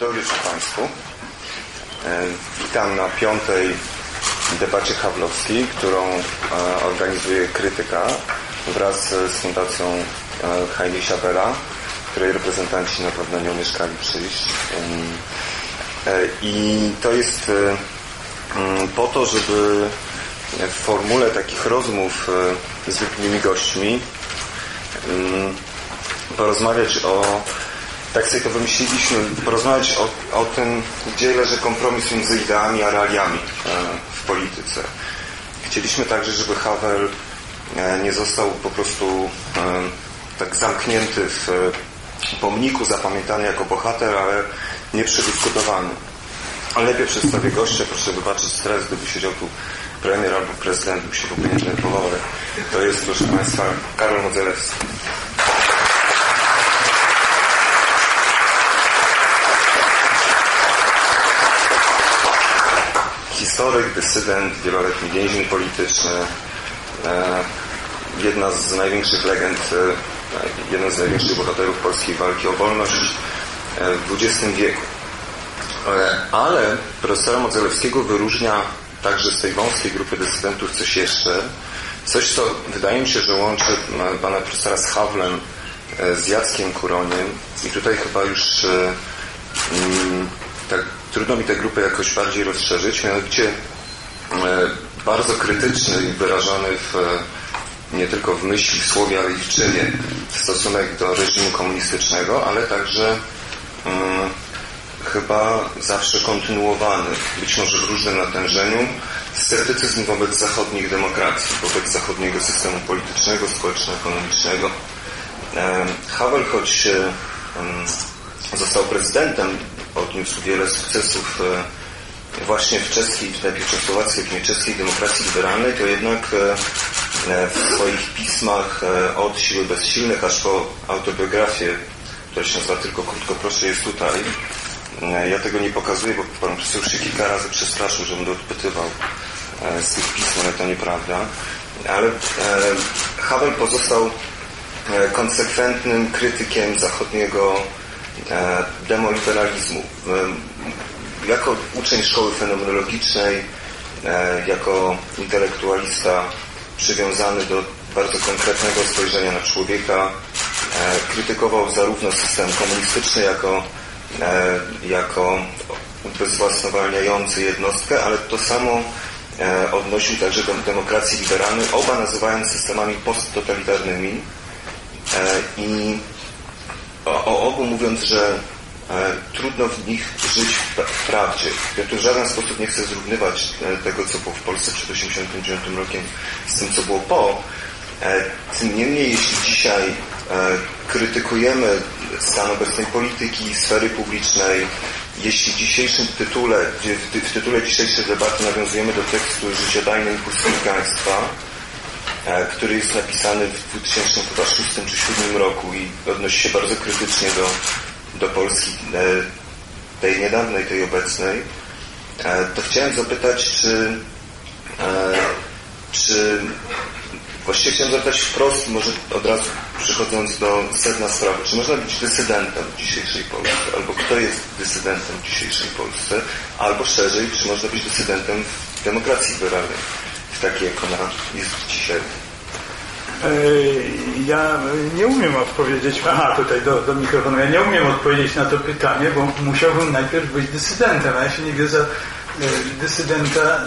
Dobry wieczór Państwu. E, witam na piątej debacie Hawlowskiej, którą e, organizuje Krytyka wraz z Fundacją e, Heidi Chabela, której reprezentanci na pewno nie umieszkali przyjść. I to jest po to, żeby w formule takich rozmów z zwykłymi gośćmi porozmawiać o tak sobie to wymyśliliśmy, porozmawiać o, o tym, gdzie leży kompromis między ideami a realiami e, w polityce. Chcieliśmy także, żeby Havel e, nie został po prostu e, tak zamknięty w pomniku, zapamiętany jako bohater, ale nie przedyskutowany. Ale lepiej przedstawię gościa, proszę wybaczyć stres, gdyby siedział tu premier albo prezydent, by się w ogóle nie to jest, proszę Państwa, Karol Modzelewski. Historyk, dysydent, wieloletni więzień polityczny, e, jedna z największych legend, e, jeden z największych bohaterów polskiej walki o wolność e, w XX wieku. Ale profesora Modzelewskiego wyróżnia także z tej wąskiej grupy dysydentów coś jeszcze, coś co wydaje mi się, że łączy pana profesora z Hawlem, z Jackiem Kuroniem i tutaj chyba już tak trudno mi tę grupę jakoś bardziej rozszerzyć, mianowicie e, bardzo krytyczny i wyrażany w, e, nie tylko w myśli, w słowie, ale i w czynie stosunek do reżimu komunistycznego, ale także hmm, chyba zawsze kontynuowany, być może w różnym natężeniu, sceptycyzm wobec zachodnich demokracji, wobec zachodniego systemu politycznego, społeczno-ekonomicznego. E, Havel, choć został prezydentem odniósł wiele sukcesów e, właśnie w czeskiej, najpierw czechosłowackiej, później czeskiej demokracji liberalnej, to jednak e, e, w swoich pismach od siły bezsilnych aż po autobiografię, która się nazywa tylko krótko proszę jest tutaj. Ja tego nie pokazuję, bo pan profesor już się kilka razy przestraszył, że będę odpytywał z tych pism, ale to nieprawda. Ale Havel pozostał konsekwentnym krytykiem zachodniego demoliberalizmu. E, jako uczeń szkoły fenomenologicznej, e, jako intelektualista przywiązany do bardzo konkretnego spojrzenia na człowieka, krytykował zarówno system komunistyczny jako, jako ubezwłasnowalniający jednostkę, ale to samo odnosił także do demokracji liberalnej, oba nazywając systemami posttotalitarnymi i o, o obu mówiąc, że e, trudno w nich żyć w prawdzie. Ja tu w żaden sposób nie chcę zrównywać e, tego, co było w Polsce przed 1989 rokiem z tym, co było po. E, tym niemniej, jeśli dzisiaj krytykujemy stan obecnej polityki, sfery publicznej, jeśli w dzisiejszym tytule, w tytule dzisiejszej debaty nawiązujemy do tekstu Życiodajnej E, który jest napisany w 2006 czy 2007 roku i odnosi się bardzo krytycznie do, do Polski e, tej niedawnej, tej obecnej, e, to chciałem zapytać, czy, czy właściwie chciałem zapytać wprost, może od razu przechodząc do sedna sprawy, czy można być dysydentem w dzisiejszej Polsce, albo kto jest dysydentem w dzisiejszej Polsce, albo szerzej, czy można być dysydentem w demokracji liberalnej w takiej, jak ona jest dzisiaj. E, ja nie umiem odpowiedzieć, aha tutaj do, do mikrofonu, ja nie umiem odpowiedzieć na to pytanie, bo musiałbym najpierw być dysydentem, a ja się nigdy za e, dysydenta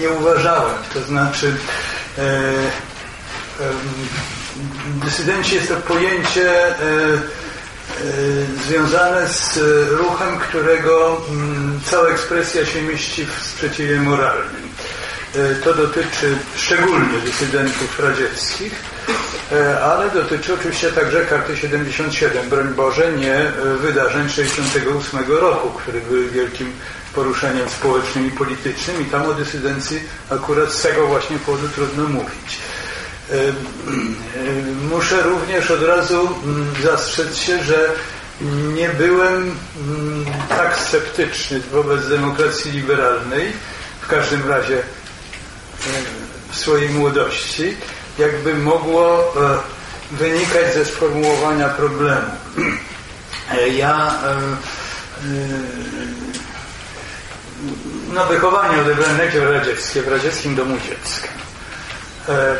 nie uważałem. To znaczy e, e, dysydenci jest to pojęcie e, e, związane z ruchem, którego m, mm, cała ekspresja się mieści w sprzeciwie moralnym. E, to dotyczy szczególnie dysydentów radzieckich, e, ale dotyczy oczywiście także karty 77, broń Boże, nie e, wydarzeń 68 roku, które były wielkim poruszeniem społecznym i politycznym i tam o dysydencji akurat z tego właśnie powodu trudno mówić. Muszę również od razu mm, zastrzec się, że nie byłem mm, tak sceptyczny wobec demokracji liberalnej, w każdym razie w swojej młodości, jakby mogło e, wynikać ze sformułowania problemu. E, ja no, wychowanie odebrałem najpierw radzieckie, w radzieckim domu dziecka.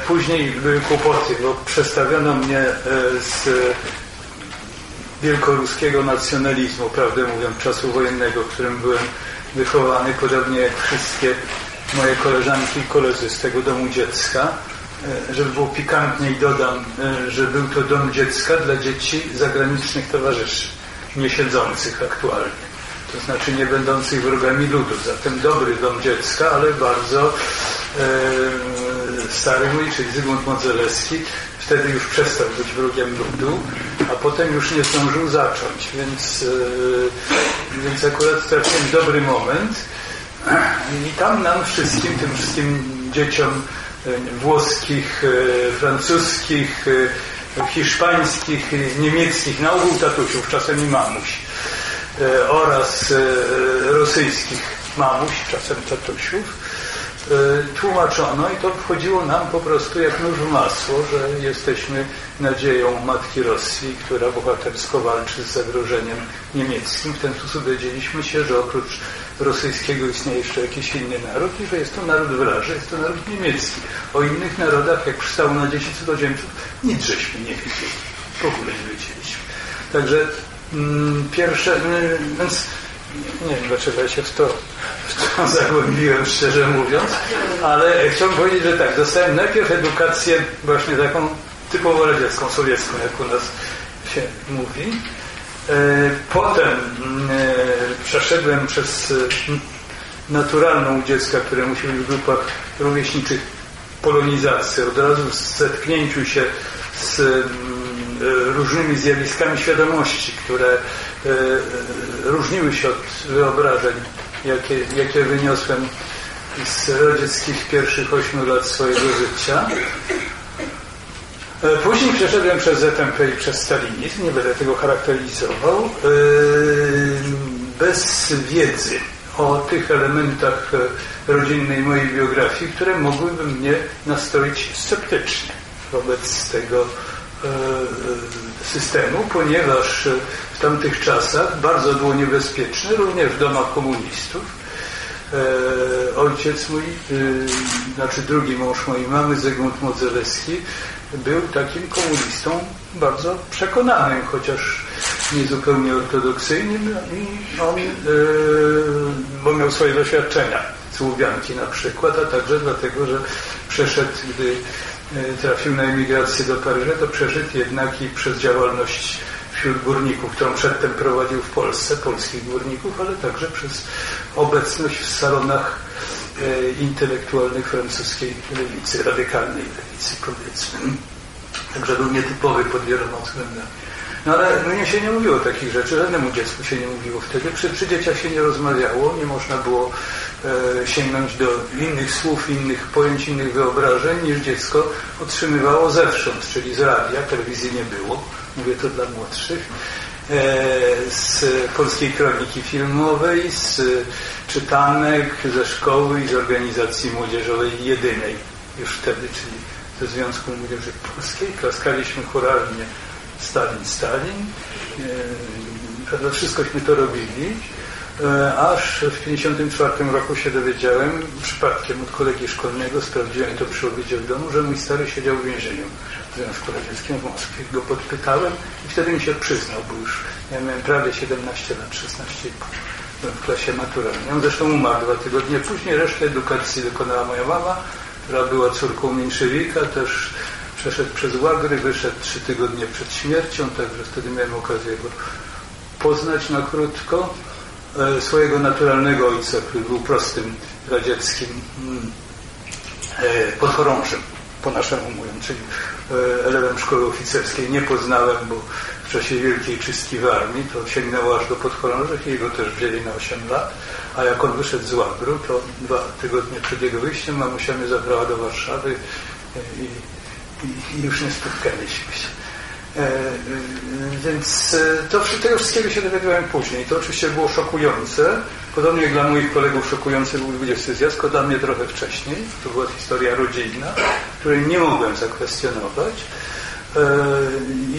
Później były kłopoty, bo przestawiono mnie z wielkoruskiego nacjonalizmu, prawdę mówiąc, czasu wojennego, w którym byłem wychowany, podobnie jak wszystkie moje koleżanki i koledzy z tego domu dziecka. E, żeby było pikantniej dodam, e, że był to dom dziecka dla dzieci zagranicznych towarzyszy, nie siedzących aktualnie. To znaczy nie będących wrogami ludu. Zatem dobry dom dziecka, ale bardzo e, stary mój, czyli Zygmunt Modzelewski, wtedy już przestał być wrogiem ludu, a potem już nie zdążył zacząć, więc, e, więc akurat trafiłem dobry moment i tam nam wszystkim, tym wszystkim dzieciom e, włoskich, e, francuskich, hiszpańskich, niemieckich, na ogół tatusiów, czasem i mamuś oraz rosyjskich mamuś, czasem tatusiów, E, tłumaczono i to wchodziło nam po prostu jak nóż w masło, że jesteśmy nadzieją Matki Rosji, która bohatersko walczy z zagrożeniem niemieckim. W ten sposób dowiedzieliśmy się, że oprócz rosyjskiego istnieje jeszcze jakiś inny naród i że jest to naród wraży, jest to naród niemiecki. O innych narodach, jak przystało na dzieci cudzoziemców, nic żeśmy nie widzieli. W ogóle nie wiedzieliśmy. Także mm, pierwsze, mm, więc nie wiem dlaczego ja się w to, w to zagłębiłem, szczerze mówiąc, ale chciałbym powiedzieć, że tak, dostałem najpierw edukację właśnie taką typowo radziecką, sowiecką, jak u nas się mówi. E, potem e, przeszedłem przez e, naturalną u dziecka, które musi być w grupach rówieśniczych polonizacji, od razu w zetknięciu się z różnymi zjawiskami świadomości, które różniły się od wyobrażeń, jakie, jakie wyniosłem z radzieckich pierwszych ośmiu lat swojego życia. E, później przeszedłem przez ZMP i przez stalinizm, nie będę tego charakteryzował, e, bez wiedzy o tych elementach rodzinnej mojej biografii, które mogłyby mnie nastroić sceptycznie wobec tego systemu, ponieważ w tamtych czasach bardzo było niebezpieczne, również w domach komunistów. E, ojciec mój, e, znaczy drugi mąż mojej mamy, Zygmunt Modzelewski, był takim komunistą bardzo przekonanym, chociaż niezupełnie ortodoksyjnym i on, e, bo miał swoje doświadczenia z Łubianki na przykład, a także dlatego, że przeszedł, gdy trafił na emigrację do Paryża, to przeszedł jednak i przez działalność wśród górników, którą przedtem prowadził w Polsce, polskich górników, ale także przez obecność w salonach e, intelektualnych francuskiej lewicy, radykalnej lewicy powiedzmy. Także był nietypowy pod wieloma względami. No ale mnie się nie mówiło takich rzeczy, żadnemu dziecku się nie mówiło wtedy. Przy, przy dzieciach się nie rozmawiało, nie można było e, sięgnąć do innych słów, innych pojęć, innych wyobrażeń niż dziecko otrzymywało zewsząd, czyli z radia, telewizji nie było mówię to dla młodszych, e, z polskiej kroniki filmowej, z czytanek ze szkoły i z organizacji młodzieżowej jedynej już wtedy, czyli ze Związku Młodzieży Polskiej. Klaskaliśmy choralnie Stalin, Stalin. E, wszystkośmy to robili. E, aż w 1954 roku się dowiedziałem, przypadkiem od kolegi szkolnego, sprawdziłem to przy obiedzie w domu, że mój stary siedział w więzieniu w Związku Radzieckim w Moskwie. Go podpytałem i wtedy mi się przyznał, bo już ja miałem prawie 17 lat, 16 byłem w klasie maturalnej. On zresztą umarł dwa tygodnie później, resztę edukacji dokonała moja mama, która była córką Minszewika, też przeszedł przez łagry, wyszedł trzy tygodnie przed śmiercią, także wtedy miałem okazję go poznać na krótko. E, swojego naturalnego ojca, który był prostym radzieckim mm, e, podchorążym, po naszemu mówiąc, czyli e, elewem szkoły oficerskiej. Nie poznałem, bo w czasie wielkiej czystki w armii to sięgnęło aż do podchorążych i jego też wzięli na 8 lat. A jak on wyszedł z łagru, to dwa tygodnie przed jego wyjściem mamusia mnie zabrała do Warszawy i, i, i już nie spotkaliśmy się. E, e, więc e, to, tego wszystkiego się dowiedziałem później. To oczywiście było szokujące. Podobnie jak dla moich kolegów szokujący był 20 zjazd, dla mnie trochę wcześniej. To była historia rodzinna, której nie mogłem zakwestionować.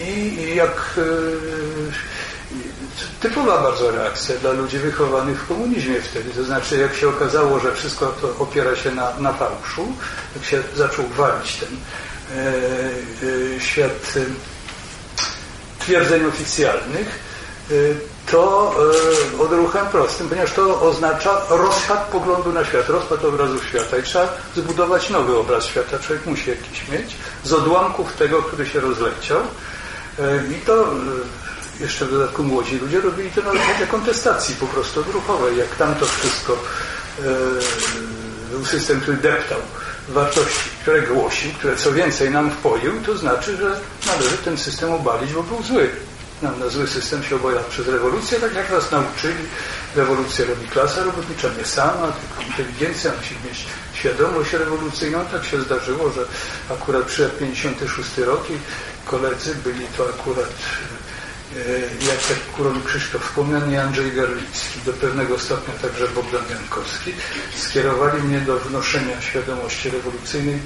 I jak typowa bardzo reakcja dla ludzi wychowanych w komunizmie wtedy. To znaczy, jak się okazało, że wszystko to opiera się na, na fałszu, jak się zaczął walić ten e, e, świat twierdzeń oficjalnych, e, to e, odruchem prostym, ponieważ to oznacza rozpad poglądu na świat, rozpad obrazu świata i trzeba zbudować nowy obraz świata. Człowiek musi jakiś mieć z odłamków tego, który się rozleciał. E, I to jeszcze w dodatku młodzi ludzie robili to na zasadzie kontestacji po prostu odruchowej, jak tam to wszystko był system, który deptał wartości, które głosił, które co więcej nam wpoił, to znaczy, że należy ten system obalić, bo był zły. Nam na zły system się obojał przez rewolucję, tak jak nas nauczyli. Rewolucję robi klasa robotnicza, nie sama, tylko inteligencja musi mieć świadomość rewolucyjną. Tak się zdarzyło, że akurat przyszedł 56 rok i koledzy byli to akurat Jacek Kuron Krzysztof Wspomniany Andrzej Garlicki, do pewnego stopnia także Bogdan Jankowski, skierowali mnie do wnoszenia świadomości rewolucyjnej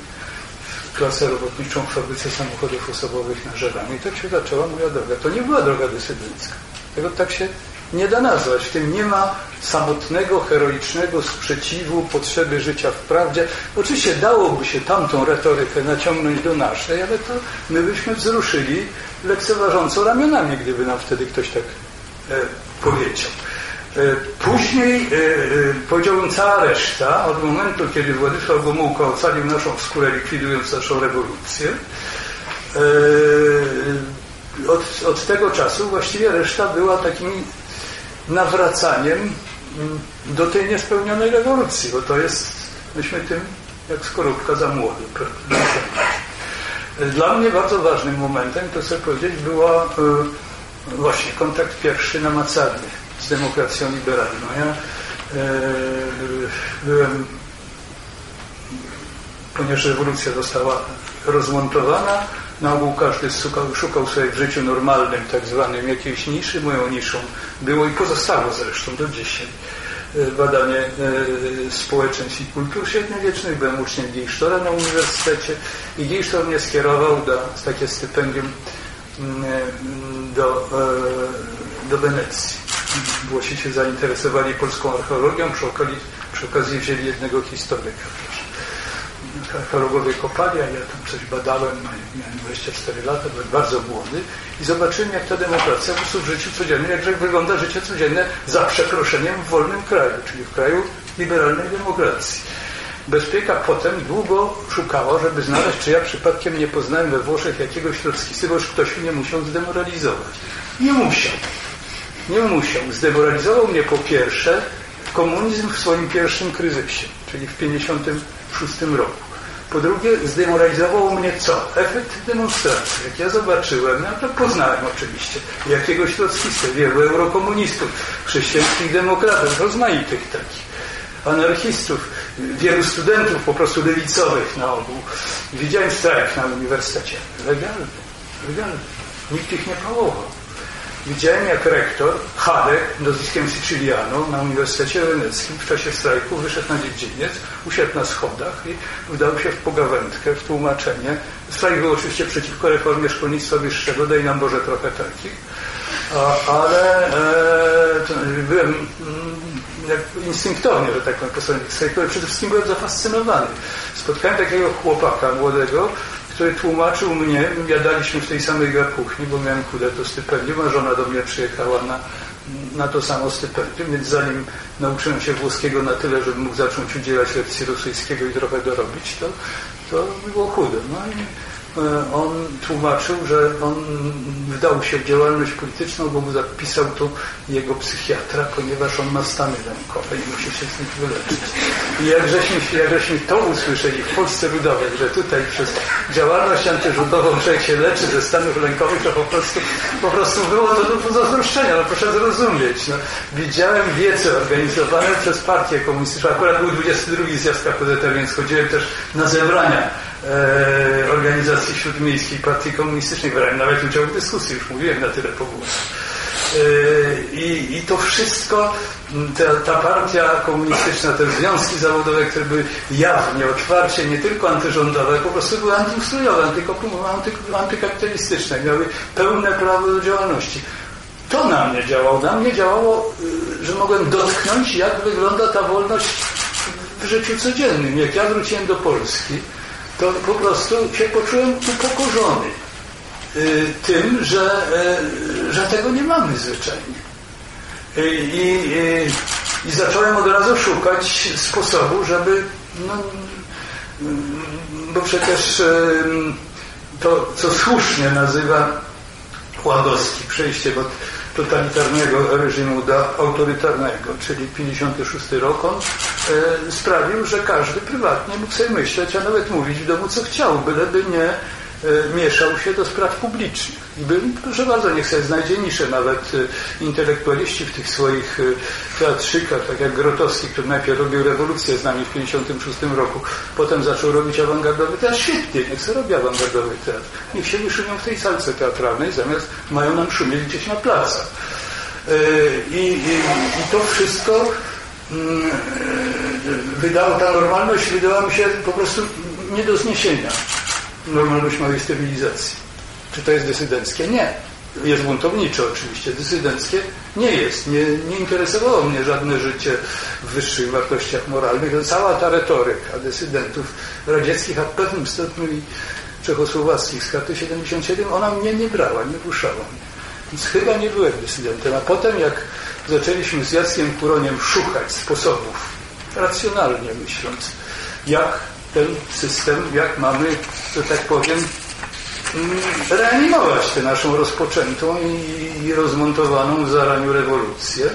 w klasę robotniczą w fabryce samochodów osobowych na Żerami. I tak się zaczęła moja droga. To nie była droga dysydencka. Tego tak się nie da nazwać. W tym nie ma samotnego, heroicznego sprzeciwu potrzeby życia w prawdzie. Oczywiście dałoby się tamtą retorykę naciągnąć do naszej, ale to my byśmy wzruszyli lekceważąco ramionami, gdyby nam wtedy ktoś tak e, powiedział. E, później, e, e powiedziałbym, cała reszta, od momentu, kiedy Władysław Gomułka ocalił naszą skórę, likwidując naszą rewolucję, od, od tego czasu właściwie reszta była takim nawracaniem mm, do tej niespełnionej rewolucji, bo to jest, myśmy tym jak skorupka za młody. Dla mnie bardzo ważnym momentem, to chcę powiedzieć, była e, właśnie kontakt pierwszy namacalny z demokracją liberalną. Ja e, byłem, ponieważ rewolucja została rozmontowana, na ogół każdy szukał, szukał sobie w życiu normalnym, tak zwanym jakiejś niszy. Moją niszą było i pozostało zresztą do dzisiaj e, badanie e, społeczeństw i kultur średniowiecznych. Byłem uczniem Geisztora na uniwersytecie i Geisztor mnie skierował do takie stypendium mm, e, do, do Wenecji. Włosi się zainteresowali polską archeologią, przy okazji, przy okazji wzięli jednego historyka archeologowie kopali, a ja tam coś badałem, miałem 24 lata, byłem bardzo młody i zobaczyłem, jak ta demokracja po w życiu codziennym, jak wygląda życie codzienne za przeproszeniem w wolnym kraju, czyli w kraju liberalnej demokracji. Bezpieka potem długo szukała, żeby znaleźć, czy ja przypadkiem nie poznałem we Włoszech jakiegoś trockisty, bo już ktoś mnie musiał zdemoralizować. Nie musiał. Nie musiał. Zdemoralizował mnie po pierwsze komunizm w swoim pierwszym kryzysie, czyli w 1956 roku. Po drugie, zdemoralizowało mnie co? Efekt demonstracji. Jak ja zobaczyłem, no to poznałem oczywiście jakiegoś trockistę, wielu eurokomunistów, chrześcijańskich demokratów, rozmaitych takich, anarchistów, wielu studentów po prostu lewicowych na ogół. Widziałem strajk na uniwersytecie. Legalny, legalny. Nikt ich nie pałował. Widziałem, jak rektor Hadek, nazwiskiem Siciliano, na Uniwersytecie Weneckim w czasie strajku wyszedł na dziedziniec, usiadł na schodach i wdał się w pogawędkę, w tłumaczenie. Strajk był oczywiście przeciwko reformie szkolnictwa wyższego, daj nam Boże trochę takich, ale e, byłem mm, instynktownie, że tak powiem, po stronie strajku, ale przede wszystkim byłem zafascynowany. Spotkałem takiego chłopaka młodego, który tłumaczył mnie, jadaliśmy w tej samej kuchni, bo miałem kudę to stypendium, a żona do mnie przyjechała na, na to samo stypendium, więc zanim nauczyłem się włoskiego na tyle, żebym mógł zacząć udzielać lekcji rosyjskiego i trochę dorobić, to, to było chude. No i on tłumaczył, że on wdał się w działalność polityczną, bo mu zapisał to jego psychiatra, ponieważ on ma stany lękowe i musi się z nich wyleczyć. I jak żeśmy, jak żeśmy to usłyszeli w Polsce Ludowej, że tutaj przez działalność antyrzutową człowiek się leczy ze stanów lękowych, to po prostu, po prostu było to do zazdroszczenia, no proszę zrozumieć. No, widziałem wiece organizowane przez partię komunistyczną. Akurat był 22 zjazd KPZT, więc chodziłem też na zebrania e, organizacji śródmiejskiej Partii Komunistycznej. Brałem nawet udział w dyskusji, już mówiłem na tyle po e, I, I to wszystko, ta, ta, partia komunistyczna, te związki zawodowe, które były jawnie, otwarcie, nie tylko antyrządowe, po prostu były antyustrojowe, antykapitalistyczne, miały pełne prawo do działalności. to na mnie działało. Na mnie działało, y, że mogłem dotknąć, jak wygląda ta wolność w życiu codziennym. Jak ja wróciłem do Polski, to po prostu się poczułem upokorzony y, tym, że, y, że tego nie mamy zwyczajnie. I, i, i zacząłem od razu szukać sposobu, żeby no, bo przecież to, co słusznie nazywa Łagowski, przejście od totalitarnego reżimu do autorytarnego, czyli 56 rok, on e, sprawił, że każdy prywatnie mógł sobie myśleć, a nawet mówić w domu co chciał, byleby nie mieszał się do spraw publicznych. I był, proszę bardzo, niech sobie znajdzie niszę nawet e, intelektualiści w tych swoich e, teatrzykach, tak jak Grotowski, który najpierw robił rewolucję z nami w 1956 roku, potem zaczął robić awangardowy teatr. Świetnie, niech sobie robi awangardowy teatr. Niech się wyszumią w tej salce teatralnej, zamiast mają nam szumieć gdzieś na placach. I, i, i to wszystko mm, wydało, ta normalność wydała mi się po prostu nie do zniesienia normalność małej stabilizacji. Czy to jest dysydenckie? Nie. Jest buntownicze oczywiście. Dysydenckie nie jest. Nie, nie interesowało mnie żadne życie w wyższych wartościach moralnych. Cała ta retoryka dysydentów radzieckich, a w pewnym stopniu i czechosłowackich z karty 77, ona mnie nie brała, nie ruszała mnie. Więc chyba nie byłem dysydentem. A potem jak zaczęliśmy z Jackiem Kuroniem szukać sposobów, racjonalnie myśląc, jak ten system, jak mamy, że tak powiem, mm, reanimować tę naszą rozpoczętą i, rozmontowaną w zaraniu rewolucję,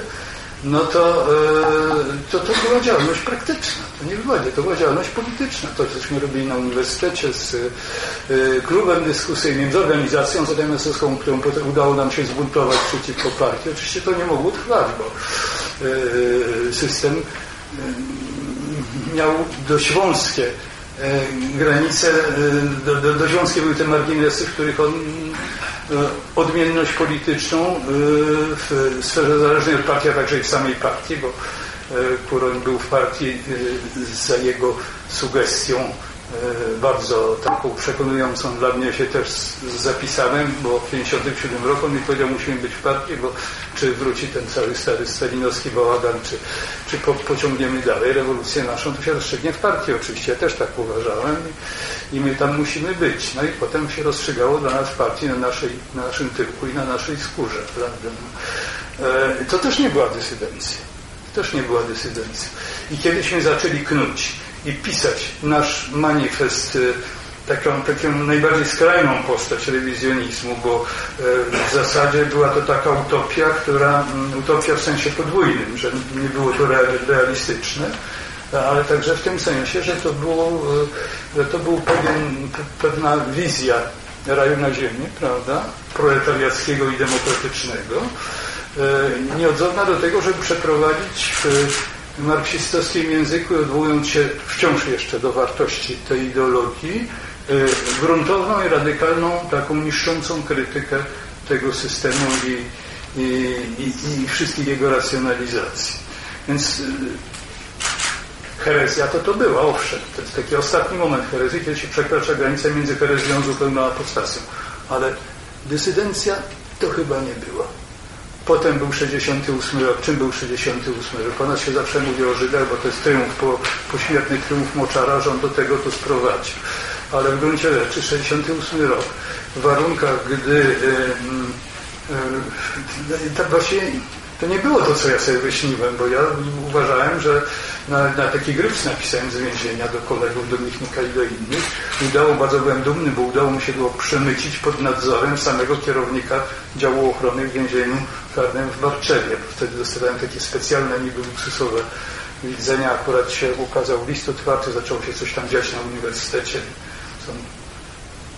no to, e, to to była działalność praktyczna. To nie była, to była działalność polityczna. To, cośmy robili na uniwersytecie z e, klubem dyskusyjnym, z organizacją ZMS-owską, którą potem udało nam się zbuntować przeciwko partii. Oczywiście to nie mogło trwać, bo e, system miał dość wąskie granice, e, do, do, były te marginesy, w których on e, odmienność polityczną w sferze zależnej od partii, a także i w samej partii, bo Kuroń był w partii za jego sugestią. E, bardzo taką przekonującą dla mnie się też zapisałem, bo w 1957 roku mi powiedział, musimy być w partii, bo czy wróci ten cały stary stalinowski bałagan, czy, czy po, pociągniemy dalej rewolucję naszą, to się rozstrzygnie w partii oczywiście. Ja też tak uważałem i, i my tam musimy być. No i potem się rozstrzygało dla nas w partii na, naszej, na naszym tyłku i na naszej skórze. Prawda? E, to też nie była dysydencja. To też nie była dysydencja. I kiedyśmy zaczęli knuć i pisać. Nasz manifest y, taką, taką najbardziej skrajną postać rewizjonizmu, bo y, w zasadzie była to taka utopia, która, mm, utopia w sensie podwójnym, że nie było to realistyczne, ale także w tym sensie, że to, było, y, że to był pewien, pewna wizja raju na ziemi, prawda, proletariackiego i demokratycznego, nieodzowna do tego, żeby przeprowadzić marksistowskim języku, odwołując się wciąż jeszcze do wartości tej ideologii, y, gruntowną i radykalną, taką niszczącą krytykę tego systemu i, i, i, i wszystkich jego racjonalizacji. Więc y, herezja to to była, owszem. To jest taki ostatni moment herezji, kiedy się przekracza granicę między herezją zupełną apostacją. Ale dysydencja to chyba nie była. Potem był 68 rok. Czym był 68 rok? U nas się zawsze mówi o Żydach, bo to jest triumf, po, pośmiertny triumf Moczara, że on do tego to sprowadził. Ale w gruncie rzeczy 68 rok, w warunkach, gdy yy, yy, tak właśnie to nie było to, co ja sobie wyśniłem, bo ja uważałem, że na, na taki gryps napisałem z więzienia do kolegów, do Michnika i do innych. Udało, bardzo byłem dumny, bo udało mi się go przemycić pod nadzorem samego kierownika działu ochrony w więzieniu karnym w Barczewie. Wtedy dostałem takie specjalne, niby luksusowe widzenia. Akurat się ukazał list otwarty, zaczęło się coś tam dziać na uniwersytecie. Są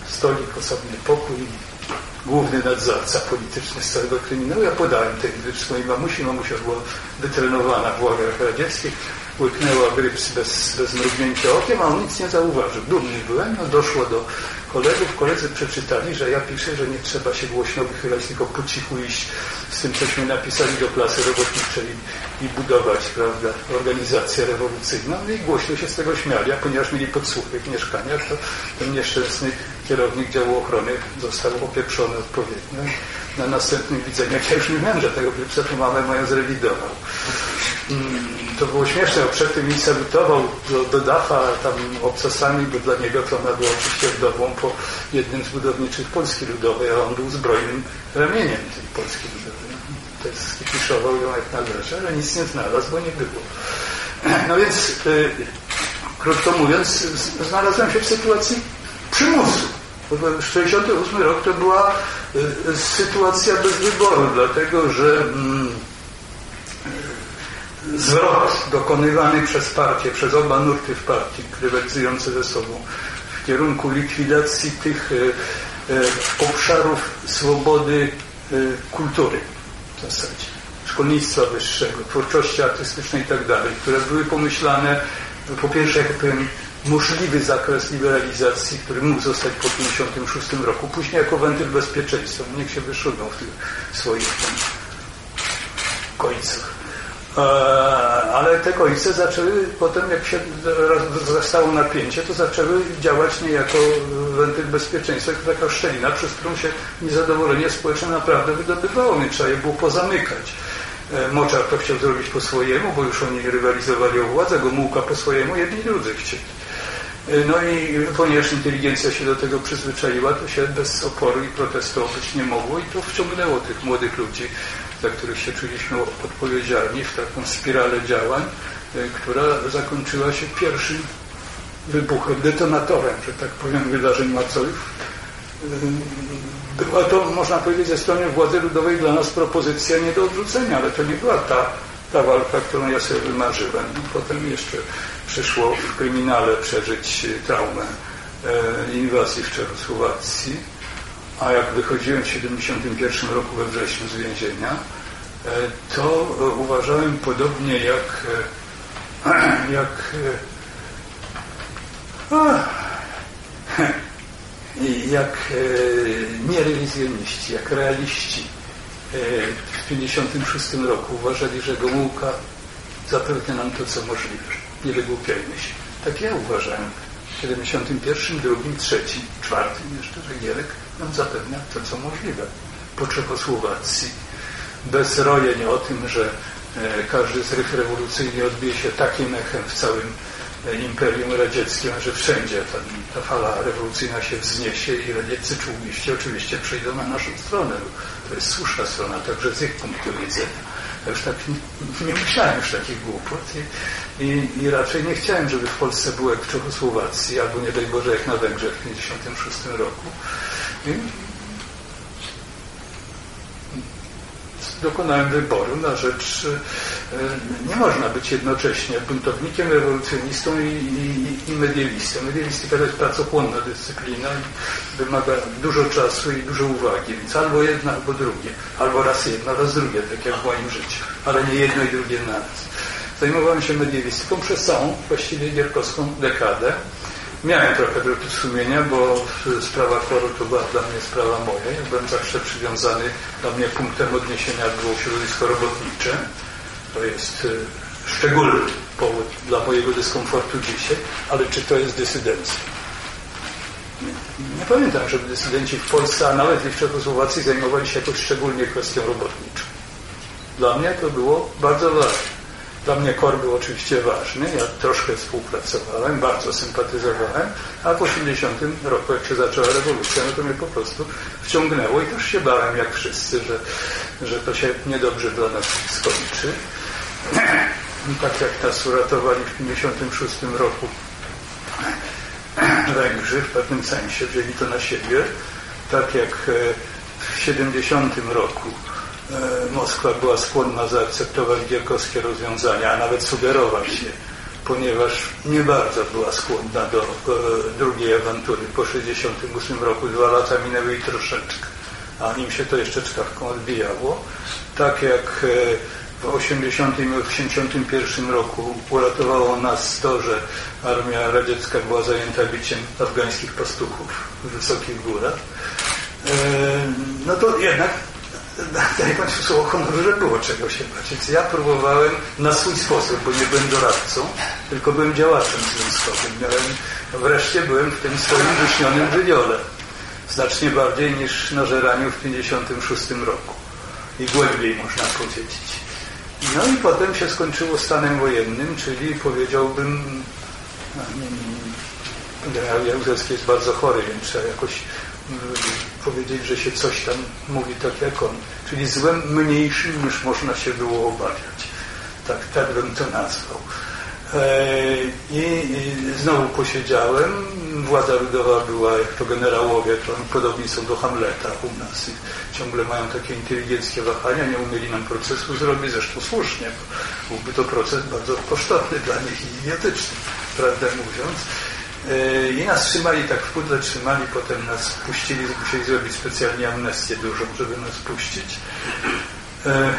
stolik, osobny pokój, główny nadzorca polityczny z całego kryminału. Ja podałem ten gryps swojej mamusi. Mamusia była wytrenowana w ławach radzieckich. Łyknęła gryps bez, bez mrugnięcia okiem, a on nic nie zauważył. Dumny byłem. No, doszło do kolegów. Koledzy przeczytali, że ja piszę, że nie trzeba się głośno wychylać, tylko po cichu iść z tym, cośmy napisali do klasy robotniczej i, i budować, prawda, organizację rewolucyjną. No I głośno się z tego śmiali, a ponieważ mieli podsłuchy w mieszkaniach, to ten nieszczęsny kierownik działu ochrony został opieprzony odpowiednio. Na następnych widzeniach. Ja już nie wiem, że tego Grypsa to mamę moją zrewidował. Mm, to było śmieszne, bo przed tym mi salutował do, do Dafa tam obcasami, bo dla niego to ona była oczywiście wdową po jednym z budowniczych Polski Ludowej, a on był zbrojnym ramieniem tej Polski Ludowej. To jest skipiszował ją jak należy, ale nic nie znalazł, bo nie było. No więc, y, krótko mówiąc, znalazłem się w sytuacji przymusu. 68 rok to była y, sytuacja bez wyboru, dlatego że mm, zwrot dokonywany przez partię, przez oba nurty w partii, rywalizujące ze sobą w kierunku likwidacji tych e, e, obszarów swobody kultury w zasadzie, szkolnictwa wyższego, twórczości artystycznej i tak dalej, które były pomyślane po pierwsze, jak powiem, możliwy zakres liberalizacji, który mógł zostać po 1956 roku, później jako wentyl bezpieczeństwa. Niech się wyszudą w tych swoich tam końcach. E, ale te końce zaczęły potem, jak się zastało napięcie, to zaczęły działać nie jako wentyl bezpieczeństwa, jako taka szczelina, przez którą się niezadowolenie społeczne naprawdę wydobywało, nie trzeba je było pozamykać. E, Moczar to chciał zrobić po swojemu, bo już oni rywalizowali o władzę, Gomułka po swojemu, jedni drudzy chcieli. E, no i ponieważ inteligencja się do tego przyzwyczaiła, to się bez oporu i protestu obyć nie mogło i to wciągnęło tych młodych ludzi za których się czuliśmy odpowiedzialni w taką spiralę działań, e, która zakończyła się pierwszym wybuchem, detonatorem, że tak powiem, wydarzeń marcowych. E, była to, można powiedzieć, ze strony władzy ludowej dla nas propozycja nie do odrzucenia, ale to nie była ta, ta walka, którą ja sobie wymarzyłem. No, potem jeszcze przyszło w kryminale przeżyć traumę e, inwazji w Czechosłowacji a jak wychodziłem w 1971 roku we wrześniu z więzienia, e, to e, uważałem podobnie jak e, jak jak nie jak realiści w 1956 roku uważali, że Gomułka zapewnia nam to, co możliwe. Nie wygłupiajmy się. Tak ja uważałem. W 71, 2, 3, 4 jeszcze, że Gierek nam zapewnia to, co możliwe po Czechosłowacji. Bez rojeń o tym, że e, każdy zryw rewolucyjny odbije się takim echem w całym e, Imperium Radzieckim, że wszędzie ta, ta fala rewolucyjna się wzniesie i radzieccy czołgiści oczywiście przejdą na naszą stronę. To jest słuszna strona, także z ich punktu widzenia. Ja już tak nie, nie myślałem już takich głupot i, i, i, raczej nie chciałem, żeby w Polsce było jak w Czechosłowacji, albo nie daj Boże jak na Węgrzech w 1956 roku dokonałem wyboru na rzecz, e, nie można być jednocześnie buntownikiem, rewolucjonistą i, i, i to jest pracochłonna dyscyplina i wymaga dużo czasu i dużo uwagi, więc albo jedno, albo drugie. Albo raz jedno, raz drugie, tak jak w moim życiu, ale nie jedno i drugie naraz. Zajmowałem się medialistyką przez całą, właściwie gierkowską dekadę. Miałem trochę wyrzuty sumienia, bo sprawa chworu to była dla mnie sprawa moja. Ja byłem zawsze przywiązany, dla mnie punktem odniesienia było środowisko robotnicze. To jest y, szczególny powód dla mojego dyskomfortu dzisiaj, ale czy to jest dysydencja? Nie, pamiętam, żeby dysydenci w Polsce, a nawet w Czechosłowacji zajmowali się jakoś szczególnie kwestią robotniczą. Dla mnie to było bardzo ważne. Dla mnie KOR był oczywiście ważny, ja troszkę współpracowałem, bardzo sympatyzowałem, a w 80 roku, jak się zaczęła rewolucja, no to mnie po prostu wciągnęło i też się bałem, jak wszyscy, że, że to się niedobrze dla nas skończy. Tak jak nas uratowali w 56 roku Węgrzy w pewnym sensie, wzięli to na siebie, tak jak w 70 roku Moskwa była skłonna zaakceptować gierkowskie rozwiązania, a nawet sugerować je, ponieważ nie bardzo była skłonna do e, drugiej awantury. Po 1968 roku dwa lata minęły i troszeczkę, a nim się to jeszcze czkawką odbijało. Tak jak e, w 80 i 81 roku uratowało nas to, że armia radziecka była zajęta biciem afgańskich pastuchów w wysokich górach, no to jednak daję Państwu słowo honoru, że było czego się bać. Więc ja próbowałem na swój sposób, bo nie byłem doradcą, tylko byłem działaczem związkowym. Miałem, wreszcie byłem w tym swoim wyśnionym żywiole Znacznie bardziej niż na Żeraniu w 1956 roku. I głębiej można powiedzieć. No i potem się skończyło stanem wojennym, czyli powiedziałbym, no, generał Jaruzelski jest bardzo chory, więc trzeba jakoś powiedzieć, że się coś tam mówi tak jak on. Czyli złem mniejszym niż można się było obawiać. Tak, tak bym to nazwał. E, I znowu posiedziałem. Władza ludowa była, jak to generałowie, to podobni są do Hamleta u nas. Ciągle mają takie inteligenckie wahania, nie umieli nam procesu zrobić, zresztą słusznie, byłby to proces bardzo kosztowny dla nich i idiotyczny, prawdę mówiąc. E, I nas trzymali tak w pudle, trzymali, potem nas puścili, musieli zrobić specjalnie amnestię dużą, żeby nas puścić. E,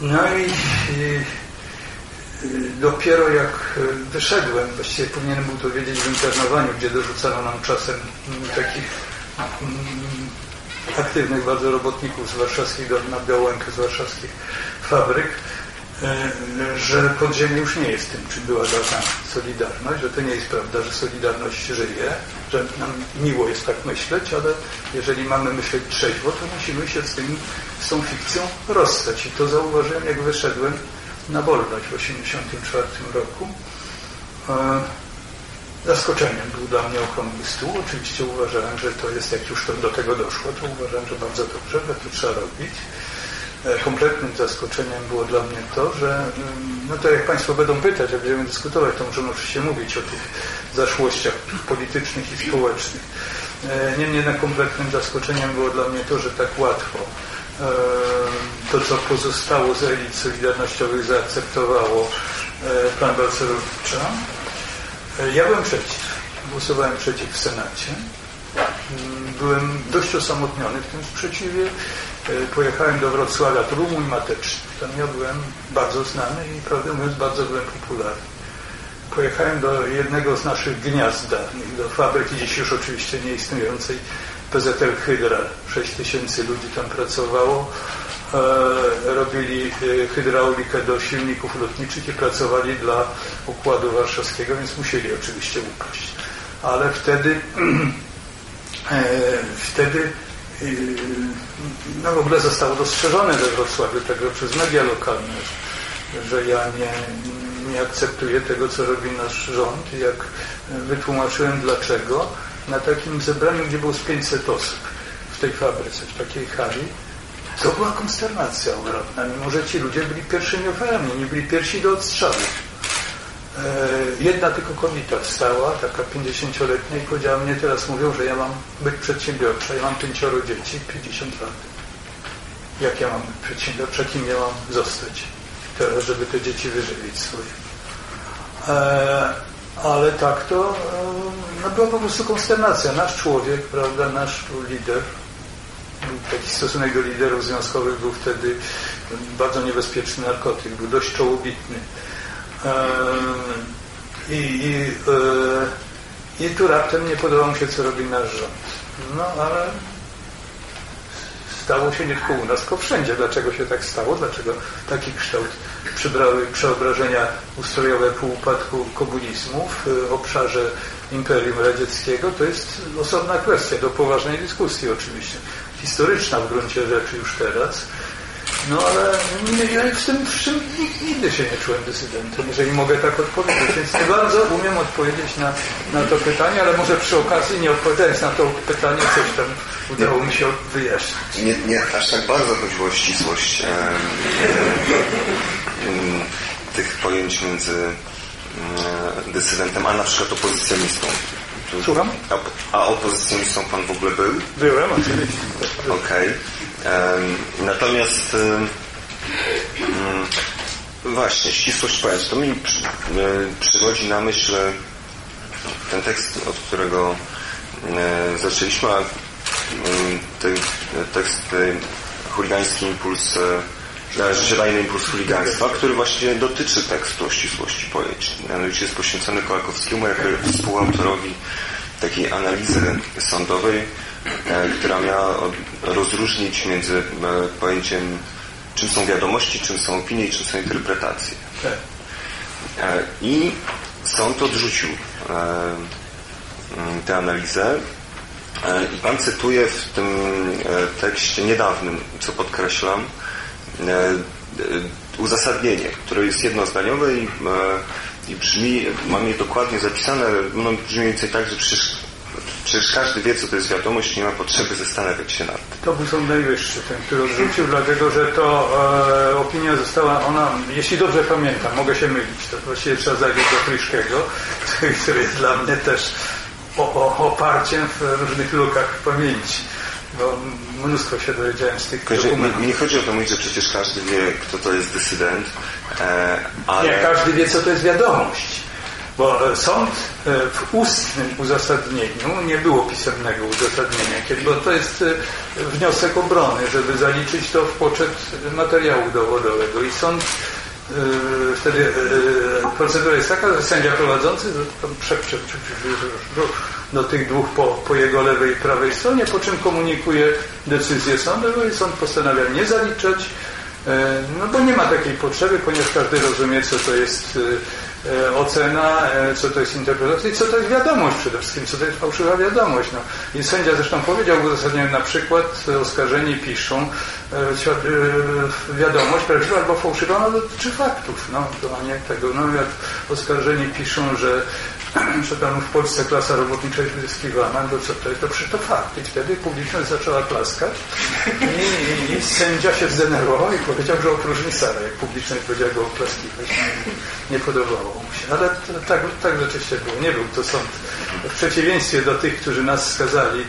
no i, dopiero jak wyszedłem, właściwie powinienem był to wiedzieć w internowaniu, gdzie dorzucano nam czasem takich mm, aktywnych bardzo robotników z warszawskich, na Białękę z warszawskich fabryk, że podziemie już nie jest tym, czym była dawna Solidarność, że to nie jest prawda, że Solidarność żyje, że nam miło jest tak myśleć, ale jeżeli mamy myśleć trzeźwo, to musimy się z, tym, z tą fikcją rozstać. I to zauważyłem, jak wyszedłem na wolność w 1984 roku. E, zaskoczeniem był dla mnie okrągły stół. Oczywiście uważałem, że to jest, jak już to do tego doszło, to uważałem, że bardzo dobrze, że to trzeba robić. E, kompletnym zaskoczeniem było dla mnie to, że mm, no to jak Państwo będą pytać, jak będziemy dyskutować, to możemy oczywiście mówić o tych zaszłościach politycznych i społecznych. E, niemniej jednak kompletnym zaskoczeniem było dla mnie to, że tak łatwo to, co pozostało z elit solidarnościowych, zaakceptowało plan Balcerowicza. Ja byłem przeciw. Głosowałem przeciw w Senacie. Byłem dość osamotniony w tym sprzeciwie. Pojechałem do Wrocławia, to był mój mateczny. Tam ja byłem bardzo znany i prawdę mówiąc bardzo byłem popularny. Pojechałem do jednego z naszych gniazd dawnych, do fabryki, dziś już oczywiście nieistniejącej PZL Hydra. 6 tysięcy ludzi tam pracowało. E, robili e, hydraulikę do silników lotniczych i pracowali dla Układu Warszawskiego, więc musieli oczywiście upaść. Ale wtedy e, wtedy no w ogóle zostało dostrzeżone we Wrocławiu tego przez media lokalne, że ja nie, nie akceptuję tego, co robi nasz rząd. Jak wytłumaczyłem dlaczego, na takim zebraniu, gdzie było z 500 osób w tej fabryce, w takiej hali, to była konsternacja ogromna, mimo że ci ludzie byli pierwszymi ofiarami, nie byli pierwsi do odstrzału. E, jedna tylko kobieta wstała, taka 50-letnia i powiedziała mnie, teraz mówią, że ja mam być przedsiębiorcza, ja mam pięcioro dzieci, 50 lat. Jak ja mam być przedsiębiorcza, kim ja mam zostać teraz, żeby te dzieci wyżywić swoje. E, ale tak to no była po prostu konsternacja. Nasz człowiek, prawda, nasz lider, taki stosunek do liderów związkowych był wtedy bardzo niebezpieczny narkotyk, był dość czołobitny. I, i, e, i tu raptem nie podobał mi się, co robi nasz rząd. No ale stało się nie tylko u nas, tylko wszędzie. Dlaczego się tak stało? Dlaczego taki kształt przybrały przeobrażenia ustrojowe po upadku komunizmu w obszarze Imperium Radzieckiego? To jest osobna kwestia do poważnej dyskusji oczywiście. Historyczna w gruncie rzeczy już teraz. No ale ja w tym, nigdy się nie czułem dysydentem, jeżeli mogę tak odpowiedzieć. Więc nie bardzo umiem odpowiedzieć na, na to pytanie, ale może przy okazji nie odpowiadając na to pytanie, coś tam udało mi się wyjaśnić. Nie, nie aż tak bardzo chodziło o ścisłość e, e, tych pojęć między e, dysydentem, a na przykład opozycjonistą. Słucham? A, a opozycjonistą pan w ogóle był? Byłem, oczywiście. Okej. Okay. Natomiast właśnie, ścisłość pojęć. To mi przy, przychodzi na myśl ten tekst, od którego zaczęliśmy, a ten tekst chuligański impuls Życiodajny impuls chuligaństwa, który właśnie dotyczy tekstu o ścisłości pojęć. Mianowicie jest poświęcony Kołakowskiemu jako współautorowi takiej analizy sądowej, E, która miała rozróżnić między e, pojęciem czym są wiadomości, czym są opinie i czym są interpretacje. Tak. E, I sąd odrzucił tę analizę. I Pan cytuje w tym tekście niedawnym, co podkreślam, uzasadnienie, które jest jednozdaniowe i, i brzmi, mam je dokładnie zapisane, no, brzmi więcej tak, że przecież Przecież każdy wie, co to jest wiadomość, nie ma potrzeby zastanawiać się nad tym. To był Sąd Najwyższy, ten, który odrzucił, dlatego że to e, opinia została, ona, jeśli dobrze pamiętam, mogę się mylić, to właściwie trzeba zajrzeć do Kryszkiego, który jest dla mnie też o, o, oparciem w różnych lukach pamięci. Bo mnóstwo się dowiedziałem z tych dokumentów. Nie, nie chodzi o to mówić, że przecież każdy wie, kto to jest dysydent, e, ale... Nie, każdy wie, co to jest wiadomość. Bo e, sąd e, w ustnym uzasadnieniu nie było pisemnego uzasadnienia, bo to jest e, wniosek obrony, żeby zaliczyć to w poczet materiału dowodowego. I sąd wtedy procedura jest taka, że sędzia prowadzący do tych dwóch po, po jego lewej i prawej stronie, po czym komunikuje decyzję sądową i sąd postanawia nie zaliczać, no bo nie ma takiej potrzeby, ponieważ każdy rozumie, co to jest ocena, e, co to jest interpretacja i co to jest wiadomość przede wszystkim, co to jest fałszywa wiadomość. No. I sędzia zresztą powiedział w uzasadnieniu na przykład oskarżeni piszą e, wiadomość prawdziwa albo fałszywa, ona dotyczy faktów, no, to a nie tego. No, jak oskarżeni piszą, że tam w Polsce klasa robotnicza wyzyskiwana, to co to jest? To przecież to fakt. I wtedy publiczność zaczęła klaskać i, i, i sędzia się zdenerwował i powiedział, że opróżni salę, jak publiczność powiedziała go oklaskiwać. Nie podobało mu się. Ale tak, tak rzeczywiście było. Nie był to sąd. W przeciwieństwie do tych, którzy nas skazali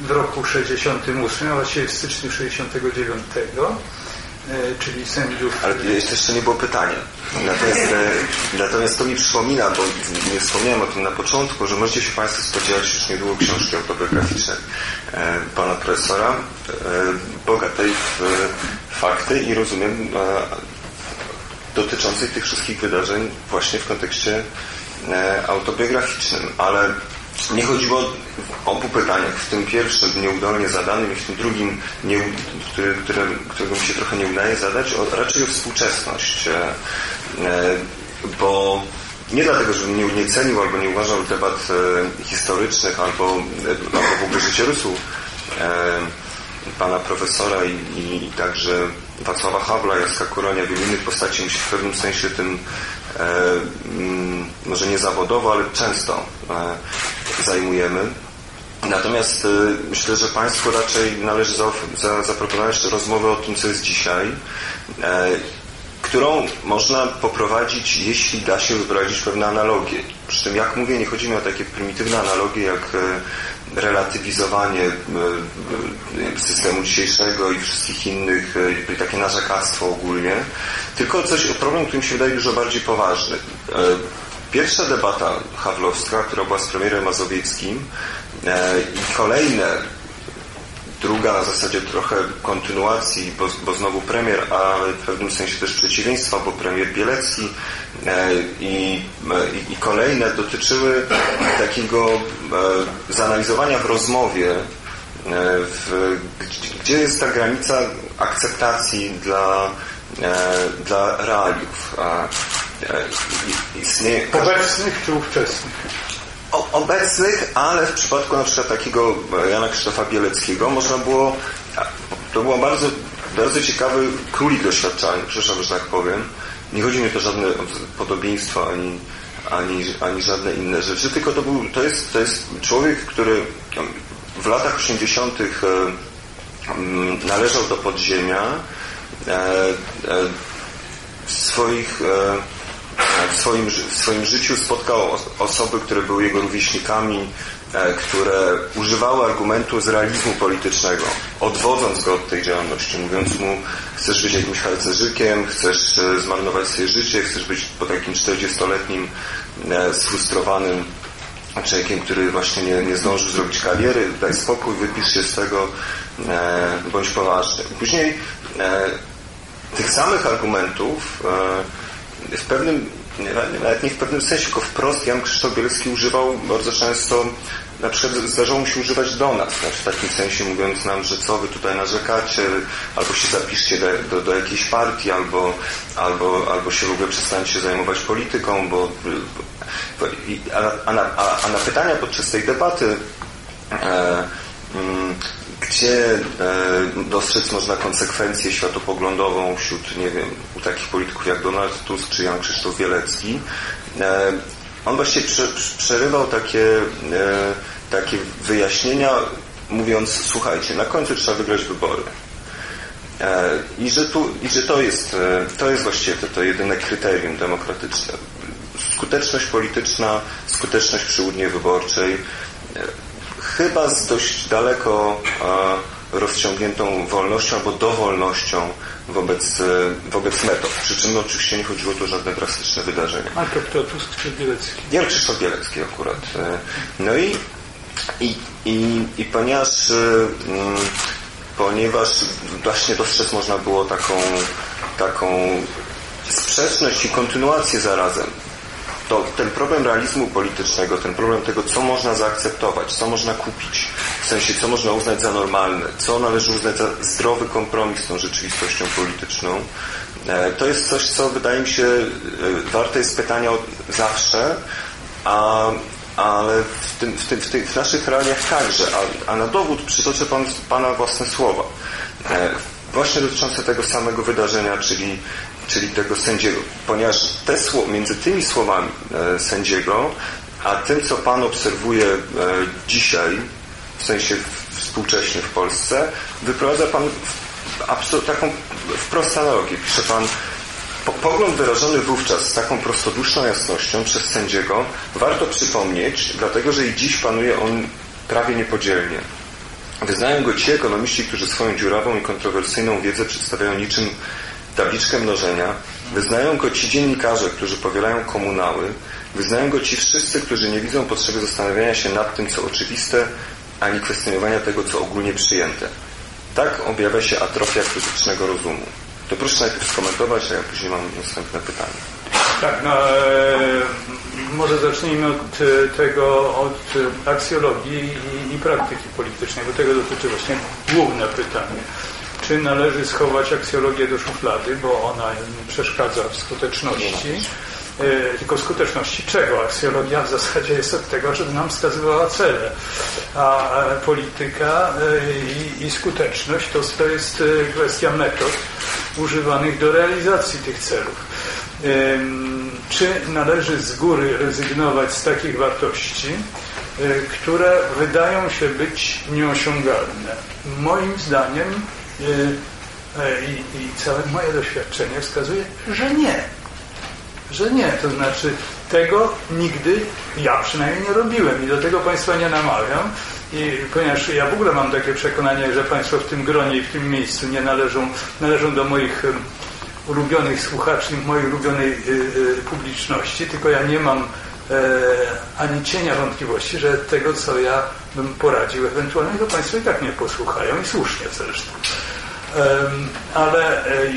w roku 68, a właściwie w styczniu 69, E, czyli sędziów. Ale jeszcze nie było pytania. Natomiast, e, natomiast to mi przypomina, bo nie wspomniałem o tym na początku, że możecie się Państwo spodziewać już niedługo książki autobiograficznej e, pana profesora, bogatej w fakty i rozumiem dotyczącej tych wszystkich wydarzeń właśnie w kontekście autobiograficznym, ale nie chodziło o obu pytaniach. W tym pierwszym nieudolnie zadanym i w tym drugim, który, które, którego mi się trochę nie udaje zadać, o, raczej o współczesność. E, e, bo nie dlatego, żebym nie, nie cenił albo nie uważał debat e, historycznych albo, albo w ogóle życiorysu pana profesora i, i, także Wacława Hawla, Jacka Kuronia, wielu innych postaci musi w pewnym sensie tym e, mm, może nie zawodowo, ale często e, zajmujemy. Natomiast e, myślę, że Państwu raczej należy za, za, zaproponować rozmowę o tym, co jest dzisiaj, e, którą można poprowadzić, jeśli da się wyprowadzić pewne analogie. Przy czym, jak mówię, nie chodzi mi o takie prymitywne analogie, jak e, relatywizowanie e, systemu dzisiejszego i wszystkich innych, takie narzekactwo ogólnie, tylko coś, problem, który mi się wydaje dużo bardziej poważny. Pierwsza debata hawlowska, która była z premierem Mazowieckim i kolejne druga na zasadzie trochę kontynuacji, bo, bo znowu premier, ale w pewnym sensie też przeciwieństwa, bo premier Bielecki e, i, e, i kolejne dotyczyły takiego e, zanalizowania w rozmowie, w, gdzie jest ta granica akceptacji dla, dla realiów. Istnieje, Obecnych czy ówczesnych? obecnych, ale w przypadku na przykład takiego Jana Krzysztofa Bieleckiego można było, to było bardzo, bardzo ciekawy królik doświadczalny, przepraszam, że tak powiem. Nie chodzi mi o to żadne podobieństwo ani, ani, ani żadne inne rzeczy, tylko to, był, to, jest, to jest człowiek, który w latach 80. E, należał do podziemia e, e, swoich w swoim, w swoim życiu spotkał osoby, które były jego rówieśnikami, e, które używały argumentu z realizmu politycznego, odwodząc go od tej działalności, mówiąc mu, chcesz być jakimś harcerzykiem, chcesz e, zmarnować swoje życie, chcesz być po takim 40-letnim e, sfrustrowanym człowiekiem, który właśnie nie, nie zdążył zrobić kariery, daj spokój, wypisz się z tego, bądź poważny. Później tych samych argumentów w pewnym, nawet nie w pewnym sensie, tylko wprost Jan Krzysztof Bielski używał bardzo często na przykład zdarzało mu się używać do nas, tak, w takim sensie mówiąc nam, że co wy tutaj narzekacie, albo się zapiszcie do, do, do jakiejś partii, albo, albo, albo się w ogóle przestańcie zajmować polityką, bo a, na, a, na pytania podczas tej debaty e, mm, gdzie e, dostrzec można konsekwencję światopoglądową wśród, nie wiem, u takich polityków jak Donald Tusk czy Jan Krzysztof Bielecki. E, on prze, przerywał takie, e, takie wyjaśnienia, mówiąc, słuchajcie, na końcu trzeba wygrać wybory. I że, tu, i że to, jest, to jest właściwie to, to jedyne kryterium demokratyczne. Skuteczność polityczna, skuteczność przy urnie wyborczej, chyba z dość daleko rozciągniętą wolnością albo dowolnością wobec, e, wobec metod. Przy czym oczywiście nie chodziło tu o żadne drastyczne wydarzenia. A to kto? Tusk czy Bielecki? Ja Krzysztof Bielecki akurat. E, no i, i, i, i ponieważ, e, mm, ponieważ właśnie dostrzec można było taką, taką sprzeczność i kontynuację zarazem to ten problem realizmu politycznego, ten problem tego, co można zaakceptować, co można kupić, w sensie, co można uznać za normalne, co należy uznać za zdrowy kompromis z tą rzeczywistością polityczną, e, to jest coś, co wydaje mi się e, warte jest pytania zawsze, a, ale w, tym, w, tym, w, tych, w naszych realiach także, a, a na dowód przytoczę pan, Pana własne słowa. E, właśnie dotyczące tego samego wydarzenia, czyli czyli tego sędziego. Ponieważ te, między tymi słowami e, sędziego, a tym, co Pan obserwuje e, dzisiaj, w sensie współcześnie w Polsce, wyprowadza Pan taką wprost analogię. Pisze Pan, Pogląd wyrażony wówczas z taką prostoduszną jasnością przez sędziego warto przypomnieć, dlatego że i dziś panuje on prawie niepodzielnie. Wyznają go ci ekonomiści, którzy swoją dziurawą i kontrowersyjną wiedzę przedstawiają niczym tabliczkę mnożenia, wyznają go ci dziennikarze, którzy powielają komunały, wyznają go ci wszyscy, którzy nie widzą potrzeby zastanawiania się nad tym, co oczywiste, ani kwestionowania tego, co ogólnie przyjęte. Tak objawia się atrofia krytycznego rozumu. To proszę najpierw skomentować, a ja później mam następne pytanie. Tak, no, e, może zacznijmy od e, tego, od aksjologii i, i praktyki politycznej, bo tego dotyczy właśnie główne pytanie czy należy schować aksjologię do szuflady, bo ona przeszkadza w skuteczności. E, tylko skuteczności czego? Aksjologia w zasadzie jest od tego, żeby nam wskazywała cele, a polityka i, i skuteczność to, to jest kwestia metod używanych do realizacji tych celów. Czy należy z góry rezygnować z takich wartości, które wydają się być nieosiągalne? Moim zdaniem Y, e, i, i całe moje doświadczenie wskazuje, że nie. Że nie. To znaczy tego nigdy ja przynajmniej nie robiłem i do tego Państwa nie namawiam. I ponieważ ja w ogóle mam takie przekonanie, że Państwo w tym gronie i w tym miejscu nie należą, należą do moich ulubionych słuchaczy, mojej ulubionej y, y, publiczności, tylko ja nie mam e, ani cienia wątpliwości, że tego, co ja bym poradził ewentualnie, to Państwo i tak nie posłuchają i słusznie zresztą. ale e,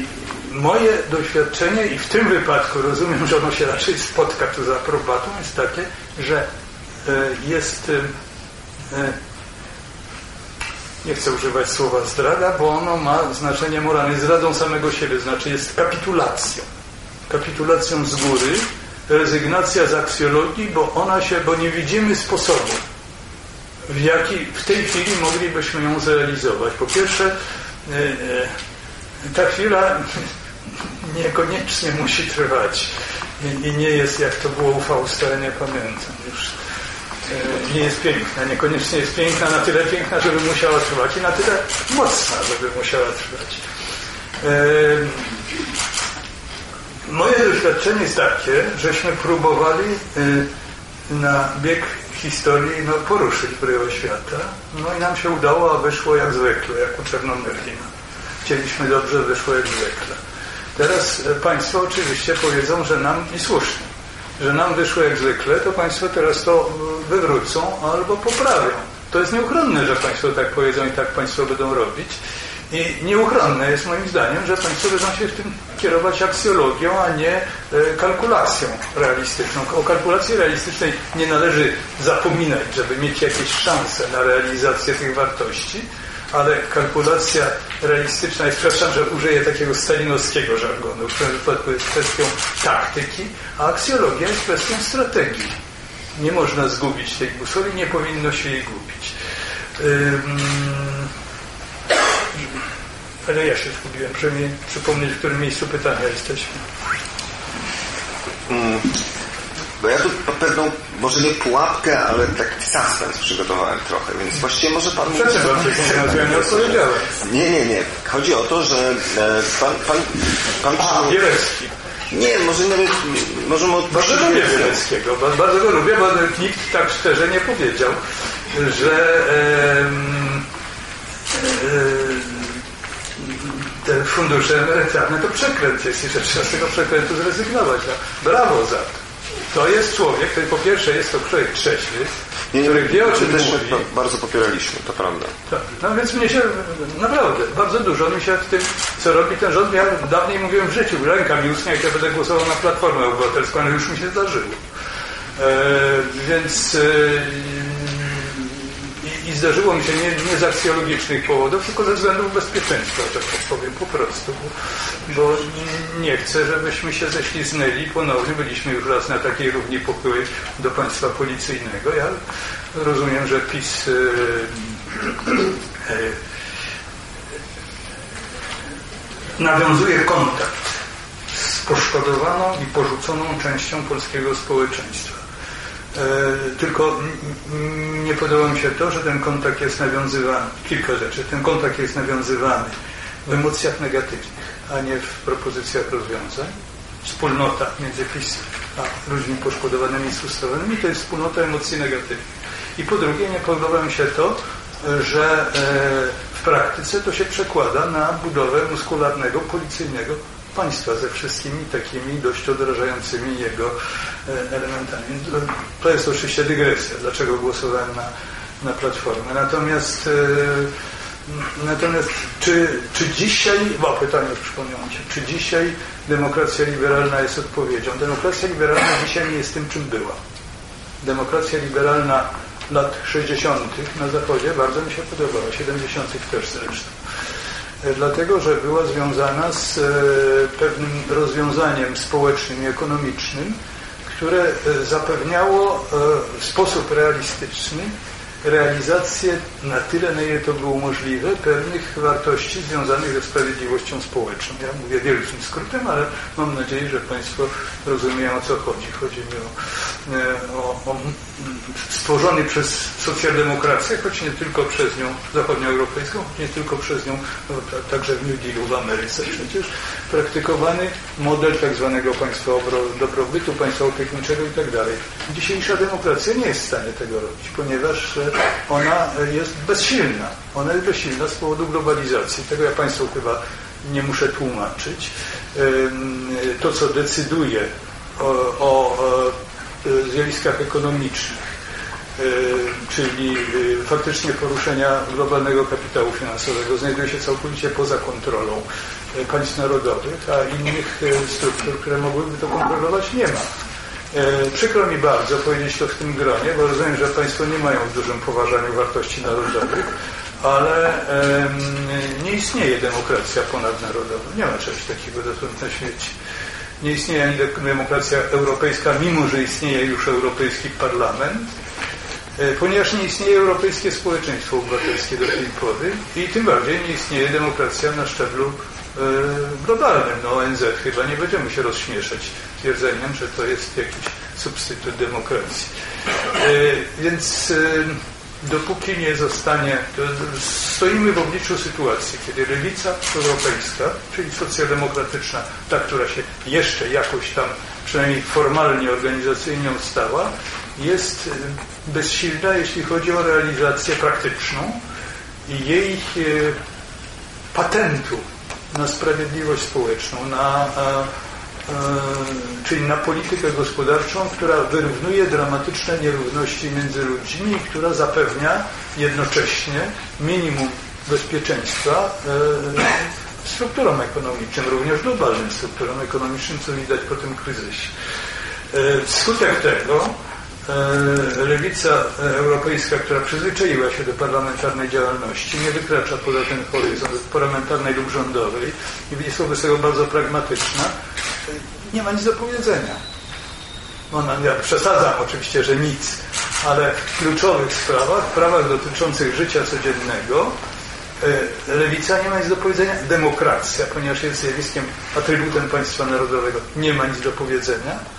moje doświadczenie i w tym wypadku rozumiem, że ono się raczej spotka tu z aprobatą, jest takie, że e, jest nie chcę używać słowa zdrada, bo ono ma znaczenie moralne, zdradą samego siebie, znaczy jest kapitulacją. Kapitulacją z góry, rezygnacja z aksjologii, bo ona się, bo nie widzimy sposobu, w jaki w tej chwili moglibyśmy ją zrealizować. Po pierwsze, e, e, ta chwila niekoniecznie musi trwać i nie jest, jak to było u Fausta, nie pamiętam już, nie jest piękna, niekoniecznie jest piękna, na tyle piękna, żeby musiała trwać i na tyle mocna, żeby musiała trwać. Moje doświadczenie jest takie, żeśmy próbowali na bieg historii no, poruszyć bryłę świata. No i nam się udało, a wyszło jak zwykle, jak u Czernomyrlina. Chcieliśmy dobrze, wyszło jak zwykle. Teraz e, Państwo oczywiście powiedzą, że nam i słusznie, że nam wyszło jak zwykle, to Państwo teraz to wywrócą albo poprawią. To jest nieuchronne, że Państwo tak powiedzą i tak Państwo będą robić. I nieuchronne jest moim zdaniem, że Państwo będą się w tym kierować aksjologią, a nie e, kalkulacją realistyczną. O kalkulacji realistycznej nie należy zapominać, żeby mieć jakieś szanse na realizację tych wartości, ale kalkulacja realistyczna jest, przepraszam, że użyję takiego stalinowskiego żargonu, w tym wypadku jest kwestią taktyki, a aksjologia jest kwestią strategii. Nie można zgubić tej busoli, nie powinno się jej gubić. Ale ja się zgubiłem, żeby mi przypomnieć, w którym miejscu pytania jesteśmy. Mm, bo ja tu może nie pułapkę, ale taki suspens przygotowałem trochę, więc właściwie może Pan... Przepraszam, ja nie. Nie, nie, nie. Chodzi o to, że e, Pan... pan, pan A, Bielecki. Nie, może nawet... Możemy. Bardzo lubię Bieleckiego, bardzo go lubię, bo nikt tak szczerze nie powiedział, że... E, e, te fundusze emerytalne to przekręt jest i że trzeba z tego przekrętu zrezygnować. No, brawo za to. To jest człowiek, który po pierwsze jest to człowiek trzeźwy, nie, który wie o czym też mówi. bardzo popieraliśmy, to prawda. No więc mnie się naprawdę bardzo dużo mi się w tym, co robi ten rząd. Ja dawniej mówiłem w życiu, ręka mi uschnie, jak ja będę głosował na Platformę Obywatelską, ale już mi się zdarzyło. E, więc e, i zdarzyło mi się nie, nie z aksjologicznych powodów, tylko ze względów bezpieczeństwa, tak powiem po prostu, bo, bo nie chcę, żebyśmy się ześliznęli ponownie. Byliśmy już raz na takiej równi pochyły do państwa policyjnego. Ja rozumiem, że PiS e, e, nawiązuje kontakt z poszkodowaną i porzuconą częścią polskiego społeczeństwa. E, tylko nie podoba mi się to, że ten kontakt jest nawiązywany, kilka rzeczy, ten kontakt jest nawiązywany w emocjach negatywnych, a nie w propozycjach rozwiązań. Wspólnota między a ludźmi poszkodowanymi i sfrustrowanymi to jest wspólnota emocji negatywnych. I po drugie nie podoba mi się to, że e, w praktyce to się przekłada na budowę muskularnego, policyjnego państwa ze wszystkimi takimi dość odrażającymi jego e, elementami. To jest oczywiście dygresja, dlaczego głosowałem na, na Platformę. Natomiast e, natomiast czy, czy dzisiaj, bo pytanie już przypomniałem się, czy dzisiaj demokracja liberalna jest odpowiedzią? Demokracja liberalna dzisiaj nie jest tym, czym była. Demokracja liberalna lat 60. na Zachodzie bardzo mi się podobała, 70. też zresztą. E, dlatego że była związana z e, pewnym rozwiązaniem społecznym i ekonomicznym, które e, zapewniało w sposób realistyczny realizację na tyle, na ile to było możliwe, pewnych wartości związanych ze sprawiedliwością społeczną. Ja mówię wielkim skrótem, ale mam nadzieję, że Państwo rozumieją o co chodzi. Chodzi mi o, o, o stworzony przez socjaldemokrację, choć nie tylko przez nią zachodnioeuropejską, choć nie tylko przez nią, no, także w New Dealu w Ameryce przecież, praktykowany model tak zwanego państwa dobrobytu, państwa opiekuńczego i tak dalej. Dzisiejsza demokracja nie jest w stanie tego robić, ponieważ e, ona jest bezsilna. Ona jest bezsilna z powodu globalizacji. Tego ja Państwu chyba nie muszę tłumaczyć. To, co decyduje o, o zjawiskach ekonomicznych, czyli faktycznie poruszenia globalnego kapitału finansowego, znajduje się całkowicie poza kontrolą państw narodowych, a innych struktur, które mogłyby to kontrolować, nie ma. Przykro mi bardzo powiedzieć to w tym gronie, bo rozumiem, że Państwo nie mają w dużym poważaniu wartości narodowych, ale nie istnieje demokracja ponadnarodowa. Nie ma czegoś takiego dotąd na świecie. Nie istnieje ani demokracja europejska, mimo że istnieje już Europejski Parlament, e, ponieważ nie istnieje Europejskie Społeczeństwo Obywatelskie do tej pory i tym bardziej nie istnieje demokracja na szczeblu E, globalnym. No ONZ chyba nie będziemy się rozśmieszać twierdzeniem, że to jest jakiś substytut demokracji. E, więc dopóki nie zostanie, stoimy w obliczu sytuacji, kiedy lewica europejska, czyli socjaldemokratyczna, ta, która się jeszcze jakoś tam, przynajmniej formalnie, organizacyjnie stała, jest bezsilna, jeśli chodzi o realizację praktyczną i jej patentu na sprawiedliwość społeczną, na, czyli na politykę gospodarczą, która wyrównuje dramatyczne nierówności między ludźmi i która zapewnia jednocześnie minimum bezpieczeństwa strukturą ekonomiczną, również globalnym strukturą ekonomiczną, co widać po tym kryzysie. Wskutek tego E, lewica europejska, która przyzwyczaiła się do parlamentarnej działalności, nie wykracza poza ten horyzont parlamentarnej lub rządowej i będzie wobec tego bardzo pragmatyczna, nie ma nic do powiedzenia. Ona, ja przesadzam oczywiście, że nic, ale w kluczowych sprawach, w dotyczących życia codziennego, e, lewica nie ma nic do powiedzenia. Demokracja, ponieważ jest zjawiskiem, atrybutem państwa narodowego, nie ma nic do powiedzenia E,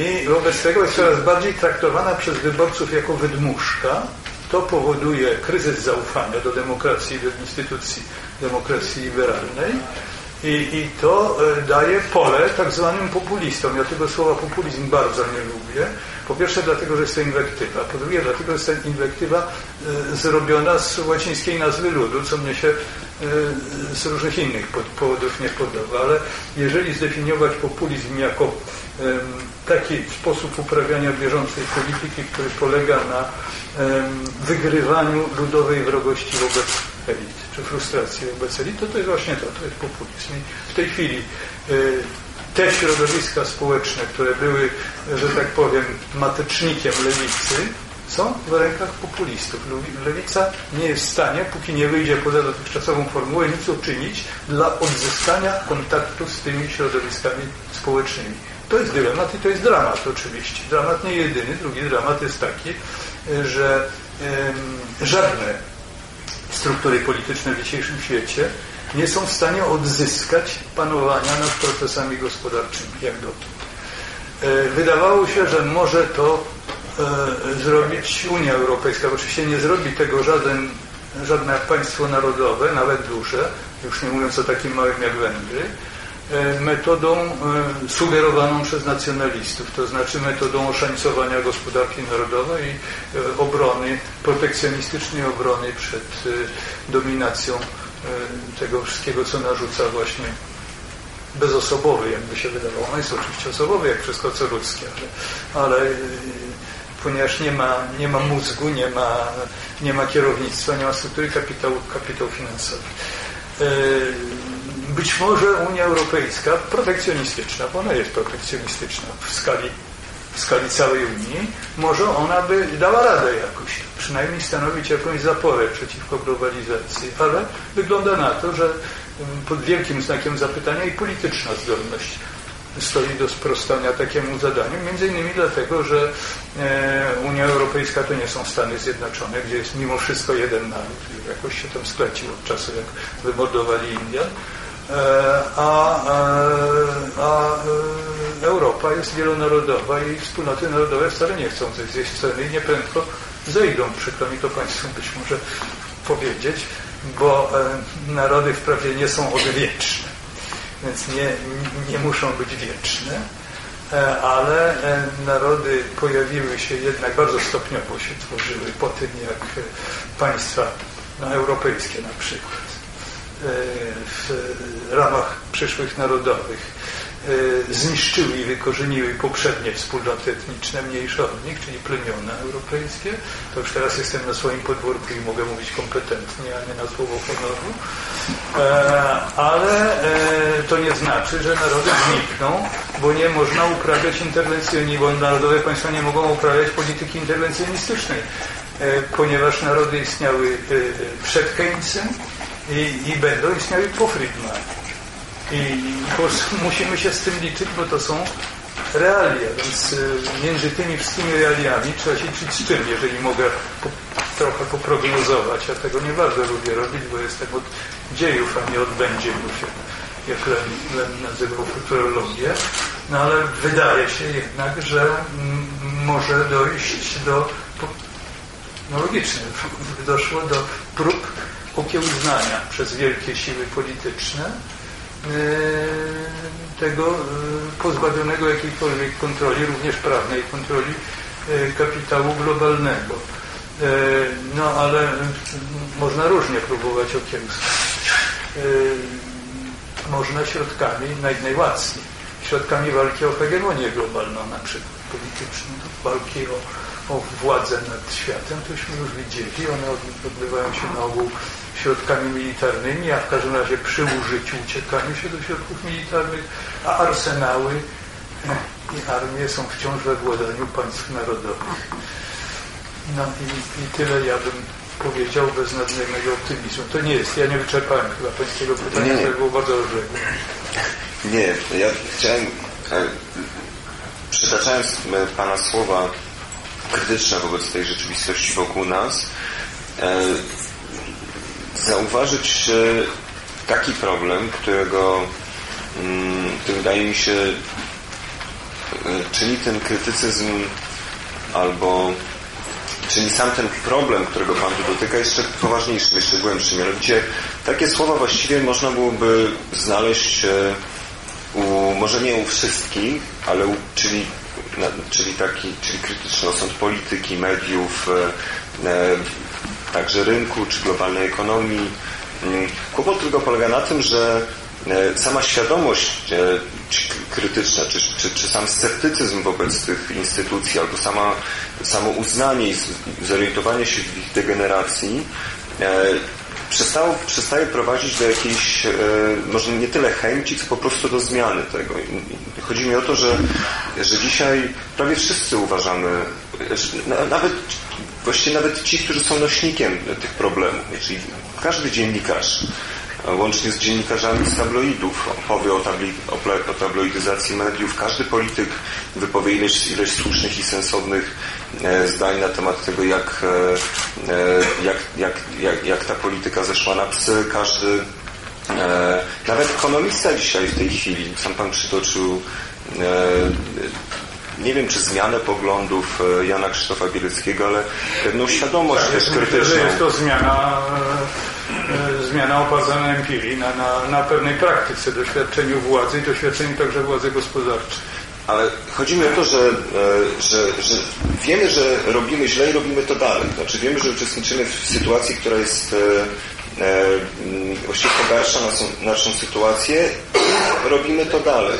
i wobec tego jest coraz bardziej traktowana przez wyborców jako wydmuszka. To powoduje kryzys zaufania do demokracji, do instytucji demokracji liberalnej i, i to e, daje pole tak zwanym populistom. Ja tego słowa populizm bardzo nie lubię. Po pierwsze dlatego, że jest to inwektywa. Po drugie dlatego, że jest to inwektywa e, zrobiona z łacińskiej nazwy ludu, co mnie się z różnych innych powodów nie podoba. Ale jeżeli zdefiniować populizm jako taki sposób uprawiania bieżącej polityki, który polega na wygrywaniu ludowej wrogości wobec elit, czy frustracji wobec elit, to to jest właśnie to, to jest populizm. I w tej chwili e, te środowiska społeczne, które były, że tak powiem, matecznikiem lewicy, są w rękach populistów. Lewica nie jest w stanie, póki nie wyjdzie poza dotychczasową formułę, nic uczynić dla odzyskania kontaktu z tymi środowiskami społecznymi. To jest dylemat i to jest dramat oczywiście. Dramat nie jedyny. Drugi dramat jest taki, że żadne struktury polityczne w dzisiejszym świecie nie są w stanie odzyskać panowania nad procesami gospodarczymi, jak dotąd. E, wydawało się, że może to e, zrobić Unia Europejska. Oczywiście nie zrobi tego żaden, żadne państwo narodowe, nawet duże, już nie mówiąc o takim małym jak Węgry, metodą e, sugerowaną przez nacjonalistów, to znaczy metodą oszańcowania gospodarki narodowej i e, obrony, protekcjonistycznej obrony przed dominacją tego wszystkiego, co narzuca właśnie bezosobowy, jakby się wydawało. On jest oczywiście osobowy, jak wszystko co ludzkie, ale, ale ponieważ nie ma, nie ma mózgu, nie ma, nie ma kierownictwa, nie ma struktury kapitału, kapitału finansowy być może Unia Europejska protekcjonistyczna, bo ona jest protekcjonistyczna w skali, w skali całej Unii, może ona by dała radę jakoś, przynajmniej stanowić jakąś zaporę przeciwko globalizacji, ale wygląda na to, że pod wielkim znakiem zapytania i polityczna zdolność stoi do sprostania takiemu zadaniu, między innymi dlatego, że e, Unia Europejska to nie są Stany Zjednoczone, gdzie jest mimo wszystko jeden naród, jakoś się tam sklecił od czasu, jak wymordowali Indian, a, e, a e, Europa jest wielonarodowa i wspólnoty narodowe wcale nie chcą zejść z tej sceny i nieprędko zejdą. Przykro mi to Państwu być może powiedzieć, bo narody wprawdzie nie są odwieczne, więc nie, nie muszą być wieczne, ale narody pojawiły się jednak bardzo stopniowo się tworzyły po tym, jak państwa no, europejskie na przykład w ramach przyszłych narodowych e, zniszczyły i wykorzeniły poprzednie wspólnoty etniczne, mniejsze od nich, czyli plemiona europejskie. To już teraz jestem na swoim podwórku i mogę mówić kompetentnie, a nie na słowo honoru. E, ale e, to nie znaczy, że narody znikną, bo nie można uprawiać interwencjonizmu, bo narodowe państwa nie mogą uprawiać polityki interwencjonistycznej, ponieważ narody istniały przed Keynesem, i, i będą istniały po Friedman. I prostu musimy się z tym liczyć, bo to są realia, więc y, między tymi wszystkimi realiami trzeba się liczyć z czym, jeżeli mogę po, trochę poprognozować. Ja tego nie bardzo lubię robić, bo jestem od dziejów, a nie od będzienów, jak, jak Len nazywał futurologię. No ale wydaje się jednak, że może dojść do no logicznie, doszło do prób okiełznania przez wielkie siły polityczne e, tego e, pozbawionego jakiejkolwiek kontroli, również prawnej kontroli e, kapitału globalnego. No ale można różnie próbować okiełznać. Można środkami naj, środkami walki o hegemonię globalną na przykład polityczną, walki o, o władzę nad światem, tośmy już widzieli, one odbywają się na ogół środkami militarnymi, a w każdym razie przy użyciu uciekaniu się do środków militarnych, a arsenały i armie są wciąż we władaniu państw narodowych. No i, i tyle ja bym powiedział bez nadmiernego optymizmu. To nie jest, ja nie wyczerpałem chyba pańskiego pytania, które było bardzo rozległe. Nie, ja chciałem, e, przytaczając e, Pana słowa krytyczne wobec tej rzeczywistości wokół nas, e, zauważyć taki problem, którego, mm, który wydaje mi się czyni ten krytycyzm albo czyli sam ten problem, którego Pan tu dotyka, jeszcze poważniejszy, jeszcze głębszy. Mianowicie takie słowa właściwie można byłoby znaleźć u, może nie u wszystkich, ale u, czyli, czyli taki, czyli krytyczny osąd polityki, mediów, e, e, także rynku czy globalnej ekonomii. Mm, kłopot tylko polega na tym, że e, sama świadomość e, krytyczna, czy, czy, czy sam sceptycyzm wobec tych instytucji, albo sama, samo uznanie i zorientowanie się w ich degeneracji e, przestało, przestaje prowadzić do jakiejś, e, może nie tyle chęci, co po prostu do zmiany tego. Chodzi mi o to, że, że dzisiaj prawie wszyscy uważamy, nawet właściwie nawet ci, którzy są nośnikiem tych problemów, czyli każdy dziennikarz, łącznie z dziennikarzami z tabloidów, opowie o, tabli, o tabloidyzacji mediów. Każdy polityk wypowie ileś, ileś słusznych i sensownych e, zdań na temat tego, jak, e, e, jak, jak, jak, jak ta polityka zeszła na psy. Każdy, nawet ekonomista dzisiaj w tej chwili, sam Pan przytoczył nie wiem, czy zmianę poglądów Jana Krzysztofa Bieleckiego, ale pewną świadomość tak, też krytyczną. Że jest to zmiana E, zmiana oparta na empirii, na, na, na pewnej praktyce, doświadczeniu władzy i doświadczeniu także władzy gospodarczej. Ale chodzi mi o to, że, e, że, że wiemy, że robimy źle i robimy to dalej. Znaczy wiemy, że uczestniczymy w sytuacji, która jest e, e, właściwie pogarsza naszą, naszą sytuację i robimy to dalej.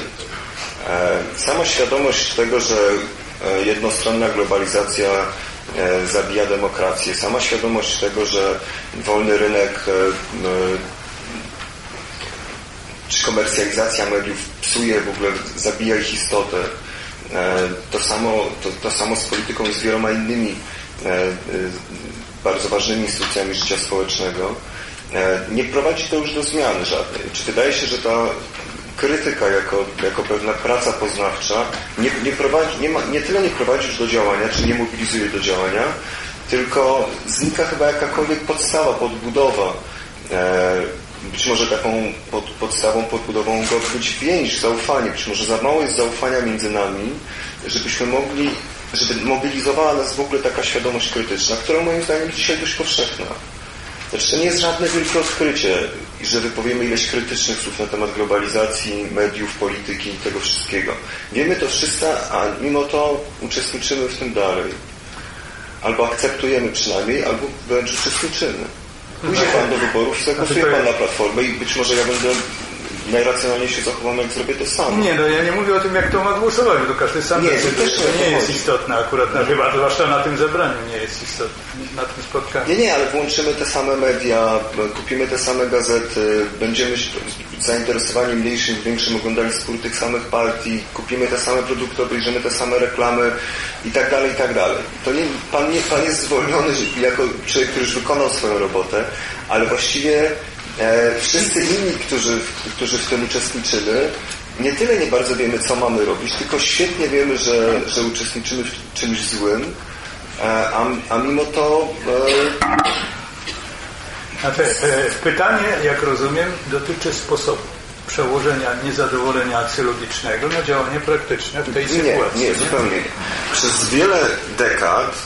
E, sama świadomość tego, że jednostronna globalizacja E, zabija demokrację. Sama świadomość tego, że wolny rynek e, czy komercjalizacja mediów psuje w ogóle, zabija ich istotę. E, to samo, to, to samo z polityką i z wieloma innymi bardzo ważnymi instytucjami życia społecznego. Nie prowadzi to już do zmiany żadnej. Czy wydaje się, że ta krytyka jako, jako pewna praca poznawcza nie, nie, prowadzi, nie, ma, nie tyle nie prowadzi już do działania, czy nie mobilizuje do działania, tylko znika chyba jakakolwiek podstawa, podbudowa. E, być może taką pod, podstawą, podbudową mogła być więź, zaufanie. Być może za mało jest zaufania między nami, żebyśmy mogli, żeby mobilizowała nas w ogóle taka świadomość krytyczna, która moim zdaniem jest dzisiaj dość powszechna. Znaczy to nie jest żadne wielkie odkrycie, że wypowiemy ileś krytycznych słów na temat globalizacji, mediów, polityki i tego wszystkiego. Wiemy to wszyscy, a mimo to uczestniczymy w tym dalej. Albo akceptujemy przynajmniej, albo wręcz uczestniczymy. Pójdzie Pan do wyborów zagłosuje Pan na Platformę i być może ja będę najracjonalniej się zachowam, jak zrobię to samo. Nie, no ja nie mówię o tym, jak to ma głosować, bo każdy sam nie, to, też to nie jest istotne akurat, na, chyba zwłaszcza na tym zebraniu nie jest istotne, na tym spotkaniu. Nie, nie, ale włączymy te same media, kupimy te same gazety, będziemy zainteresowani mniejszym, większym oglądali spór tych samych partii, kupimy te same produkty, obejrzymy te same reklamy i tak dalej, i tak dalej. To nie, pan, nie, pan jest zwolniony jako człowiek, który już wykonał swoją robotę, ale właściwie wszyscy inni, którzy, którzy w tym uczestniczymy, nie tyle nie bardzo wiemy, co mamy robić, tylko świetnie wiemy, że, że uczestniczymy w czymś złym, e, a, a mimo to... Znaczy, pytanie, jak rozumiem, dotyczy sposobu przełożenia niezadowolenia aksjologicznego na działanie praktyczne w tej sytuacji. Nie, nie, zupełnie nie. Przez wiele dekad,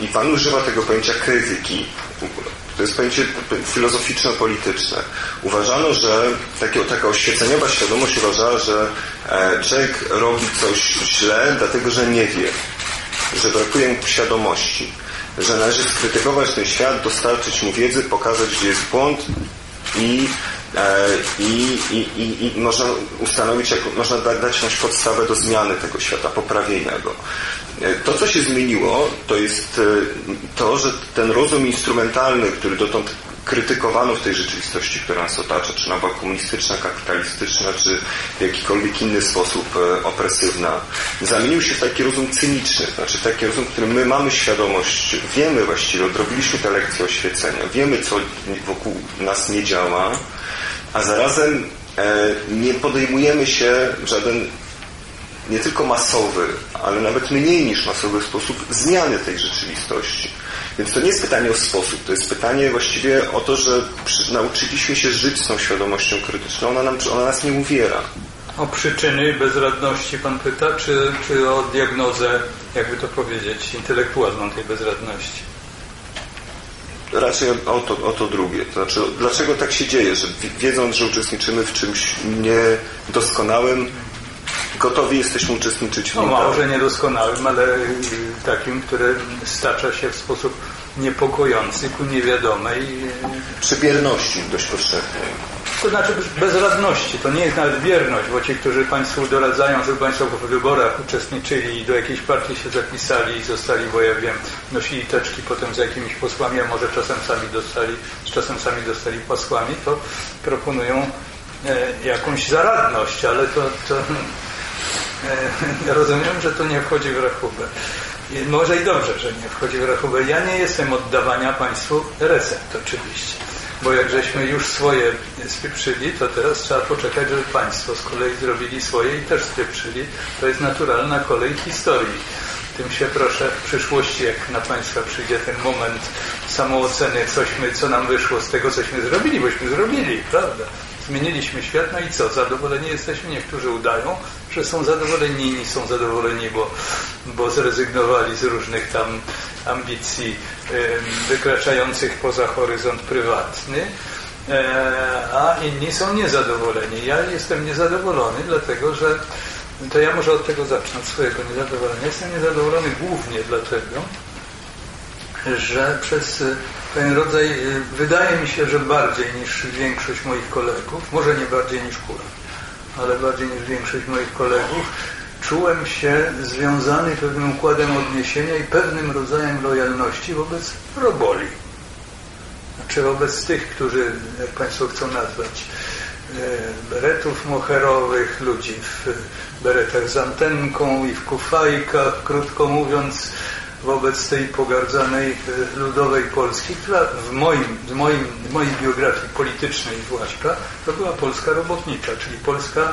i Pan używa tego pojęcia krytyki w ogóle, to jest pojęcie filozoficzno-polityczne. Uważano, że takie, taka oświeceniowa świadomość uważała, że e, człowiek robi coś źle, dlatego że nie wie, że brakuje mu świadomości, że należy skrytykować ten świat, dostarczyć mu wiedzy, pokazać, gdzie jest błąd i e, i, i, i, i, można ustanowić, jak, można dać jakąś podstawę do zmiany tego świata, poprawienia go. E, to, co się zmieniło, to jest e, to, że ten rozum instrumentalny, który dotąd krytykowano w tej rzeczywistości, która nas otacza, czy nowa komunistyczna, kapitalistyczna, czy w jakikolwiek inny sposób e, opresywna, zamienił się w taki rozum cyniczny, znaczy taki rozum, w którym my mamy świadomość, wiemy właściwie, odrobiliśmy te lekcje oświecenia, wiemy, co wokół nas nie działa, a zarazem nie podejmujemy się w żaden nie tylko masowy, ale nawet mniej niż masowy sposób zmiany tej rzeczywistości. Więc to nie jest pytanie o sposób, to jest pytanie właściwie o to, że nauczyliśmy się żyć z tą świadomością krytyczną, ona, nam, ona nas nie uwiera. O przyczyny bezradności Pan pyta, czy, czy o diagnozę, jakby to powiedzieć, intelektualną tej bezradności? Raczej o to, o to drugie. To znaczy, dlaczego tak się dzieje, że wiedząc, że uczestniczymy w czymś niedoskonałym, gotowi jesteśmy uczestniczyć w no, nim. No może niedoskonałym, ale takim, które stacza się w sposób niepokojący ku niewiadomej. Przybierności dość powszechnej. To znaczy bezradności, to nie jest nawet bierność, bo ci, którzy Państwu doradzają, żeby Państwo w wyborach uczestniczyli i do jakiejś partii się zapisali i zostali, bo ja wiem, nosili teczki potem z jakimiś posłami, a może czasem sami dostali, czasem sami dostali posłami, to proponują e, jakąś zaradność, ale to, to E, rozumiem, że to nie wchodzi w rachubę. Może i dobrze, że nie wchodzi w rachubę. Ja nie jestem oddawania Państwu recept oczywiście. Bo jak żeśmy już swoje spieprzyli, to teraz trzeba poczekać, żeby Państwo z kolei zrobili swoje i też spieprzyli. To jest naturalna kolej historii. Tym się proszę w przyszłości, jak na Państwa przyjdzie ten moment samooceny, cośmy, co nam wyszło z tego, cośmy zrobili, bośmy zrobili, prawda? Zmieniliśmy świat, no i co? Zadowoleni jesteśmy? Niektórzy udają, że są zadowoleni, inni są zadowoleni, bo, bo zrezygnowali z różnych tam ambicji wykraczających poza horyzont prywatny, e, a inni są niezadowoleni. Ja jestem niezadowolony, dlatego że to ja może od tego zacznę, od swojego niezadowolenia. Jestem niezadowolony głównie dlatego, że przez ten rodzaj, y, wydaje mi się, że bardziej niż większość moich kolegów, może nie bardziej niż Kura, ale bardziej niż większość moich kolegów, czułem się związany pewnym układem odniesienia i pewnym rodzajem lojalności wobec roboli. Znaczy wobec tych, którzy, jak Państwo chcą nazwać, y, beretów moherowych, ludzi w beretach z antenką i w kufajkach, krótko mówiąc, wobec tej pogardzanej e, ludowej Polski, która w, moim, w, moim, w mojej biografii politycznej zwłaszcza to była Polska robotnicza, czyli Polska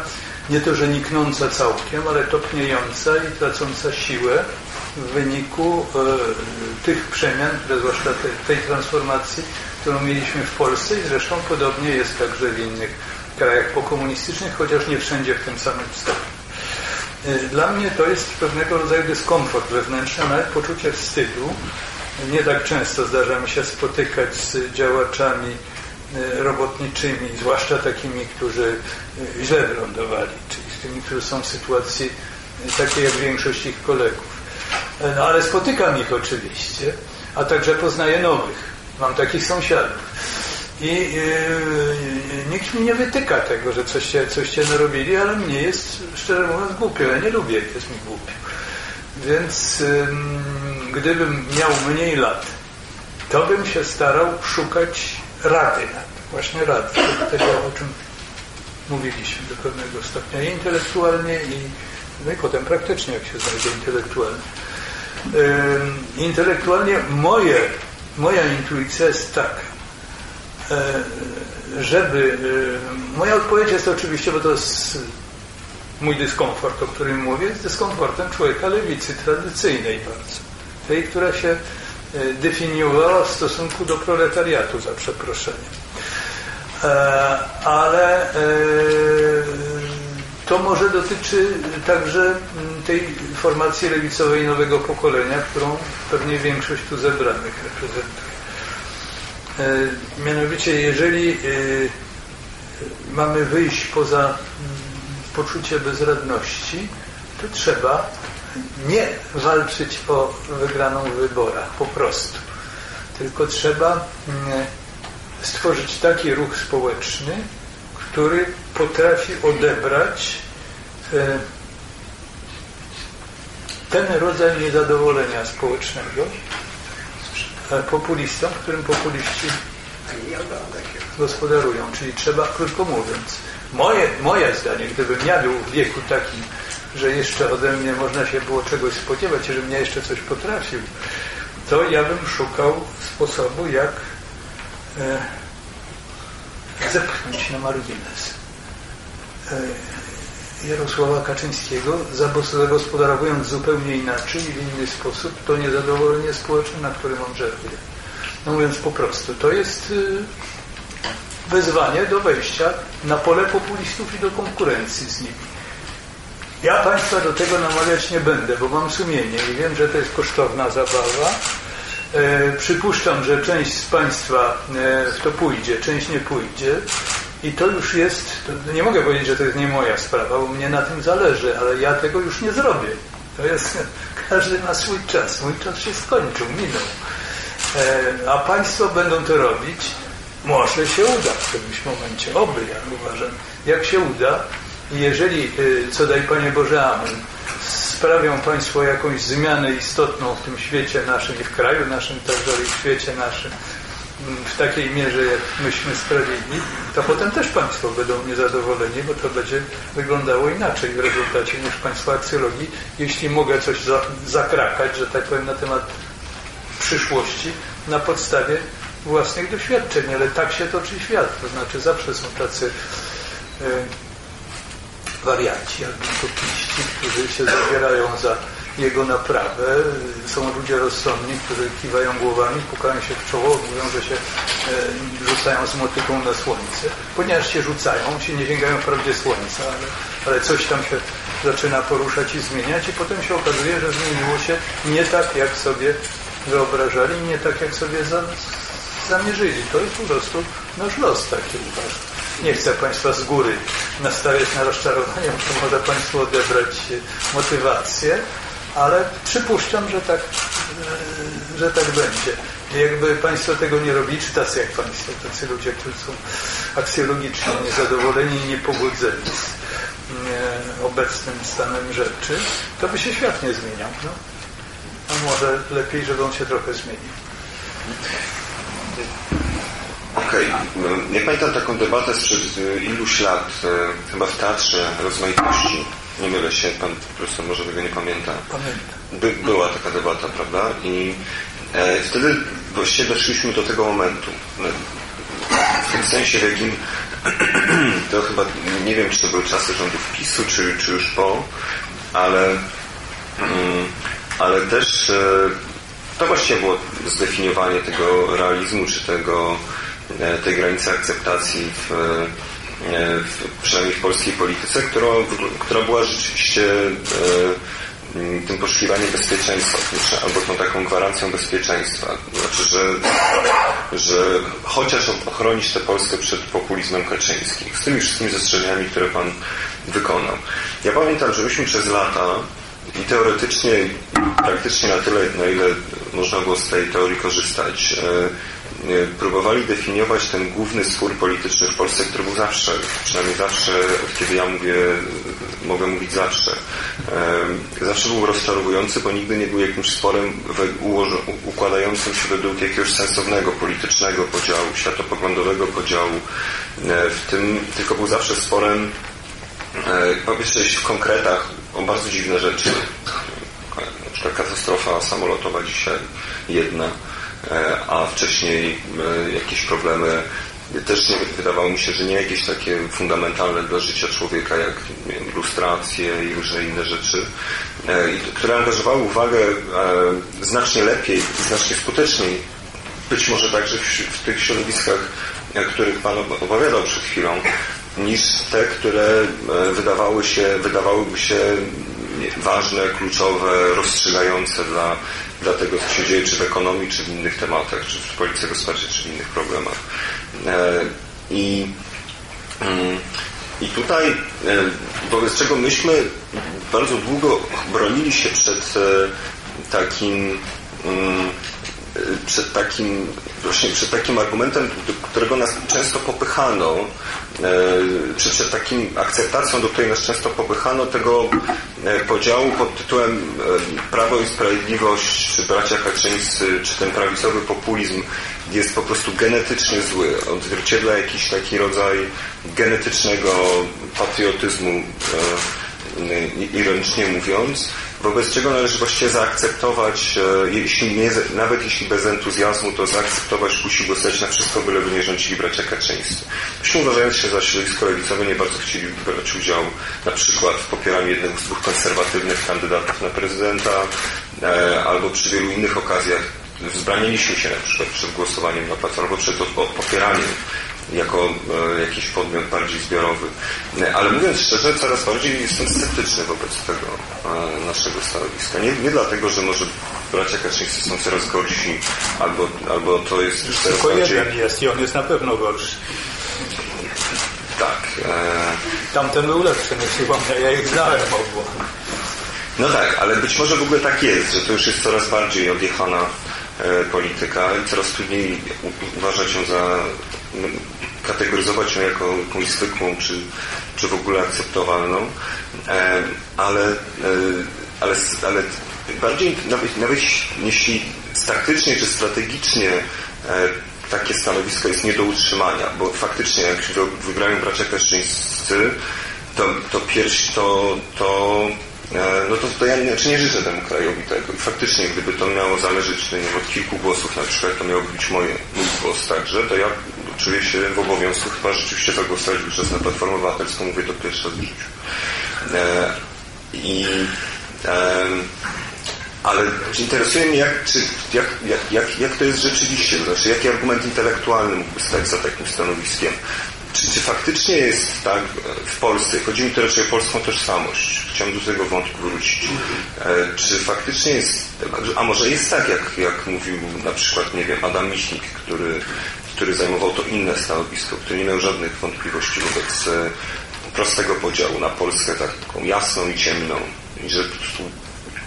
nie to, że niknąca całkiem, ale topniejąca i tracąca siłę w wyniku e, tych przemian, które zwłaszcza te, tej transformacji, którą mieliśmy w Polsce i zresztą podobnie jest także w innych krajach pokomunistycznych, chociaż nie wszędzie w tym samym stopniu. Y, dla mnie to jest pewnego rodzaju dyskomfort wewnętrzny, nawet poczucie wstydu. Nie tak często zdarza mi się spotykać z działaczami y, robotniczymi, zwłaszcza takimi, którzy y, źle wylądowali, czyli z tymi, którzy są w sytuacji takiej jak większość ich kolegów. No ale spotykam ich oczywiście, a także poznaję nowych. Mam takich sąsiadów. I yy, nikt mi nie wytyka tego, że coście, coście narobili, ale mnie jest, szczerze mówiąc, głupio. Ja nie lubię, jest mi głupio. Więc yy, gdybym miał mniej lat, to bym się starał szukać rady, właśnie rady, tego, o czym mówiliśmy do pewnego stopnia i intelektualnie, i, no i potem praktycznie, jak się znajdzie intelektualnie. Yy, intelektualnie moje, moja intuicja jest taka, żeby... E, moja odpowiedź jest oczywiście, bo to jest mój dyskomfort, o którym mówię, jest dyskomfortem człowieka lewicy tradycyjnej bardzo. Tej, która się e, definiowała w stosunku do proletariatu, za przeproszeniem. Ale to może dotyczy także tej formacji lewicowej nowego pokolenia, którą pewnie większość tu zebranych reprezentuje. E, mianowicie, jeżeli e, mamy wyjść poza mm, poczucie bezradności, to trzeba nie walczyć o wygraną w wyborach, po prostu. Tylko trzeba mm, stworzyć taki ruch społeczny, który potrafi odebrać e, ten rodzaj niezadowolenia społecznego, populistom, którym populiści gospodarują. Czyli trzeba, krótko mówiąc, moje, moje zdanie, gdybym ja był w wieku takim, że jeszcze ode mnie można się było czegoś spodziewać, żebym ja jeszcze coś potrafił, to ja bym szukał sposobu, jak e, zepchnąć na margines e, Jarosława Kaczyńskiego, zagospodarowując zupełnie inaczej i w inny sposób to niezadowolenie społeczne, na którym on żeruje. No mówiąc po prostu, to jest y, wezwanie do wejścia na pole populistów i do konkurencji z nimi. Ja Państwa do tego namawiać nie będę, bo mam sumienie i wiem, że to jest kosztowna zabawa. E, przypuszczam, że część z Państwa e, w to pójdzie, część nie pójdzie. I to już jest, to nie mogę powiedzieć, że to jest nie moja sprawa, bo mnie na tym zależy, ale ja tego już nie zrobię. To jest, każdy ma swój czas. Mój czas się skończył, minął. E, a Państwo będą to robić. Może się uda w którymś momencie. Oby, ja uważam. Jak się uda, jeżeli, e, co daj Panie Boże, Amen, sprawią Państwo jakąś zmianę istotną w tym świecie naszym i w kraju naszym także, i w świecie naszym, w takiej mierze, jak myśmy sprawili, to potem też Państwo będą niezadowoleni, bo to będzie wyglądało inaczej w rezultacie niż Państwo aksjologii. Jeśli mogę coś za, zakrakać, że tak powiem, na temat przyszłości, na podstawie własnych doświadczeń, ale tak się toczy świat. To znaczy zawsze są tacy e, wariaci albo utopiści, którzy się zabierają za jego naprawę. Są ludzie rozsądni, którzy kiwają głowami, pukają się w czoło, mówią, że się e, rzucają z motyką na słońce. Ponieważ się rzucają, się nie sięgają wprawdzie słońca, ale, ale coś tam się zaczyna poruszać i zmieniać i potem się okazuje, że zmieniło się nie tak, jak sobie wyobrażali, nie tak, jak sobie za, zamierzyli. To jest po prostu nasz los taki uważam. Nie chcę Państwa z góry nastawiać na rozczarowanie, bo może Państwu odebrać motywację, ale przypuszczam, że tak, e, że tak będzie. Jakby Państwo tego nie robili, czy tacy jak Państwo, tacy ludzie, którzy są aksjologicznie niezadowoleni i niepogodzeni z e, obecnym stanem rzeczy, to by się świat nie zmieniał. No. A może lepiej, żeby on się trochę zmienił. Okej. Okay. Ja pamiętam taką debatę sprzed iluś lat, e, chyba w Teatrze Rozmaitości nie mylę się, pan profesor może tego nie pamięta. By, była taka debata, prawda? I e, wtedy właściwie doszliśmy do tego momentu. No, w tym sensie, w jakim to chyba, nie wiem, czy to były czasy rządów PiSu, czy, czy już po, ale, mm, ale też e, to właściwie było zdefiniowanie tego realizmu, czy tego, e, tej granicy akceptacji w E, przynajmniej w polskiej polityce, która, która była rzeczywiście e, tym poszukiwaniem bezpieczeństwa, albo tą taką gwarancją bezpieczeństwa. Znaczy, że, że chociaż ochronić tę Polskę przed populizmem kaczyńskim, z tymi wszystkimi zastrzeżeniami, które Pan wykonał. Ja pamiętam, że myśmy przez lata i teoretycznie, praktycznie na tyle, na ile można było z tej teorii korzystać, e, próbowali definiować ten główny spór polityczny w Polsce, który był zawsze, przynajmniej zawsze, od kiedy ja mówię, mogę mówić zawsze, zawsze był rozczarowujący, bo nigdy nie był jakimś sporem układającym się według jakiegoś sensownego politycznego podziału, światopoglądowego podziału. E, w tym tylko był zawsze sporem, powiedzmy w konkretach, o bardzo dziwne rzeczy. Na przykład katastrofa samolotowa dzisiaj jedna a wcześniej e, jakieś problemy też nie, wydawało mi się, że nie jakieś takie fundamentalne dla życia człowieka, jak wiem, lustracje i różne inne rzeczy, e, które angażowały uwagę znacznie lepiej i znacznie skuteczniej, być może także w, tych środowiskach, których Pan opowiadał przed chwilą, niż te, które wydawały się, wydawałyby się ważne, kluczowe, rozstrzygające dla dla tego, co się dzieje czy w ekonomii, czy w innych tematach, czy w polityce gospodarczej, czy w innych problemach. E, I, mm, i tutaj, e, wobec czego myśmy bardzo długo bronili się przed e, takim mm, przed takim, właśnie przed takim argumentem, do którego nas często popychano, czy przed takim akceptacją, do której nas często popychano, tego podziału pod tytułem Prawo i Sprawiedliwość, czy bracia Kaczyńscy, czy ten prawicowy populizm jest po prostu genetycznie zły. Odzwierciedla jakiś taki rodzaj genetycznego patriotyzmu, ironicznie mówiąc, wobec czego należy właściwie zaakceptować, e, jeśli nie, nawet jeśli bez entuzjazmu, to zaakceptować musi głosować na wszystko, byleby nie rządzili bracia Kaczyńscy. Myśmy uważając się za środowisko lewicowe nie bardzo chcieli brać udziału na przykład w popieraniu jednego z dwóch konserwatywnych kandydatów na prezydenta e, albo przy wielu innych okazjach wzbraniliśmy się na przykład przed głosowaniem na albo przed popieraniem jako e, jakiś podmiot bardziej zbiorowy. Ale mówiąc szczerze, coraz bardziej jestem sceptyczny wobec tego e, naszego stanowiska. Nie, nie dlatego, że może bracia Kaczyńscy są coraz gorsi, albo, albo to jest już coraz Tylko bardziej... jeden jest i on jest na pewno gorszy. Tak. E... Tamten był lepszy, nie przypomnę, ja ich znałem obu. No tak, ale być może w ogóle tak jest, że to już jest coraz bardziej odjechana e, polityka i coraz trudniej uważać ją za kategoryzować ją jako jakąś zwykłą, czy, czy w ogóle akceptowalną, e, ale, e, ale, ale bardziej nawet, nawet jeśli taktycznie czy strategicznie e, takie stanowisko jest nie do utrzymania, bo faktycznie jak się wybrają bracia Kaczyńscy, to, to pierś to, to no to, to ja znaczy nie życzę temu krajowi tego. I faktycznie, gdyby to miało zależeć nie wiem, od kilku głosów na przykład, to miałby być moje, mój głos także, to ja czuję się w obowiązku chyba rzeczywiście zagłosować już na Platformę Obywatelską, mówię to pierwszy raz w życiu. E, I e, ale interesuje mnie, jak, czy, jak, jak, jak, jak to jest rzeczywiście, to znaczy jaki argument intelektualny mógłby stać za takim stanowiskiem. Czy, czy faktycznie jest tak w Polsce, chodzi mi tu raczej o polską tożsamość, chciałem do tego wątku wrócić, e, czy faktycznie jest, a może jest tak, jak, jak mówił na przykład, nie wiem, Adam Michnik, który który zajmował to inne stanowisko, który nie miał żadnych wątpliwości wobec e, prostego podziału na Polskę taką jasną i ciemną i że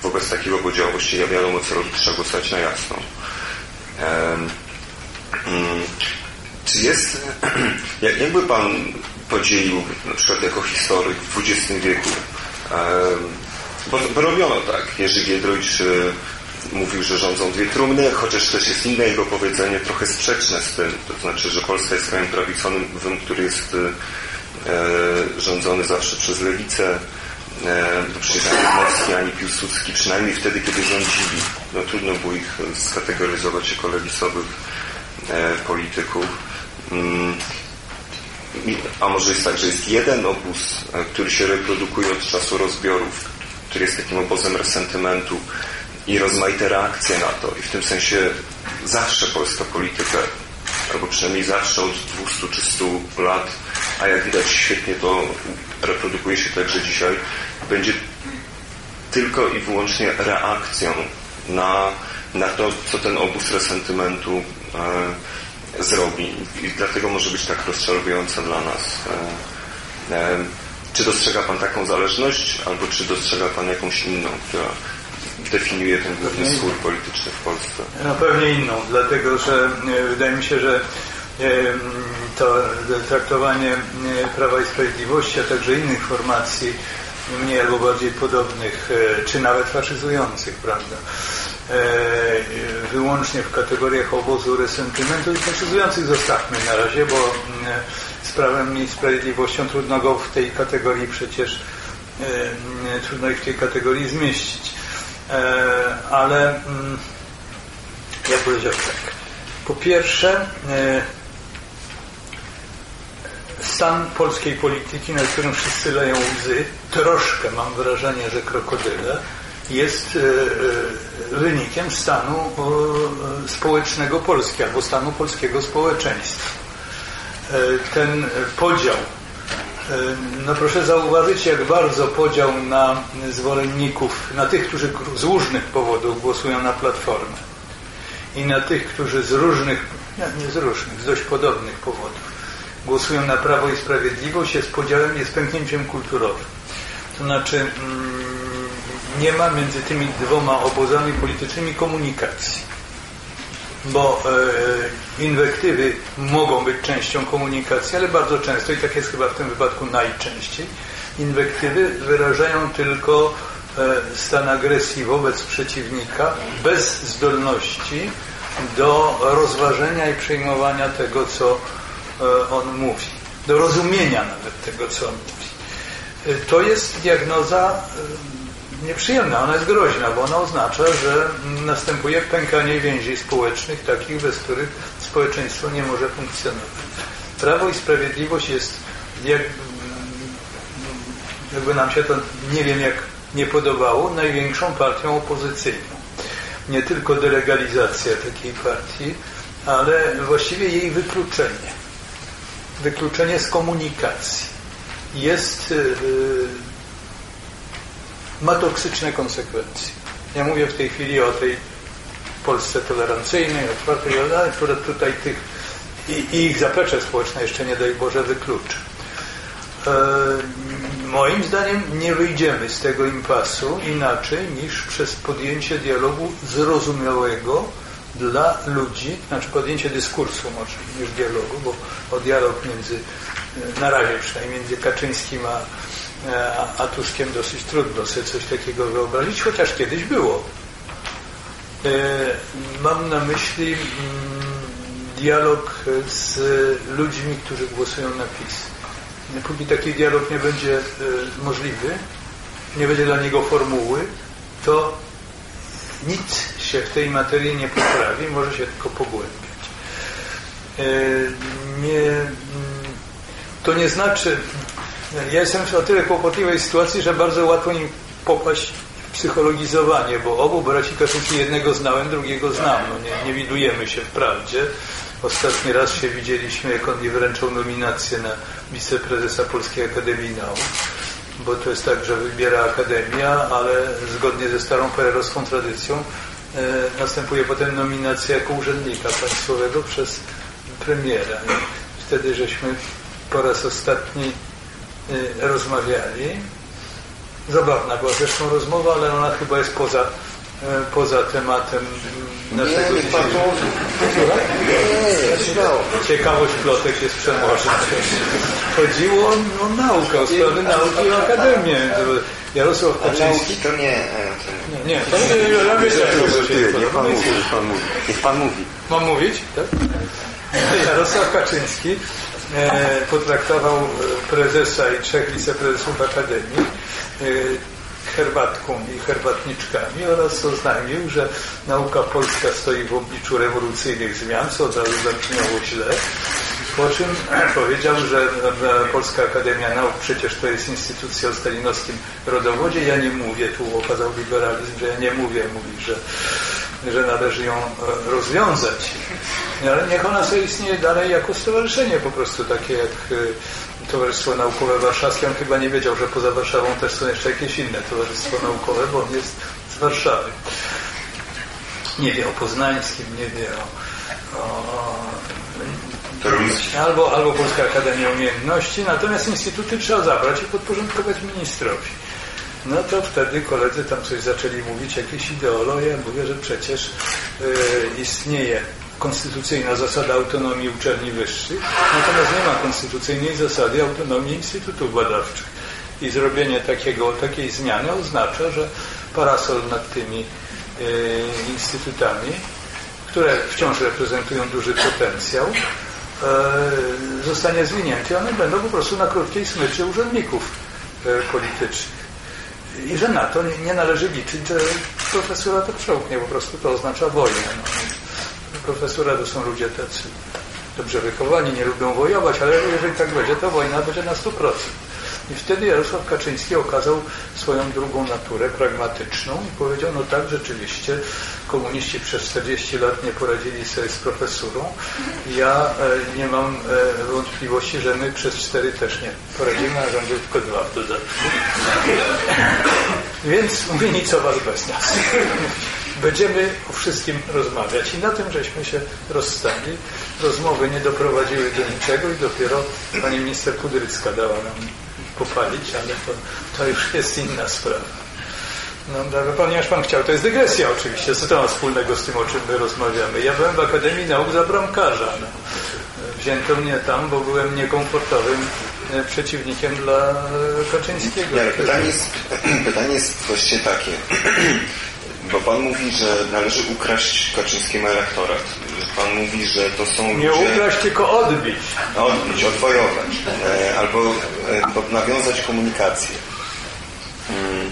wobec takiego podziału właściwie wiadomo co robić, trzeba głosować na jasną. Um, czy jest, jak, jakby Pan podzielił na przykład jako historyk w XX wieku, bo, bo robiono tak, Jerzy Giedroyć mówił, że rządzą dwie trumny, chociaż też jest inne jego powiedzenie, trochę sprzeczne z tym. To znaczy, że Polska jest krajem prawicowym, który jest e, rządzony zawsze przez lewicę. E, przecież ani Mocki, ani Piłsudski, przynajmniej wtedy, kiedy rządzili. No, trudno było ich skategoryzować jako lewicowych e, polityków. Mm. A może jest tak, że jest jeden obóz, e, który się reprodukuje od czasu rozbiorów, który jest takim obozem resentymentu, i rozmaite reakcje na to. I w tym sensie zawsze polska polityka, albo przynajmniej zawsze od 200 czy 100 lat, a jak widać świetnie to reprodukuje się także dzisiaj, będzie tylko i wyłącznie reakcją na, na to, co ten obóz resentymentu e, zrobi. I dlatego może być tak rozczarowujące dla nas. E, e, czy dostrzega Pan taką zależność, albo czy dostrzega Pan jakąś inną, która definiuje ten główny spór polityczny w Polsce? No pewnie inną, dlatego że e, wydaje mi się, że e, to traktowanie e, Prawa i Sprawiedliwości, a także innych formacji mniej albo bardziej podobnych, czy nawet faszyzujących, prawda, wyłącznie w kategoriach obozu resentymentu i faszyzujących zostawmy na razie, bo z Prawem i Sprawiedliwością trudno go w tej kategorii przecież trudno ich w tej kategorii zmieścić. E, ale mm, ja powiedział tak. Po pierwsze, e, stan polskiej polityki, na którym wszyscy leją łzy, troszkę mam wrażenie, że krokodyle, jest e, wynikiem stanu społecznego Polski albo stanu polskiego społeczeństwa. Ten podział no proszę zauważyć, jak bardzo podział na zwolenników, na tych, którzy z różnych powodów głosują na Platformę i na tych, którzy z różnych, nie, z różnych, z dość podobnych powodów głosują na Prawo i Sprawiedliwość, jest podziałem, jest pęknięciem kulturowym. To znaczy mm, nie ma między tymi dwoma obozami politycznymi komunikacji. Bo e, inwektywy mogą być częścią komunikacji, ale bardzo często, i tak jest chyba w tym wypadku najczęściej, inwektywy wyrażają tylko e, stan agresji wobec przeciwnika bez zdolności do rozważenia i przejmowania tego, co e, on mówi, do rozumienia nawet tego, co on mówi. E, to jest diagnoza e, nieprzyjemna, ona jest groźna, bo ona oznacza, że następuje pękanie więzi społecznych, takich, bez których społeczeństwo nie może funkcjonować. Prawo i Sprawiedliwość jest, jak, jakby nam się to nie wiem jak nie podobało, największą partią opozycyjną nie tylko delegalizacja takiej partii, ale właściwie jej wykluczenie. Wykluczenie z komunikacji. Jest, yy, ma toksyczne konsekwencje. Ja mówię w tej chwili o tej Polsce tolerancyjnej, otwartej, która tutaj tych i, ich zaplecze społeczne jeszcze nie daj Boże wykluczy. E, moim zdaniem nie wyjdziemy z tego impasu inaczej niż przez podjęcie dialogu zrozumiałego dla ludzi, znaczy podjęcie dyskursu może niż dialogu, bo o dialog między, e, na razie przynajmniej między Kaczyńskim a, a Tuskiem dosyć trudno sobie coś takiego wyobrazić, chociaż kiedyś było. Mam na myśli mm, dialog z ludźmi, którzy głosują na PiS póki taki dialog nie będzie e, możliwy, nie będzie dla niego formuły, to nic się w tej materii nie poprawi, może się tylko pogłębiać. E, nie, mm, to nie znaczy, ja jestem o tyle kłopotliwej sytuacji, że bardzo łatwo im popaść w psychologizowanie, bo obu braci Kaczyńskich jednego znałem, drugiego znam. No nie, nie widujemy się wprawdzie. Ostatni raz się widzieliśmy, jak on mi wręczał nominację na wiceprezesa Polskiej Akademii Nauk, bo to jest tak, że wybiera Akademia, ale zgodnie ze starą pererowską tradycją e, następuje potem nominacja jako urzędnika państwowego przez premiera. Wtedy żeśmy po raz ostatni rozmawiali. Zabawna była zresztą rozmowa, ale ona chyba jest poza E, poza tematem naszego nie, dzisiejszego. Ciekawość plotek jest przemożna. Chodziło o naukę, o sprawy nauki i akademię. Jarosław Kaczyński... to nie... Nie, nie, to nie, ja wiedziałem, Niech pan mówi, niech pan mówi. Mam mówić? Tak? Jarosław Kaczyński e, potraktował prezesa i trzech wiceprezesów Akademii e, herbatką i herbatniczkami oraz oznajmił, że nauka polska stoi w obliczu rewolucyjnych zmian, co od razu źle. Po czym powiedział, że Polska Akademia Nauk przecież to jest instytucja o stalinowskim rodowodzie. Ja nie mówię, tu okazał liberalizm, że ja nie mówię, mówi, że, że należy ją e, rozwiązać. Ale niech ona sobie istnieje dalej jako stowarzyszenie po prostu takie jak e, Towarzystwo Naukowe Warszawskie. On chyba nie wiedział, że poza Warszawą też są jeszcze jakieś inne towarzystwo naukowe, bo on jest z Warszawy. Nie wie o Poznańskim, nie wie o, o albo, albo Polska Akademia Umiejętności, natomiast instytuty trzeba zabrać i podporządkować ministrowi. No to wtedy koledzy tam coś zaczęli mówić, jakieś ideologie. Mówię, że przecież y, istnieje konstytucyjna zasada autonomii uczelni wyższych, natomiast nie ma konstytucyjnej zasady autonomii instytutów badawczych. I zrobienie takiego, takiej zmiany oznacza, że parasol nad tymi e, instytutami, które wciąż reprezentują duży potencjał, e, zostanie zwinięty. One będą po prostu na krótkiej smyczy urzędników e, politycznych. I że na to nie, należy liczyć, że profesora to przełknie, po prostu to oznacza wojnę. No profesora to są ludzie tacy dobrze wychowani, nie lubią wojować, ale jeżeli tak będzie, to wojna będzie na 100%. I wtedy Jarosław Kaczyński okazał swoją drugą naturę, pragmatyczną i powiedział, no tak, rzeczywiście komuniści przez 40 lat nie poradzili sobie z profesurą. Ja e, nie mam e, wątpliwości, że my przez 4 też nie poradzimy, a rządził tylko dwa w dodatku. Więc mówi nic o was bez nas będziemy o wszystkim rozmawiać. I na tym żeśmy się rozstali. Rozmowy nie doprowadziły do niczego i dopiero pani minister Kudrycka dała nam popalić, ale to, to już jest inna sprawa. No, ponieważ Pan chciał, to jest dygresja oczywiście, co to ma wspólnego z tym, o czym my rozmawiamy. Ja byłem w Akademii Nauk za bramkarza. No. Wzięto mnie tam, bo byłem niekomfortowym e, przeciwnikiem dla e, Kaczyńskiego. Nie, pytanie, jest, pytanie jest takie, bo Pan mówi, że należy ukraść Kaczyńskiemu elektorat. Pan mówi, że to są Nie ludzie... ukraść, tylko odbić. Odbić, odwojować. E, albo e, nawiązać komunikację. Mm,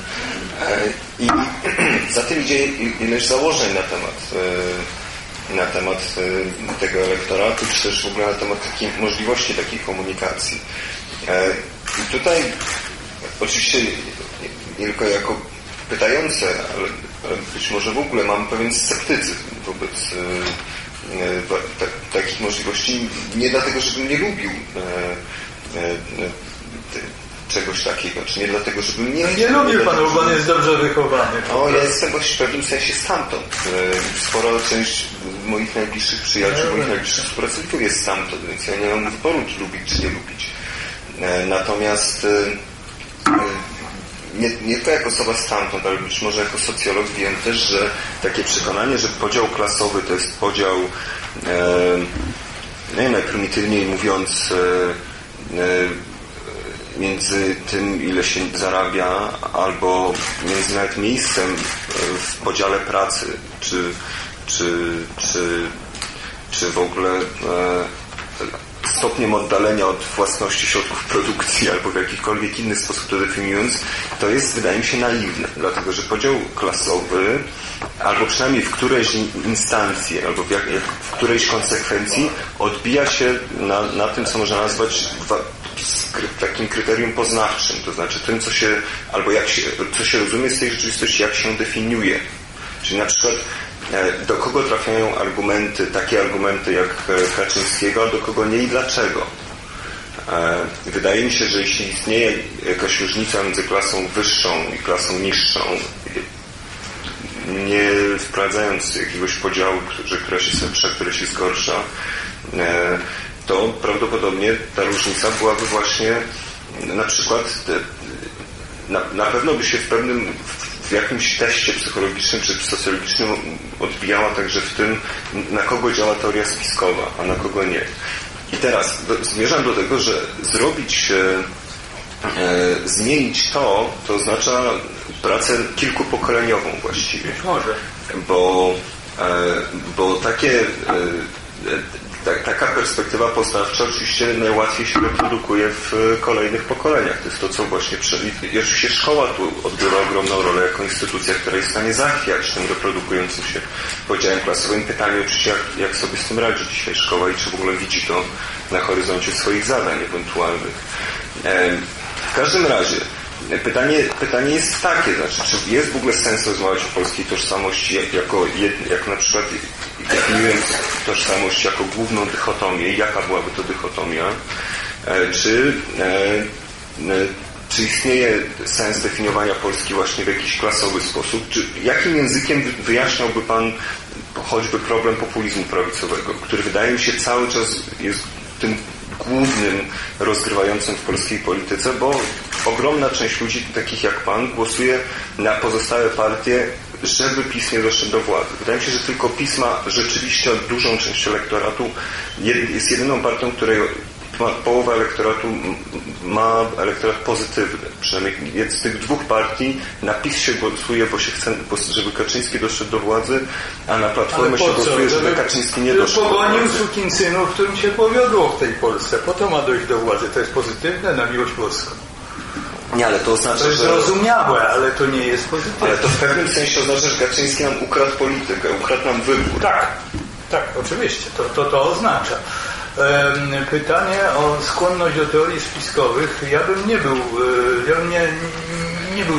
e, I za tym idzie ileś założeń na temat e, na temat e, tego elektoratu, czy też w ogóle na temat takiej możliwości takiej komunikacji. E, I tutaj oczywiście nie tylko jako pytające, ale być może w ogóle mam pewien sceptycyzm wobec takich możliwości. Nie dlatego, żebym nie lubił czegoś takiego, czy nie dlatego, żebym nie... Nie lubił Pan, bo Pan jest dobrze wychowany. O, ja jestem w pewnym sensie stamtąd. Spora część moich najbliższych przyjaciół, moich najbliższych współpracowników jest stamtąd, więc ja nie mam wyboru, czy lubić, czy nie lubić. Natomiast nie, nie tylko jako osoba stamtąd, ale być może jako socjolog wiem też, że takie przekonanie, że podział klasowy to jest podział e, nie najprymitywniej mówiąc e, e, między tym, ile się zarabia, albo między nawet miejscem w podziale pracy, czy, czy, czy, czy w ogóle e, stopniem oddalenia od własności środków produkcji albo w jakikolwiek inny sposób to definiując, to jest, wydaje mi się, naiwne. Dlatego, że podział klasowy albo przynajmniej w którejś instancji albo w, jak, w którejś konsekwencji odbija się na, na tym, co można nazwać takim kryterium poznawczym, to znaczy tym, co się, albo jak się, co się rozumie z tej rzeczywistości, jak się definiuje. Czyli na przykład do kogo trafiają argumenty, takie argumenty jak e, Kaczyńskiego, a do kogo nie i dlaczego. E, wydaje mi się, że jeśli istnieje jakaś różnica między klasą wyższą i klasą niższą, nie wprowadzając jakiegoś podziału, że któraś jest lepsza, któraś jest gorsza, to prawdopodobnie ta różnica byłaby właśnie na przykład na, na pewno by się w pewnym w jakimś teście psychologicznym czy socjologicznym odbijała także w tym, na kogo działa teoria spiskowa, a na kogo nie. I teraz do, zmierzam do tego, że zrobić, e, e, zmienić to, to oznacza pracę kilkupokoleniową właściwie. Może. Bo, e, bo takie e, tak, taka perspektywa poznawcza oczywiście najłatwiej się reprodukuje w kolejnych pokoleniach. To jest to, co właśnie I oczywiście szkoła tu odgrywa ogromną rolę jako instytucja, która jest w stanie zachwiać tym reprodukującym się podziałem klasowym. Pytanie oczywiście, jak, jak sobie z tym radzi dzisiaj szkoła i czy w ogóle widzi to na horyzoncie swoich zadań ewentualnych. W każdym razie, Pytanie, pytanie jest takie, znaczy, czy jest w ogóle sens rozmawiać o polskiej tożsamości jako, jak na przykład definiując tożsamość jako główną dychotomię, jaka byłaby to dychotomia, e, czy, e, e, czy istnieje sens definiowania Polski właśnie w jakiś klasowy sposób, czy jakim językiem wyjaśniałby Pan choćby problem populizmu prawicowego, który wydaje mi się cały czas jest tym głównym rozgrywającym w polskiej polityce, bo ogromna część ludzi, takich jak Pan, głosuje na pozostałe partie, żeby PiS nie doszedł do władzy. Wydaje mi się, że tylko PiS ma rzeczywiście dużą część elektoratu, jest jedyną partią, której połowa elektoratu ma elektorat pozytywny. Przynajmniej z tych dwóch partii na PiS się głosuje, bo się chce, żeby Kaczyński doszedł do władzy, a na Platformę się głosuje, żeby, żeby Kaczyński nie doszedł do władzy. Pogonił synów, którym się powiodło w tej Polsce. Po to ma dojść do władzy. To jest pozytywne na miłość boską. Nie, ale to oznacza, to jest że... zrozumiałe, ale to nie jest pozytywne. Ale to w pewnym sensie oznacza, że Kaczyński nam ukradł politykę, ukradł nam wybór. Tak, tak, oczywiście. To, to, to oznacza. Pytanie o skłonność do teorii spiskowych. Ja bym nie był, e, ja bym nie, nie był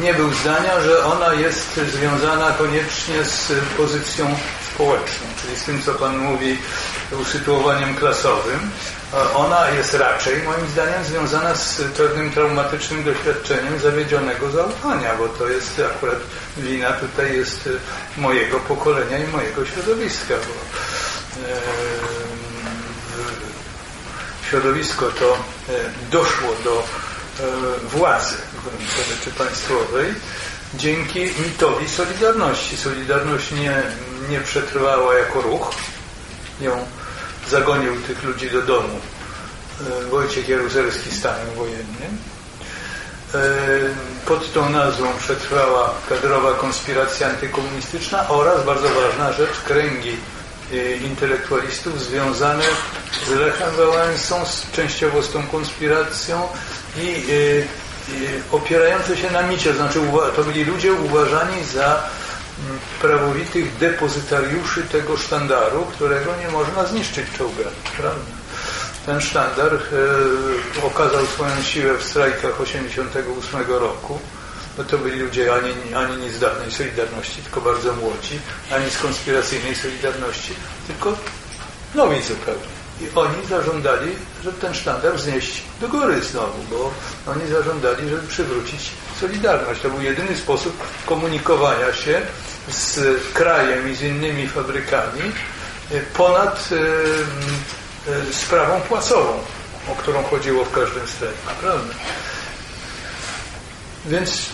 nie był zdania, że ona jest związana koniecznie z pozycją społeczną, czyli z tym, co Pan mówi, usytuowaniem klasowym. Ona jest raczej, moim zdaniem, związana z pewnym traumatycznym doświadczeniem zawiedzionego zaufania, bo to jest akurat wina tutaj jest mojego pokolenia i mojego środowiska, bo środowisko to e, doszło do e, władzy rzeczy państwowej dzięki mitowi Solidarności. Solidarność nie, nie przetrwała jako ruch. Ją zagonił tych ludzi do domu e, Wojciech Jaruzelski stanem wojennym. E, pod tą nazwą przetrwała kadrowa konspiracja antykomunistyczna oraz, bardzo ważna rzecz, kręgi e, intelektualistów związane z Lechem Wałęsą, częściowo z tą konspiracją i opierające się na micie, znaczy to byli ludzie uważani za prawowitych depozytariuszy tego sztandaru, którego nie można zniszczyć czołgami, prawda? Ten sztandar e, okazał swoją siłę w strajkach 88 roku. No to byli ludzie ani, ani nie z dawnej Solidarności, tylko bardzo młodzi, ani z konspiracyjnej Solidarności, tylko nowi zupełnie. I oni zażądali, żeby ten sztandar wznieść do góry znowu, bo oni zażądali, żeby przywrócić Solidarność. To był jedyny sposób komunikowania się z krajem i z innymi fabrykami e, ponad e, e, sprawą płacową, o którą chodziło w każdym strefie. Prawda? Więc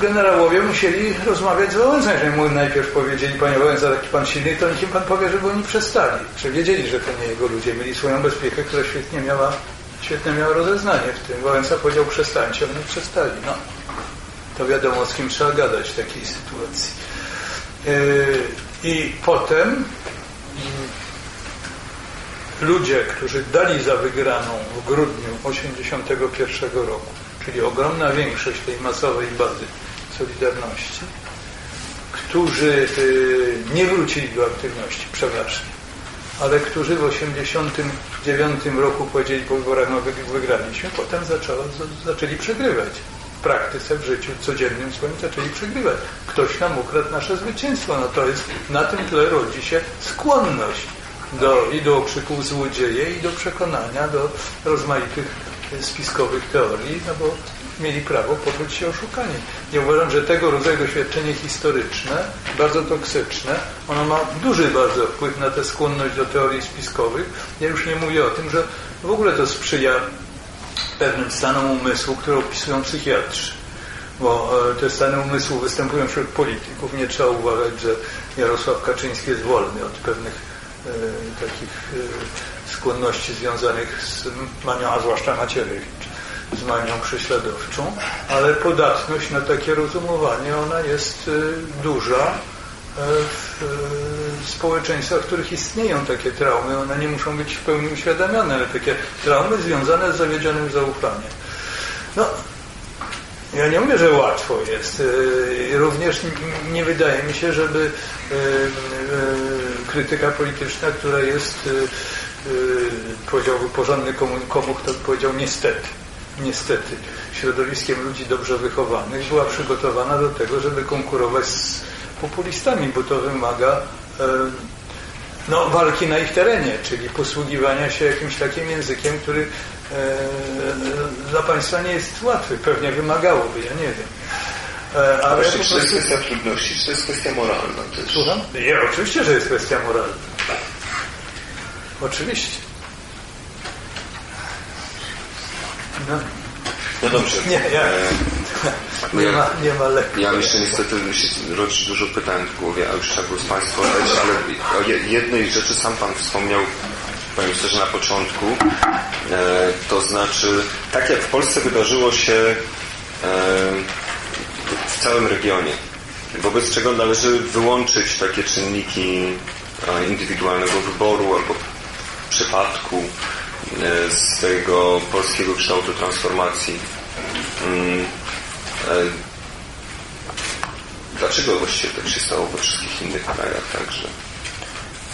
generałowie musieli rozmawiać z Wałęsą. Jeżeli mu najpierw powiedzieli, panie Wałęsa, taki pan silny, to nikim pan powie, żeby oni przestali. Że wiedzieli, że to nie jego ludzie. Mieli swoją bezpiekę, która świetnie miała, świetne miała rozeznanie w tym. Wałęsa powiedział, przestańcie, oni przestali. No, to wiadomo, z kim trzeba gadać w takiej sytuacji. Yy, I potem ludzie, którzy dali za wygraną w grudniu 1981 roku, czyli ogromna większość tej masowej bazy Solidarności, którzy y, nie wrócili do aktywności przeważnie, ale którzy w 1989 roku powiedzieli po wyborach, no wygraliśmy, potem zaczęło, zaczęli przegrywać. Praktyce, w życiu codziennym swoim zaczęli przegrywać. Ktoś nam ukradł nasze zwycięstwo. No to jest, na tym tle rodzi się skłonność do, i do okrzyków złodzieje, i do przekonania do rozmaitych spiskowych teorii, no bo mieli prawo poczuć się oszukani. Ja uważam, że tego rodzaju doświadczenie historyczne, bardzo toksyczne, ono ma duży bardzo wpływ na tę skłonność do teorii spiskowych. Ja już nie mówię o tym, że w ogóle to sprzyja pewnym stanom umysłu, które opisują psychiatrzy. Bo e, te stany umysłu występują wśród polityków. Nie trzeba uważać, że Jarosław Kaczyński jest wolny od pewnych e, takich e, skłonności związanych z manią, a zwłaszcza Macierewicz z manią prześladowczą, ale podatność na takie rozumowanie, ona jest y, duża e, w y, społeczeństwach, w których istnieją takie traumy. One nie muszą być w pełni uświadamiane, ale takie traumy związane z zawiedzionym zaufaniem. No, ja nie mówię, że łatwo jest. Y, również nie wydaje mi się, żeby krytyka polityczna, która jest powiedziałby porządny komuch, to powiedział niestety niestety środowiskiem ludzi dobrze wychowanych była przygotowana do tego, żeby konkurować z populistami, bo to wymaga e, no, walki na ich terenie, czyli posługiwania się jakimś takim językiem, który e, dla Państwa nie jest łatwy. Pewnie wymagałoby, ja nie wiem. E, ale Właśnie, czy to jest kwestia trudności, czy to jest kwestia moralna też? Słucham? Nie, oczywiście, że jest kwestia moralna. Oczywiście. No, no dobrze. Nie, ja, e, nie, ja, ma, nie ma lepiej. Ja jeszcze niestety rodzi dużo pytań w głowie, a już trzeba było z Państwem oddać, ale o jednej rzeczy sam Pan wspomniał, Panie że na początku, e, to znaczy, tak jak w Polsce wydarzyło się e, w całym regionie, wobec czego należy wyłączyć takie czynniki e, indywidualnego wyboru albo przypadku, E, z tego polskiego kształtu transformacji. Dlaczego właściwie tak się stało we wszystkich innych krajach także?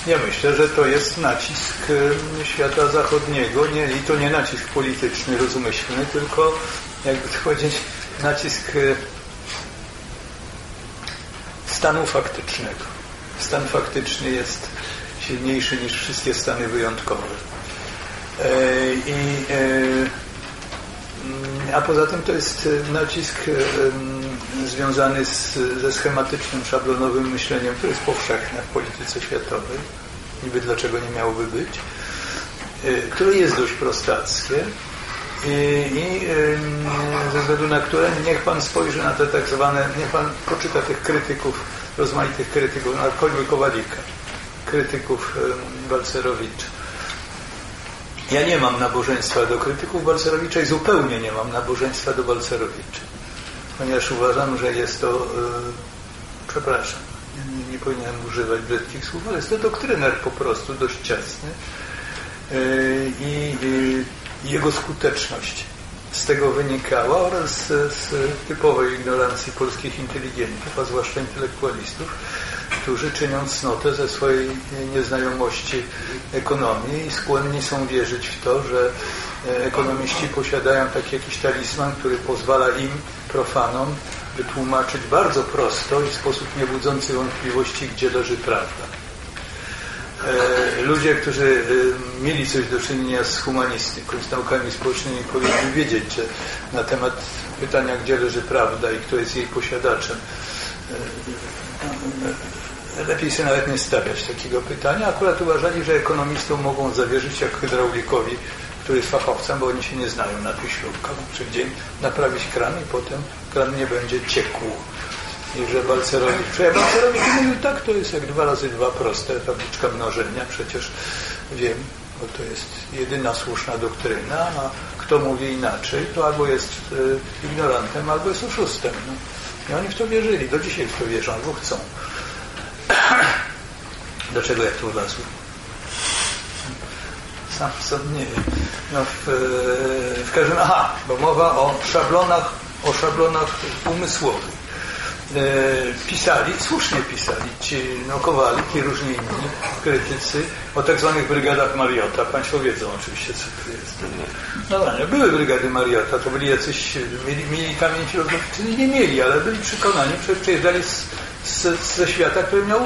Ja myślę, że to jest nacisk e, świata zachodniego nie, i to nie nacisk polityczny, rozmyślny, tylko jakby to powiedzieć nacisk stanu faktycznego. Stan faktyczny jest silniejszy niż wszystkie stany wyjątkowe. E, I, e, a poza tym to jest nacisk e, związany z, ze schematycznym, szablonowym myśleniem, które jest powszechne w polityce światowej. Niby dlaczego nie miałoby być. Które jest dość prostackie i, i ze względu na które niech Pan spojrzy na te tak zwane, niech Pan poczyta tych krytyków, rozmaitych krytyków, na choćby Kowalika, krytyków Balcerowicza. Ja nie mam nabożeństwa do krytyków Balcerowicza i zupełnie nie mam nabożeństwa do Balcerowicza, ponieważ uważam, że jest to, yy, przepraszam, nie, nie powinienem używać brzydkich słów, ale jest to doktryner po prostu dość ciasny yy, i yy, jego skuteczność z tego wynikała oraz z, z typowej ignorancji polskich inteligentów, a zwłaszcza intelektualistów, którzy czynią cnotę ze swojej nieznajomości ekonomii i skłonni są wierzyć w to, że e, ekonomiści posiadają taki jakiś talizman, który pozwala im, profanom, wytłumaczyć bardzo prosto i w sposób niebudzący wątpliwości, gdzie leży prawda. E, ludzie, którzy e, mieli coś do czynienia z humanistyką, z naukami społecznymi, powinni wiedzieć, że na temat pytania, gdzie leży prawda i kto jest jej posiadaczem, lepiej sobie nawet nie stawiać takiego pytania. Akurat uważali, że ekonomistom mogą zawierzyć jak hydraulikowi, który jest fachowcem, bo oni się nie znają na tych śrubkach. Czy naprawić kran i potem kran nie będzie ciekł. I że Balcerowicz, że Balcerowicz mówił tak, to jest jak dwa razy dwa proste, tabliczka mnożenia, przecież wiem, bo to jest jedyna słuszna doktryna, a kto mówi inaczej, to albo jest y, ignorantem, albo jest oszustem. No. I oni w to wierzyli, do dzisiaj w to wierzą, albo chcą. Do czego jak tu wlazłem? Sam sobie nie wiem. No w, w każdym aha, bo mowa o szablonach, o szablonach umysłowych. E, pisali, słusznie pisali ci no, Kowalik i różni inni krytycy o tak zwanych brygadach Mariota. Państwo wiedzą oczywiście, co to jest. No nie, były brygady Mariota, to byli jacyś, mieli, mieli kamień filozoficzny, nie mieli, ale byli przekonani, że przyjeżdżali z, z, ze świata, który miał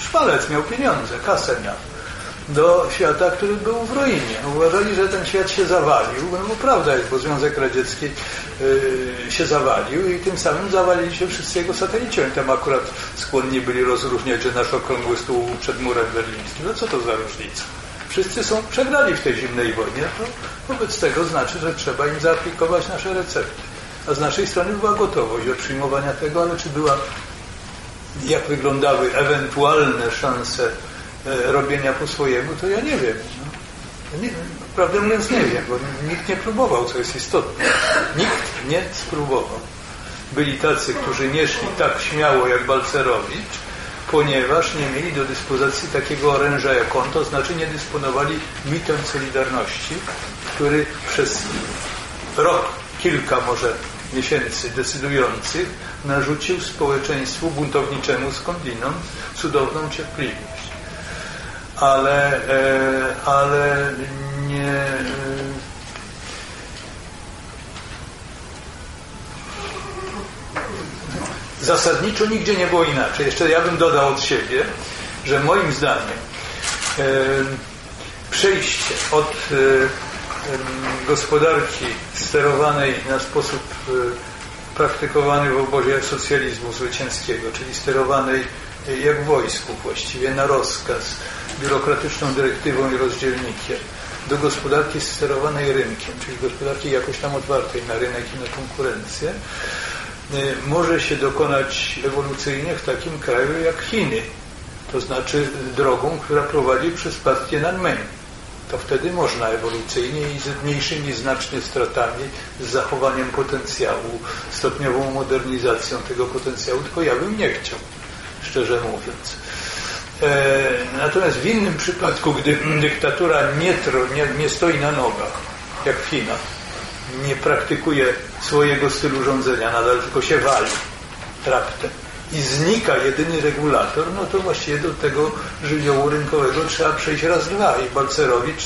szpalec, miał pieniądze, kasę miał do świata, który był w ruinie. Uważali, że ten świat się zawalił, no bo prawda jest, bo Związek Radziecki yy, się zawalił i tym samym zawalili się wszyscy jego satelici. Oni tam akurat skłonni byli rozróżniać, że nasz okrągły stół przed murem berlińskim. No co to za różnica? Wszyscy są przegrali w tej zimnej wojnie, to wobec tego znaczy, że trzeba im zaaplikować nasze recepty. A z naszej strony była gotowość do przyjmowania tego, ale czy była, jak wyglądały ewentualne szanse robienia po swojemu, to ja nie wiem. No. Nie, prawdę mówiąc nie wiem, bo nikt nie próbował, co jest istotne. Nikt nie spróbował. Byli tacy, którzy nie szli tak śmiało jak Balcerowicz, ponieważ nie mieli do dyspozycji takiego oręża jak on, to znaczy nie dysponowali mitem Solidarności, który przez rok, kilka może miesięcy decydujących narzucił społeczeństwu buntowniczemu skądinąd cudowną cierpliwość ale, e, ale nie e, zasadniczo nigdzie nie było inaczej. Jeszcze ja bym dodał od siebie, że moim zdaniem e, przejście od gospodarki sterowanej na sposób praktykowany w obozie socjalizmu zwycięskiego, czyli sterowanej jak w wojsku właściwie na rozkaz, biurokratyczną dyrektywą i rozdzielnikiem do gospodarki sterowanej rynkiem, czyli gospodarki jakoś tam otwartej na rynek i na konkurencję, y, może się dokonać ewolucyjnie w takim kraju jak Chiny, to znaczy drogą, która prowadzi przez nad Tiananmen. To wtedy można ewolucyjnie i z mniejszymi znacznie stratami, z zachowaniem potencjału, stopniową modernizacją tego potencjału, tylko ja bym nie chciał, szczerze mówiąc. E, natomiast w innym przypadku, gdy dyktatura nie, nie, nie stoi na nogach, jak w Chinach, nie praktykuje swojego stylu rządzenia, nadal tylko się wali raptem i znika jedyny regulator, no to właściwie do tego żywiołu rynkowego trzeba przejść raz, dwa. I Balcerowicz,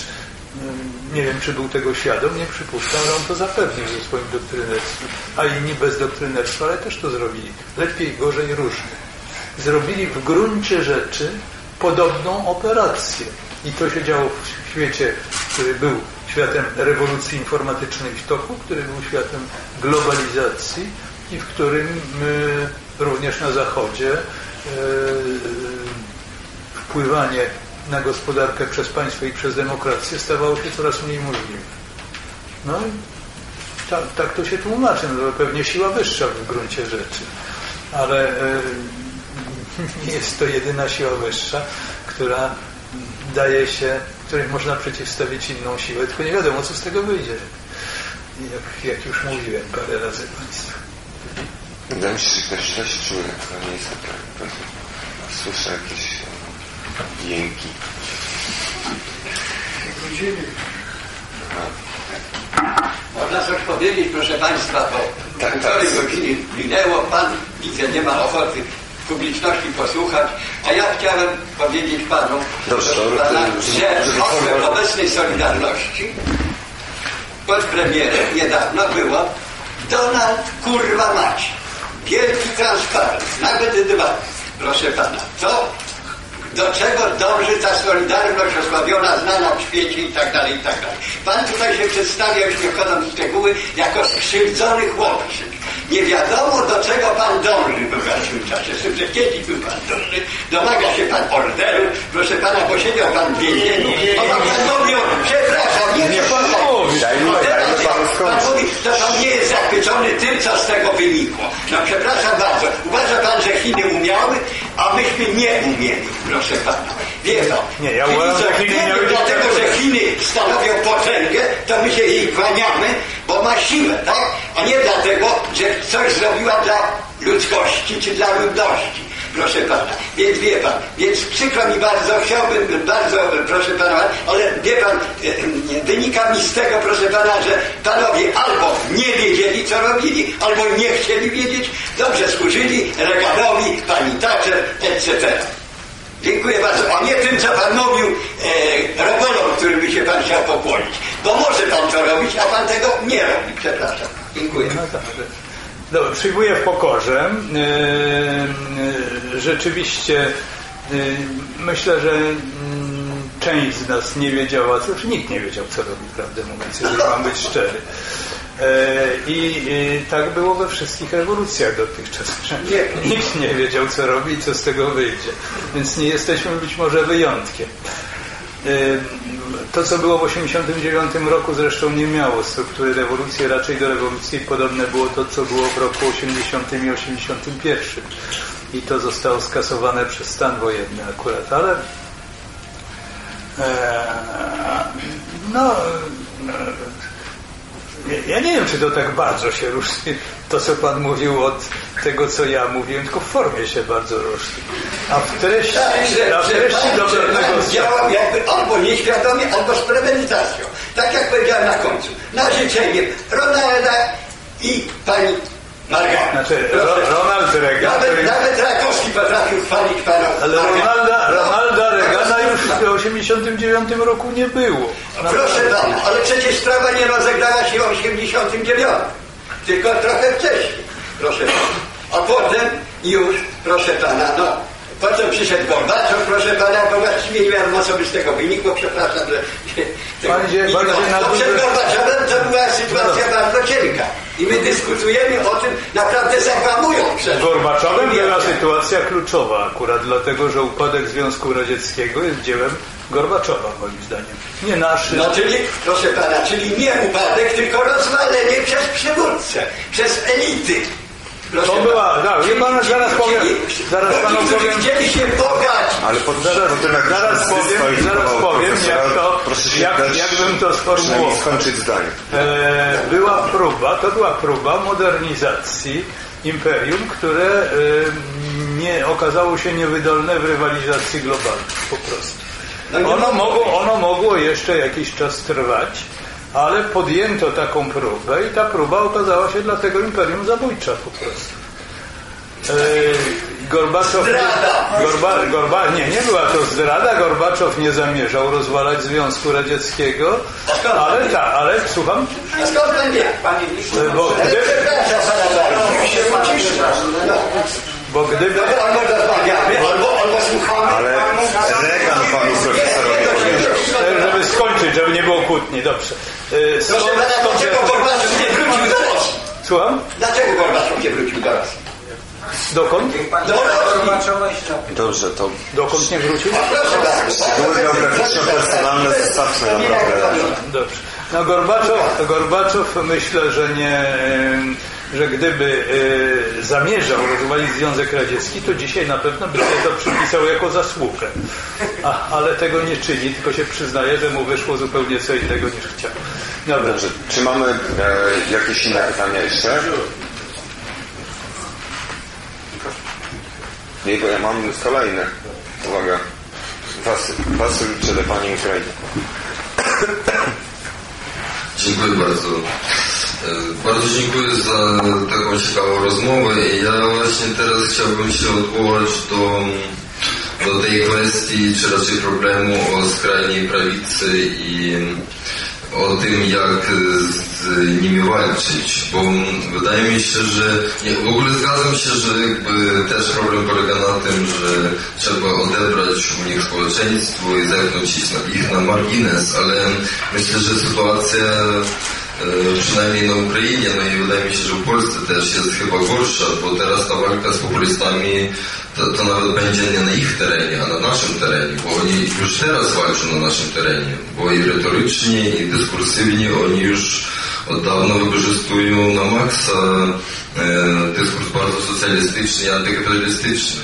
mm, nie wiem czy był tego świadom, nie przypuszczam, że on to zapewnił ze swoim doktrynerstwem. A inni bez doktrynerstwa, ale też to zrobili. Lepiej, gorzej, różnie zrobili w gruncie rzeczy podobną operację. I to się działo w świecie, który był światem rewolucji informatycznej w toku, który był światem globalizacji i w którym my, również na Zachodzie e, wpływanie na gospodarkę przez państwo i przez demokrację stawało się coraz mniej możliwe. No i tak, tak to się tłumaczy, no pewnie siła wyższa w gruncie rzeczy. Ale nie jest to jedyna siła wyższa, która daje się, której można przeciwstawić inną siłę, tylko nie wiadomo, co z tego wyjdzie. Jak, jak już mówiłem parę razy Państwu. Wydaje mi się, że ktoś coś czuje, to nie jest tak. Słyszę jakieś jęki. Można coś powiedzieć, proszę Państwa, bo Tak, tak. minęło, Pan widzę, nie ma ochoty publiczności posłuchać, a ja chciałem powiedzieć Panu, Dobrze, to- pana, to- że osłem obecnej Solidarności pod premierem niedawno było Donald kurwa mać. Wielki transparent, nawet dwa. Proszę Pana, co do czego dąży ta solidarność osłabiona, znana w świecie i tak dalej, i tak dalej. Pan tutaj się przedstawia, już nie wchodząc w szczegóły, jako skrzywdzony chłopczyk. Nie wiadomo, do czego pan dąży w obecnym czasie. Że kiedyś był pan dumny, domaga się pan orderu, proszę pana, posiedział pan w więzieniu, a pan pan mówi, o, przepraszam, nie, Nie pan mówi. Pan mówi, to pan nie jest zachwycony tym, co z tego wynikło. No przepraszam bardzo, uważa pan, że Chiny umiały, a myśmy nie umieli, proszę pana. Wie pan. Nie, ja uważam, że co, Chiny wiemy miały dlatego, że Chiny stanowią potęgę, to my się jej kłaniamy, bo ma siłę, tak? A nie dlatego, że coś zrobiła dla ludzkości czy dla ludności. Proszę pana, więc wie pan, więc przykro mi bardzo, chciałbym bardzo, proszę pana, ale wie pan, e, e, wynika mi z tego, proszę pana, że panowie albo nie wiedzieli, co robili, albo nie chcieli wiedzieć, dobrze służyli Reaganowi, pani Thatcher, etc. Dziękuję bardzo. A nie tym, co pan mówił, e, robolom, którym by się pan chciał pokłonić. Bo może pan to robić, a pan tego nie robi. Przepraszam. Dziękuję. Dobra, przyjmuję w pokorze. Yy, yy, Rzeczywiście yy, myślę, że mm, część z nas nie wiedziała, co, znaczy nikt nie wiedział, co robi, prawdę mówiąc, jeżeli mam być szczery. I tak było we wszystkich rewolucjach dotychczas, nikt nie wiedział, co robi i co z tego wyjdzie. Więc nie jesteśmy być może wyjątkiem. To, co było w 1989 roku, zresztą nie miało struktury rewolucji, raczej do rewolucji podobne było to, co było w roku 80 i 81. I to zostało skasowane przez stan wojenny akurat, ale e, no ja- nie wiem, czy to tak bardzo się różni, to co Pan mówił od tego, co ja mówiłem, tylko w formie się bardzo różni. A w treści, Tak, że, a w że treści pan, do że pewnego działał jakby albo nieświadomie, albo z premedytacją. Tak jak powiedziałem na końcu. Na życzenie Ronalda i pani Margaret. Znaczy, Proszę. Ro- Ronald Reagan, Nawet, który- nawet Rakowski potrafił chwalić pana Ale. Ronalda, Ronalda Reagana już w 89 roku nie było. Proszę pana, ale przecież sprawa nie rozegrała się w 89, tylko trochę wcześniej. Proszę pana. A potem już, proszę pana, no, potem przyszedł Gorbaczow, proszę pana, bo właściwie nie wiadomo, co by z tego wynikło, przepraszam, że... No, no, przed Gorbaczowem to była sytuacja bardzo cienka. I my dyskutujemy o tym naprawdę zakłamując przed... Gorbaczowem była sytuacja kluczowa akurat dlatego, że upadek Związku Radzieckiego jest dziełem Gorbaczowa moim zdaniem. Nie naszym. No czyli, proszę pana, czyli nie upadek, tylko rozwalenie przez przywódcę, przez elity. Proszę To była, tak, wie pan, zaraz powiem, zaraz panu powiem, chcieli się bogacić. Ale po, zaraz, jak powiem, zaraz powiem, jak to, proszę się jak, jakbym to sformułował. skończyć zdanie. E, była próba, to była próba modernizacji imperium, które e, nie okazało się niewydolne w rywalizacji globalnej po prostu. No Ono mogło mogło, ono mogło jeszcze jakiś czas trwać, ale podjęto taką próbę i ta próba okazała się dla tego imperium zabójcza po prostu. E, Gorbaczow. Gorba, Gorba, nie, nie była to zdrada. Gorbaczow nie zamierzał rozwalać Związku Radzieckiego, ale tak, ale słucham, skąd pan wie? Panie bo Ale gdyby, pociszy. No, bo gdyby, albo albo, słuchamy. Ale Reagan panu profesorowi powiedział. Żeby skończyć, żeby nie było kłótni, dobrze. E, Proszę skąd- pana, skąd- dlaczego Gorbaczow nie wrócił do Rosji? Słucham? Dlaczego Gorbaczow nie wrócił do Rosji? Dokąd? Do Rosji. Dobrze, to Dokąd nie wrócił? Proszę bardzo. szczegóły geograficzno-personalne zostawmy naprawdę. Dobrze. No Gorbaczow, Gorbaczow myślę, że nie, że gdyby zamierzał rozwalić Związek Radziecki, to dzisiaj na pewno by sobie to przypisał jako zasługę. A, ale tego nie czyni, tylko się przyznaje, że mu wyszło zupełnie co innego niż chciał. Dobra. Dobrze. Czy mamy e, jakieś inne pytania jeszcze? Nie, bo ja mam kolejne. Uwaga. Wasyl, Wasyl Czerepanie Ukrainy. Dziękuję bardzo. E, bardzo dziękuję za taką ciekawą rozmowę. Ja właśnie teraz chciałbym się odwołać do, do tej kwestii, czy raczej problemu o skrajnej prawicy i o tym, jak z nimi walczyć, bo wydaje mi się, że w ogóle zgadzam się, że jakby też problem polega na tym, że trzeba odebrać u nich społeczeństwo i zepchnąć ich na margines, ale myślę, że sytuacja e, przynajmniej na Ukrainie, no i wydaje mi się, że w Polsce też jest chyba gorsza, bo teraz ta walka z populistami to, to nawet będzie nie na ich terenie, bo oni już teraz walczą na naszym terenie, bo i retorycznie, i dyskursywnie oni już od dawna wykorzystują na e, socjalistyczny i antykapitalistyczny.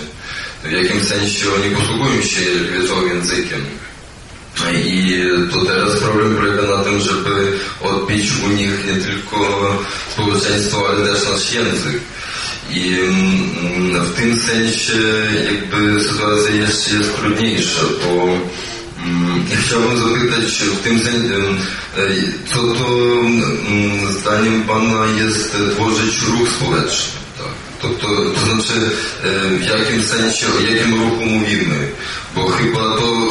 W jakim sensie oni posługują się lewicowym językiem. I to teraz problem polega na tym, żeby odbić u nich nie tylko społeczeństwo, ale też nasz język. I mm, w tym sensie jakby sytuacja jeszcze jest trudniejsza, bo mm, chciałbym zapytać w tym sensie, co to mm, zdaniem Pana jest tworzyć ruch społeczny? To, znaczy sensie, o jakim ruchu mówimy? Bo chyba to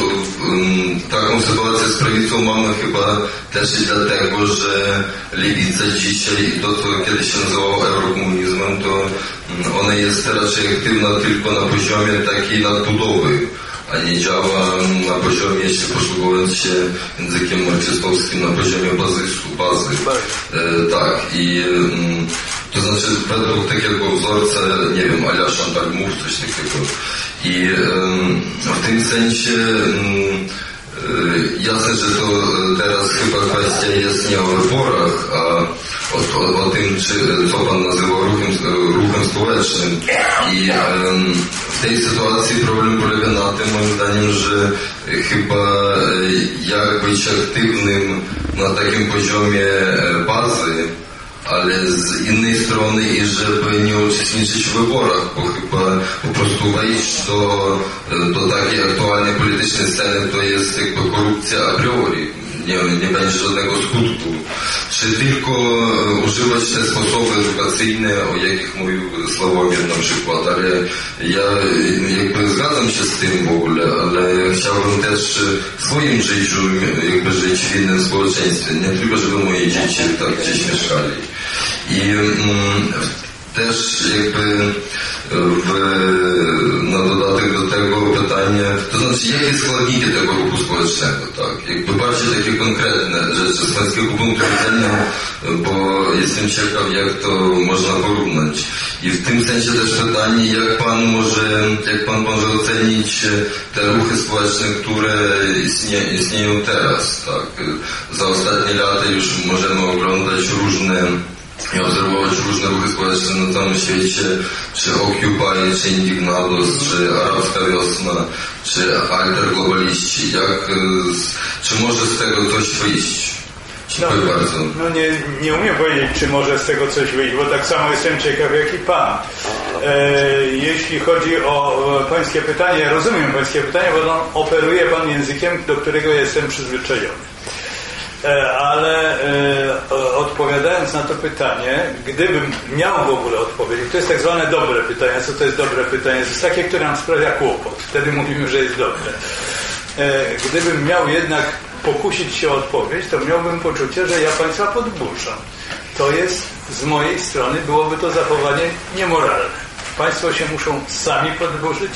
taką sytuację z prawicą mamy chyba też i dlatego, że lewica dzisiaj, to co kiedyś się nazywało eurokomunizmem, to ona jest raczej aktywna tylko na poziomie takiej nadbudowy, a nie działa na poziomie, jeśli posługując się językiem marksistowskim, na poziomie bazysu, bazy. E, tak, i mm, to znaczy według takiego wzorca, nie wiem, Alia Chantal Mów, coś takiego. I w tym sensie jasne, że to teraz chyba kwestia jest nie o wyborach, a o, o, o tym, czy, co Pan nazywa ruchem, ruchem społecznym. I w tej sytuacji problem polega na tym, moim zdaniem, że chyba jak być aktywnym na takim poziomie bazy, ale z innej strony i żeby nie uczestniczyć w wyborach, bo chyba po prostu wejść do, do takiej aktualnej politycznej sceny to jest jakby korupcja a priori. Nie, nie będzie żadnego skutku. Czy tylko e, używać te sposoby edukacyjne, o jakich mówił Sławomir na przykład, ale ja jakby zgadzam się z tym w ogóle, ale chciałbym też w swoim życiu jakby żyć w innym społeczeństwie, nie tylko żeby moje dzieci tak gdzieś mieszkali. I mm, też jakby w, na dodatek do tego pytanie, to znaczy jakie składniki tego ruchu społecznego, tak? Jakby bardziej takie konkretne rzeczy z pańskiego punktu widzenia, bo jestem ciekaw jak to można porównać. I w tym sensie też pytanie, jak pan może, jak pan może ocenić te ruchy społeczne, które istnie, istnieją teraz, tak? Za ostatnie lata już możemy oglądać różne i obserwować różne ruchy społeczne na całym świecie, czy Occupy, czy Indignados, czy Arabska Wiosna, czy Alter Globaliści. Jak, e, czy może z tego coś wyjść? Dziękuję no, bardzo. No nie, nie umiem powiedzieć, czy może z tego coś wyjść, bo tak samo jestem ciekaw jak i Pan. E, jeśli chodzi o Pańskie pytanie, rozumiem Pańskie pytanie, bo operuje Pan językiem, do którego jestem przyzwyczajony. E, ale e, odpowiadając na to pytanie, gdybym miał w ogóle odpowiedzieć, to jest tak zwane dobre pytanie. Co to jest dobre pytanie? To jest takie, które nam sprawia kłopot. Wtedy mówimy, że jest dobre. E, gdybym miał jednak pokusić się o odpowiedź, to miałbym poczucie, że ja Państwa podburzam. To jest z mojej strony, byłoby to zachowanie niemoralne. Państwo się muszą sami podburzyć,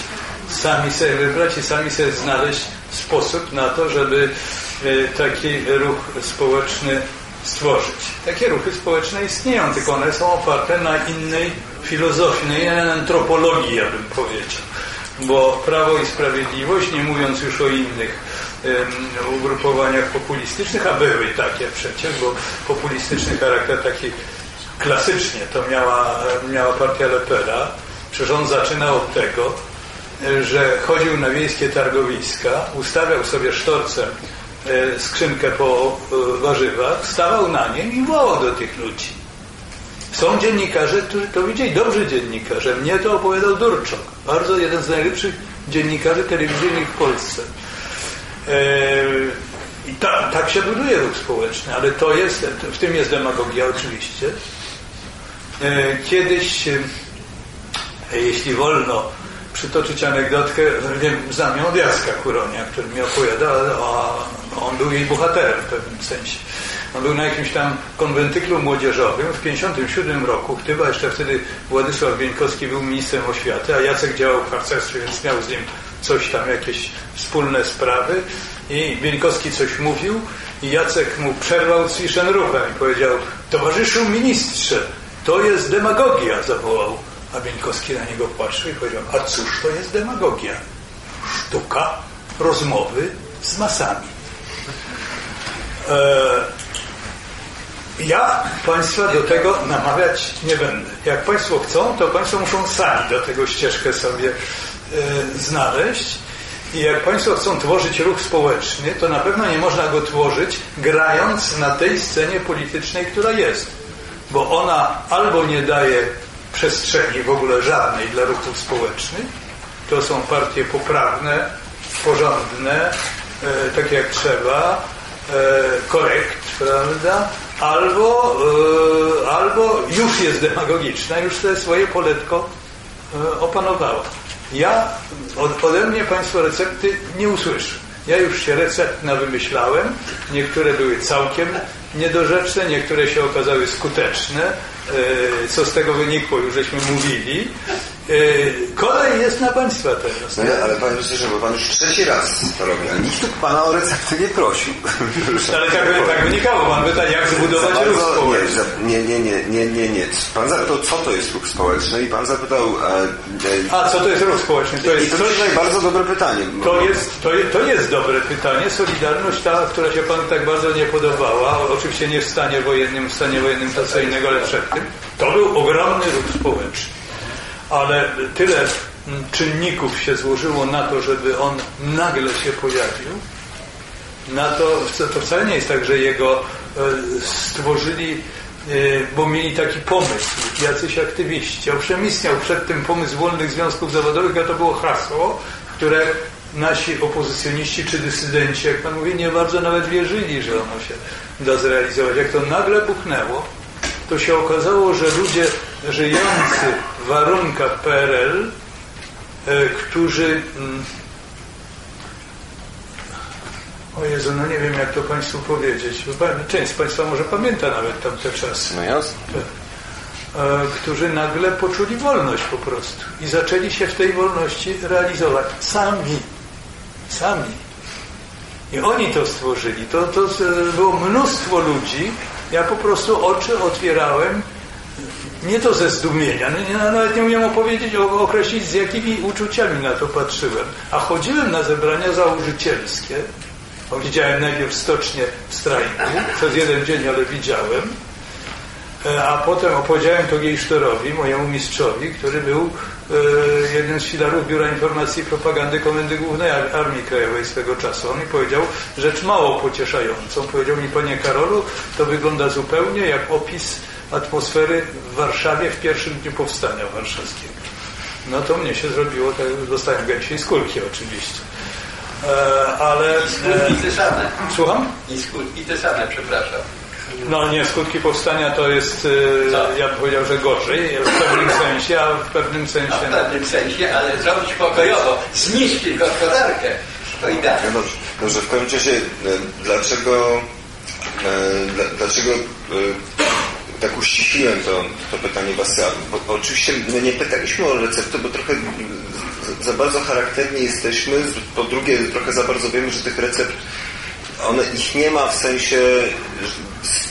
sami sobie wybrać i sami sobie znaleźć sposób na to, żeby taki ruch społeczny stworzyć. Takie ruchy społeczne istnieją, tylko one są oparte na innej filozofii, na innej antropologii, ja bym powiedział. Bo Prawo i Sprawiedliwość, nie mówiąc już o innych ugrupowaniach populistycznych, a były takie przecież, bo populistyczny charakter taki klasycznie to miała, miała partia Lepera. Przecież on zaczynał od tego, że chodził na wiejskie targowiska, ustawiał sobie sztorcem skrzynkę po e, warzywach, stawał na nim i wołał do tych ludzi. Są dziennikarze, którzy to widzieli, dobrzy dziennikarze. Mnie to opowiadał Durczok, bardzo jeden z najlepszych dziennikarzy telewizyjnych w Polsce. Eee, I ta, tak się buduje ruch społeczny, ale to jest, w tym jest demagogia oczywiście. Kiedyś, e, jeśli wolno przytoczyć anegdotkę, wiem, znam ją od Jacka Kuronia, który mi opowiada, a on był jej bohaterem w pewnym sensie. On był na jakimś tam konwentyklu młodzieżowym w 1957 roku. Chyba jeszcze wtedy Władysław Bieńkowski był ministrem oświaty, a Jacek działał w harcerstwie, więc miał z nim coś tam, jakieś wspólne sprawy. I Bieńkowski coś mówił i Jacek mu przerwał ruchem i powiedział towarzyszu ministrze, to jest demagogia, zawołał. A Bieńkowski na niego patrzył i powiedział, a cóż to jest demagogia? Sztuka rozmowy z masami. Eee, ja Państwa do tego namawiać nie będę. Jak Państwo chcą, to Państwo muszą sami do tego ścieżkę sobie e, znaleźć. I jak Państwo chcą tworzyć ruch społeczny, to na pewno nie można go tworzyć grając na tej scenie politycznej, która jest. Bo ona albo nie daje przestrzeni w ogóle żadnej dla ruchów społecznych, to są partie poprawne, porządne, e, tak jak trzeba, e, korekt, prawda? albo, e, albo już jest demagogiczna, już te swoje poletko e, opanowała. Ja, od, ode mnie Państwo recepty nie usłyszę. Ja już się recept wymyślałem. Niektóre były całkiem niedorzeczne, niektóre się okazały skuteczne. E, co z tego wynikło, już żeśmy mówili. E, kolej jest na Państwa teraz. No ja, ale Panie Profesorze, bo Pan już trzeci raz to robi, a nikt tu Pana o receptę nie prosił. ale tak, tak wynikało. Pan pyta, jak zbudować bardzo, ruch społeczny. Nie, nie, nie, nie, nie, nie. Pan zapytał, co to jest ruch społeczny i Pan zapytał... E, a, co to jest ruch społeczny? To jest, I to jest bardzo dobre pytanie. To jest, to, to jest dobre pytanie. Solidarność ta, która się Panu tak bardzo nie podobała, oczywiście nie w stanie wojennym, w stanie wojennym to co innego, ale przed tym, to był ogromny ruch społeczny ale tyle czynników się złożyło na to, żeby on nagle się pojawił, na to, to wcale nie jest tak, że jego e, stworzyli, e, bo mieli taki pomysł, jacyś aktywiści. Owszem, istniał przed tym pomysł wolnych związków zawodowych, a to było hasło, które nasi opozycjoniści czy dysydenci, jak Pan mówi, nie bardzo nawet wierzyli, że ono się da zrealizować. Jak to nagle buchnęło, to się okazało, że ludzie żyjący w warunkach PRL, e, którzy mm, o Jezu, no nie wiem jak to Państwu powiedzieć. Część z Państwa może pamięta nawet tamte czasy. No jasne. E, którzy nagle poczuli wolność po prostu i zaczęli się w tej wolności realizować sami. Sami. I oni to stworzyli. To, to było mnóstwo ludzi. Ja po prostu oczy otwierałem nie to ze zdumienia, nawet nie umiem opowiedzieć, określić z jakimi uczuciami na to patrzyłem. A chodziłem na zebrania założycielskie, bo widziałem najpierw stocznie w strajku, przez jeden dzień, ale widziałem, e, a potem opowiedziałem to Gejsztorowi, mojemu mistrzowi, który był e, jednym z filarów Biura Informacji i Propagandy Komendy Głównej Armii Krajowej swego czasu. On mi powiedział rzecz mało pocieszającą. Powiedział mi, panie Karolu, to wygląda zupełnie jak opis atmosfery w Warszawie w pierwszym dniu powstania warszawskiego. No to mnie się zrobiło, tak, dostałem gęsiej skórki oczywiście. E, ale... I skutki te same. Słucham? I skutki te same, przepraszam. No nie, skutki powstania to jest, e, Co? ja bym powiedział, że gorzej w pewnym sensie, a w pewnym sensie... No, w pewnym sensie, ale zrobić pokojowo, zniszczyć gospodarkę, to idealnie. No dobrze, w pewnym czasie, e, dlaczego, dlaczego tak uściśliłem to, to pytanie Was, bo, bo oczywiście my nie pytaliśmy o receptę, bo trochę za bardzo charakterni jesteśmy, po drugie trochę za bardzo wiemy, że tych recept one, ich nie ma w sensie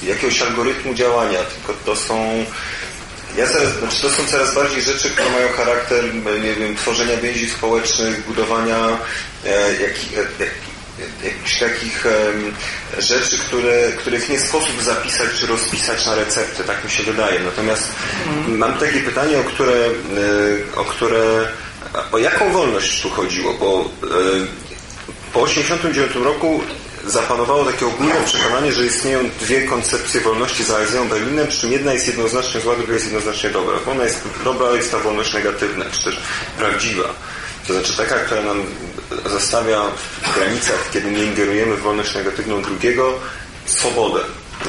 jakiegoś algorytmu działania, tylko to są ja coraz, znaczy to są coraz bardziej rzeczy, które mają charakter, nie wiem, tworzenia więzi społecznych, budowania e, jak, jakichś takich um, rzeczy, które, których nie sposób zapisać czy rozpisać na receptę, tak mi się wydaje. Natomiast mm. mam takie pytanie, o które, e, o które o jaką wolność tu chodziło, bo po 1989 roku zapanowało takie ogólne przekonanie, że istnieją dwie koncepcje wolności za Azją Berlinem, przy czym jedna jest jednoznacznie zła, druga jest jednoznacznie dobra. Ona jest dobra, jest ta wolność negatywna, czy też prawdziwa. To znaczy taka, która nam zostawia w granicach, kiedy nie ingerujemy w wolność negatywną drugiego, swobodę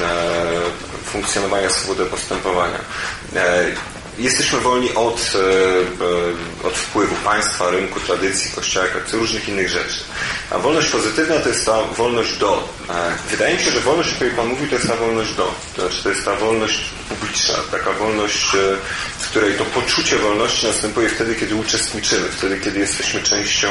e, funkcjonowania, swobodę postępowania. Jesteśmy wolni od, e, e, od wpływu państwa, rynku, tradycji, kościoła, różnych innych rzeczy. A wolność pozytywna to jest ta wolność do. E, wydaje mi się, że wolność, o której Pan mówił, to jest ta wolność do. To znaczy to jest ta wolność publiczna, taka wolność, w której to poczucie wolności następuje wtedy, kiedy uczestniczymy, wtedy, kiedy jesteśmy częścią,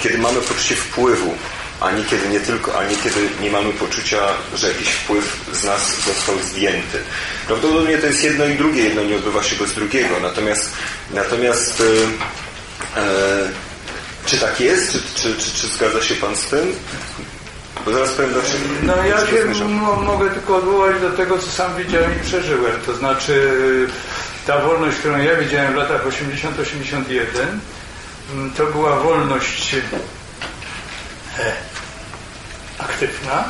kiedy mamy poczucie wpływu a nie kiedy nie tylko, a nie kiedy nie mamy poczucia, że jakiś wpływ z nas został zdjęty. Prawdopodobnie to jest jedno i drugie, jedno nie odbywa się bez drugiego. Natomiast, natomiast e, e, czy tak jest? Czy, czy, czy, czy zgadza się Pan z tym? Bo zaraz powiem dlaczego. No ja się mogę tylko odwołać do tego, co sam widziałem i przeżyłem. To znaczy ta wolność, którą ja widziałem w latach 80-81 to była wolność aktywna,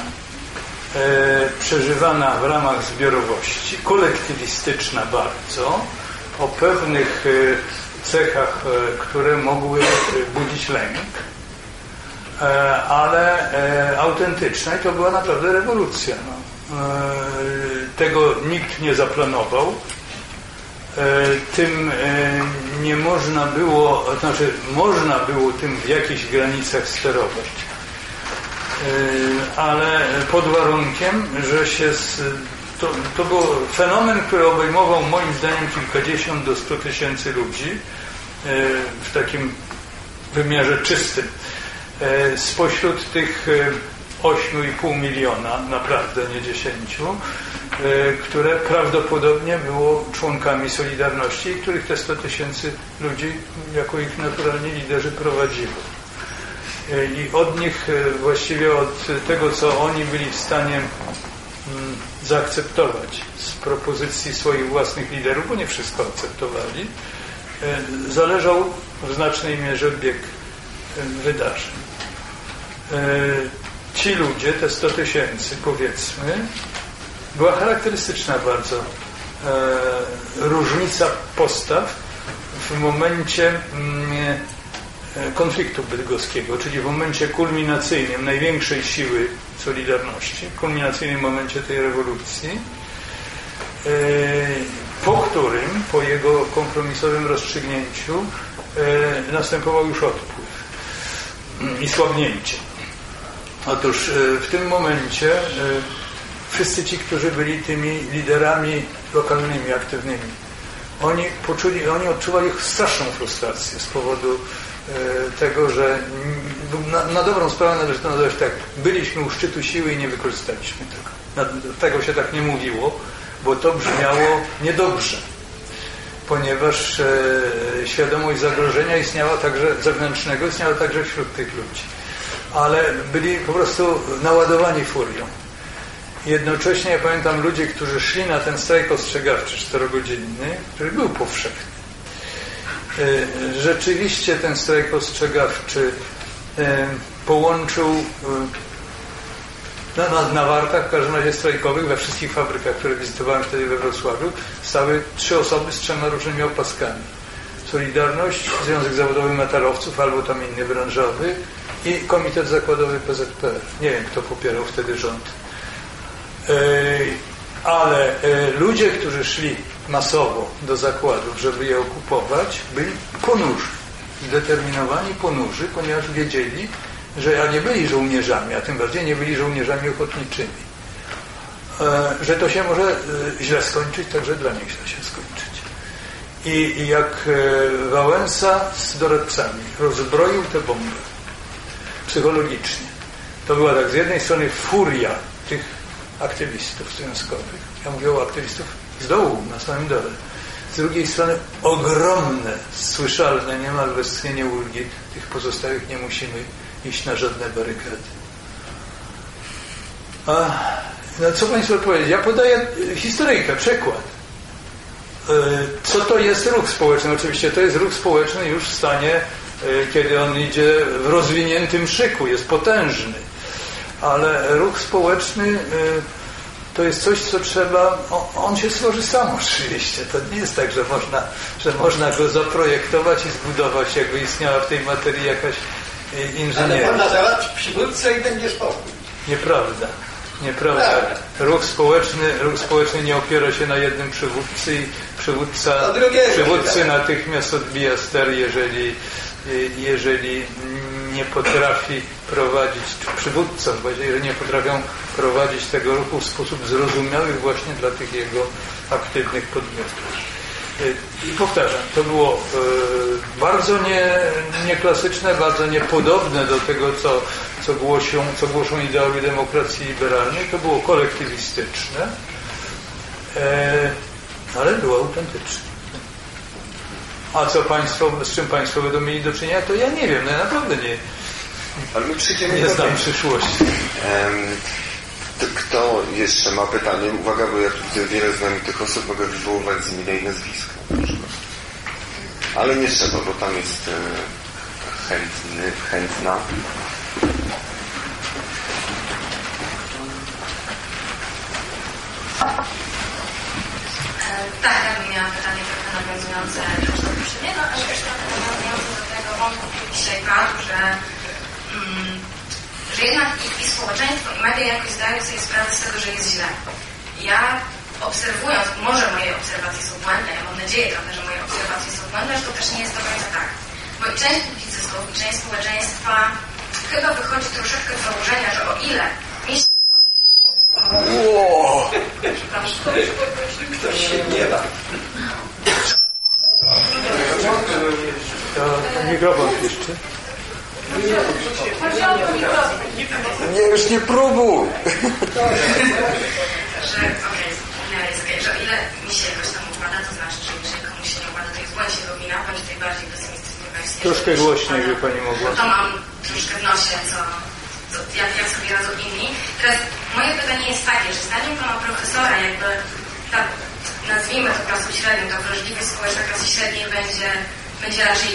e, przeżywana w ramach zbiorowości, kolektywistyczna bardzo, o pewnych e, cechach, e, które mogły budzić lęk, ale autentyczna i to była naprawdę rewolucja. No. Tego nikt nie zaplanował. Tym nie można było, znaczy można było tym w jakichś granicach sterować ale pod warunkiem, że się z, to, to był fenomen, który obejmował moim zdaniem kilkadziesiąt do stu tysięcy ludzi e, w takim wymiarze czystym. E, spośród tych 8,5 miliona, naprawdę nie 10, które prawdopodobnie było członkami Solidarności których te 100 tysięcy ludzi jako ich naturalni liderzy prowadzili. E, i od nich e, właściwie od tego, co oni byli w stanie mm, zaakceptować z propozycji swoich własnych liderów, bo nie wszystko akceptowali, e, zależał w znacznej mierze bieg wydarzeń. Ci ludzie, te 100 tysięcy powiedzmy, była charakterystyczna bardzo różnica postaw w momencie mm, konfliktu bydgoskiego, czyli w momencie kulminacyjnym największej siły Solidarności, kulminacyjnym momencie tej rewolucji, e, po którym, po jego kompromisowym rozstrzygnięciu e, następował już odpływ i słabnięcie. Otóż w tym momencie wszyscy ci, którzy byli tymi liderami lokalnymi, aktywnymi, oni poczuli, oni odczuwali straszną frustrację z powodu E, tego, że na, na dobrą sprawę należy to nazwać tak, byliśmy u szczytu siły i nie wykorzystaliśmy tego. tego się tak nie mówiło, bo to brzmiało niedobrze, ponieważ e, świadomość zagrożenia istniała także zewnętrznego, istniała także wśród tych ludzi. Ale byli po prostu naładowani furią. Jednocześnie ja pamiętam ludzi, którzy szli na ten strajk ostrzegawczy czterogodzinny, który był powszechny E, rzeczywiście ten strajk ostrzegawczy e, połączył e, na, na, na wartach, w każdym razie strajkowych, we wszystkich fabrykach, które wizytowałem wtedy we Wrocławiu, stały trzy osoby z trzema różnymi opaskami. Solidarność, Związek Zawodowy Metalowców albo tam inny branżowy i Komitet Zakładowy PZPR. Nie wiem, kto popierał wtedy rząd. Ale ludzie, którzy szli masowo do zakładów, żeby je okupować, byli ponurzy, zdeterminowani ponurzy, ponieważ wiedzieli, że ja nie byli żołnierzami, a tym bardziej nie byli żołnierzami ochotniczymi. E, że to się może e, źle skończyć, także dla nich źle się skończyć. I, jak e, Wałęsa z doradcami rozbroił te bomby psychologicznie, to była tak z jednej strony furia tych aktywistów związkowych, ja mówię o aktywistów z dołu, na samym dole. Z drugiej strony ogromne, słyszalne, niemal westchnienie ulgi tych pozostałych nie musimy iść na żadne barykady. A, no co Państwo powiedzieć? Ja podaję historyjkę, przykład. E, co to jest ruch społeczny? Oczywiście to jest ruch społeczny już w stanie, e, kiedy on idzie w rozwiniętym szyku, jest potężny. Ale ruch społeczny e, to jest coś, co trzeba, on się stworzy sam oczywiście. To nie jest tak, że można, że można go zaprojektować i zbudować, jakby istniała w tej materii jakaś inżynieria. Ale można załatwić przywódcę i będzie spokój. Nieprawda. Nieprawda. Tak. Ruch społeczny, ruch społeczny nie opiera się na jednym przywódcy i przywódca, przywódcy natychmiast odbija ster, jeżeli, jeżeli nie potrafi prowadzić, czy przywódcom, jeżeli nie potrafią prowadzić tego ruchu w sposób zrozumiały właśnie dla tych jego aktywnych podmiotów. I powtarzam, to było e, bardzo nie, nieklasyczne, bardzo niepodobne do tego, co, co, głosią, co głoszą ideały demokracji liberalnej. To było kolektywistyczne, e, ale było autentyczne. A co państwo, z czym państwo będą mieli do czynienia, to ja nie wiem, no ja naprawdę nie, ale my przyjdziemy nie znam przyszłości. Kto jeszcze ma pytanie? Uwaga, bo ja tu widzę wiele znamienitych osób, mogę wywoływać z imienia i nazwiska. Ale nie trzeba, bo tam jest e, chętny, chętna. E, tak, ja bym miała pytanie trochę nawiązujące do poprzedniego, ale też trochę nawiązujące do tego wątku, który dzisiaj padł, że mm, że jednak i, i społeczeństwo, i media jakoś zdają sobie sprawę z tego, że jest źle. Ja obserwując, może moje obserwacje są błędne, ja mam nadzieję trochę, że moje obserwacje są błędne, że to też nie jest do końca tak. Bo i część publicystów, i część społeczeństwa chyba wychodzi troszeczkę z założenia, że o ile mieć... Wow. Ktoś się gniewa. To mikrofon jeszcze. Nie, już nie próbuj. że okej, okay, jest że o ile mi się jakoś tam układa, to znaczy, że jeżeli komuś się nie układa, to jest bądź jego wina, bądź tej bardziej pesymistycznej wersji. Troszkę głośniej, by Pani mogła. To mam troszkę w nosie, co, jak, jak sobie radzą inni. Teraz moje pytanie jest takie, że zdaniem Pana Profesora jakby ta, nazwijmy to klasą średnią, ta wrażliwość społeczna klasy średniej będzie, będzie raczej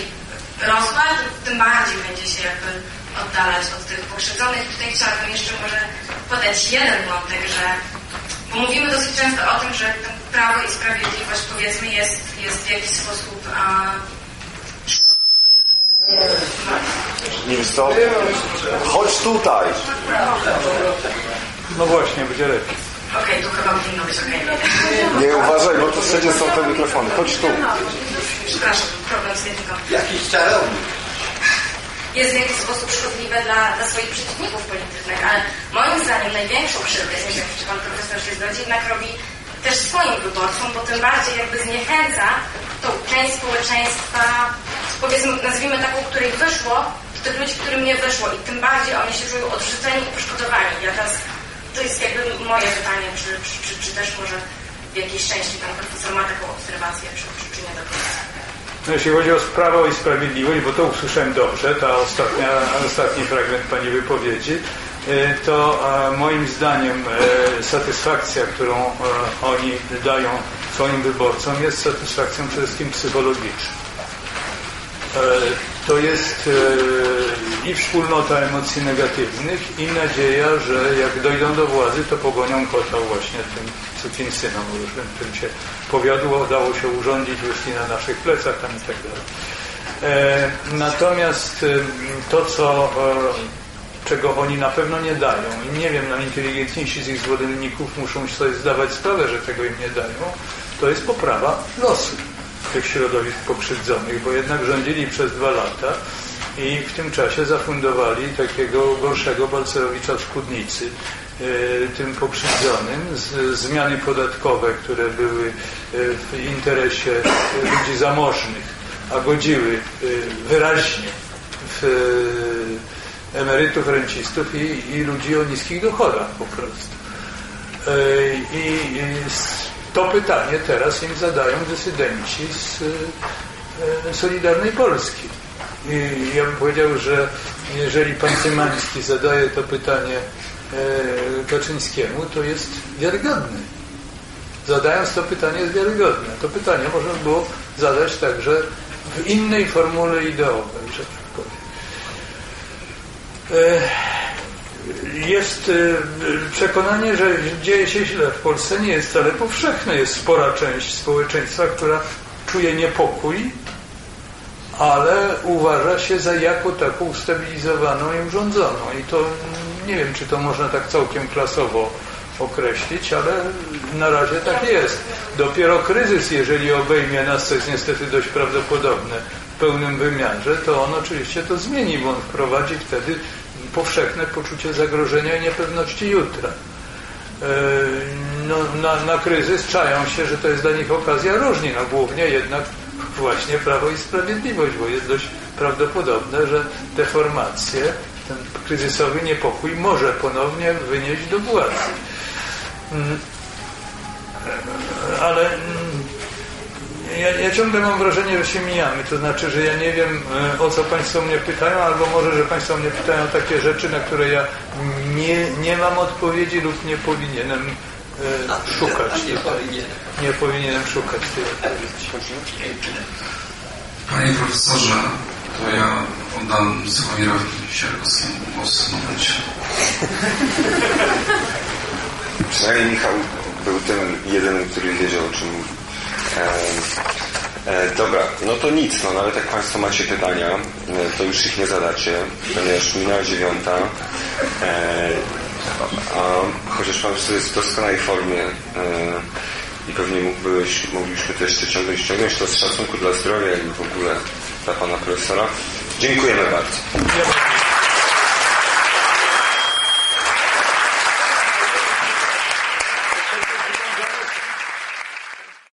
rosła, tym bardziej będzie się jakby oddalać od tych pokrzywdzonych. Tutaj chciałabym jeszcze może podać jeden wątek, że bo mówimy dosyć często o tym, że prawo i sprawiedliwość powiedzmy jest, jest w jakiś sposób a... Nie wiesz co? Chodź tutaj. No właśnie, będzie lepiej. Okej, tu chyba powinno być okej. Nie uważaj, bo tu wszędzie są te mikrofony. Chodź tu. Przepraszam, problem z jednego. Jakiś czarownik. Jest w jakiś sposób szkodliwe dla, dla swoich przeciwników politycznych, ale moim zdaniem największą krzywdę, nie wiem, czy pan profesor się zgodzi, jednak robi też swoim wyborcom, bo tym bardziej jakby zniechęca tą część społeczeństwa, powiedzmy, nazwijmy taką, której wyszło, do tych ludzi, którym nie wyszło i tym bardziej oni się czują odrzuceni i poszkodowani. Ja teraz, to jest jakby moje pytanie, czy, czy, czy, czy też może w jakiejś części pan profesor ma taką obserwację, czy, czy, czy nie do końca. No, jeśli chodzi o Prawo i Sprawiedliwość, bo to usłyszałem dobrze, ta ostatnia, ostatni fragment Pani wypowiedzi, to moim zdaniem e, satysfakcja, którą e, oni dają swoim wyborcom jest satysfakcją przede wszystkim psychologiczną. To jest i wspólnota emocji negatywnych i nadzieja, że jak dojdą do władzy, to pogonią kota właśnie tym sukinsynom różnym, którym się powiodło, dało się urządzić, wyszli na naszych plecach tam i tak dalej. E, natomiast to, co, e, czego oni na pewno nie dają. I nie wiem, najinteligentniejsi z ich zwolenników muszą sobie zdawać sprawę, że tego im nie dają, to jest poprawa losu tych środowisk pokrzywdzonych, bo jednak rządzili przez dwa lata i w tym czasie zafundowali takiego gorszego Balcerowicza w Kudnicy, e, tym pokrzywdzonym, zmiany podatkowe, które były e, w interesie ludzi zamożnych, a godziły e, wyraźnie w emerytów, rencistów i, i ludzi o niskich dochodach po prostu. I to pytanie teraz im zadają dysydenci z Solidarnej Polski ja bym powiedział, że jeżeli pan Cymański zadaje to pytanie Kaczyńskiemu, to jest wiarygodny. Zadając to pytanie jest wiarygodne. To pytanie można było zadać także w innej formule ideowej. Jest przekonanie, że dzieje się źle w Polsce, nie jest wcale powszechne. Jest spora część społeczeństwa, która czuje niepokój, ale uważa się za jako taką ustabilizowaną i urządzoną. I to nie wiem, czy to można tak całkiem klasowo określić, ale na razie tak jest. Dopiero kryzys, jeżeli obejmie nas, co jest niestety dość prawdopodobne, pełnym wymiarze, to on oczywiście to zmieni, bo on wprowadzi wtedy powszechne poczucie zagrożenia i niepewności jutra. No, na, na kryzys czają się, że to jest dla nich okazja różni, no głównie jednak właśnie Prawo i Sprawiedliwość, bo jest dość prawdopodobne, że te formacje, ten kryzysowy niepokój może ponownie wynieść do władzy. Mm. Ale ja, ja, ciągle mam wrażenie, że się mijamy. To znaczy, że ja nie wiem, e, o co Państwo mnie pytają, albo może, że Państwo mnie pytają takie rzeczy, na które ja nie, nie mam odpowiedzi lub nie powinienem e, szukać. Nie powinienem. Nie powinienem szukać tej odpowiedzi. Panie profesorze, to ja oddam Sławirowi Sierkowskiemu głos w momencie. Przynajmniej Michał był tym jedynym, który wiedział, o czym mówi. E, dobra, no to nic, no nawet jak Państwo macie pytania, e, to już ich nie zadacie, ponieważ minęła dziewiąta, e, a chociaż Pan jest w doskonałej formie e, i pewnie mógłbyś, moglibyśmy to jeszcze ciągnąć, ciągnąć to z szacunku dla zdrowia i w ogóle dla Pana Profesora. Dziękujemy bardzo.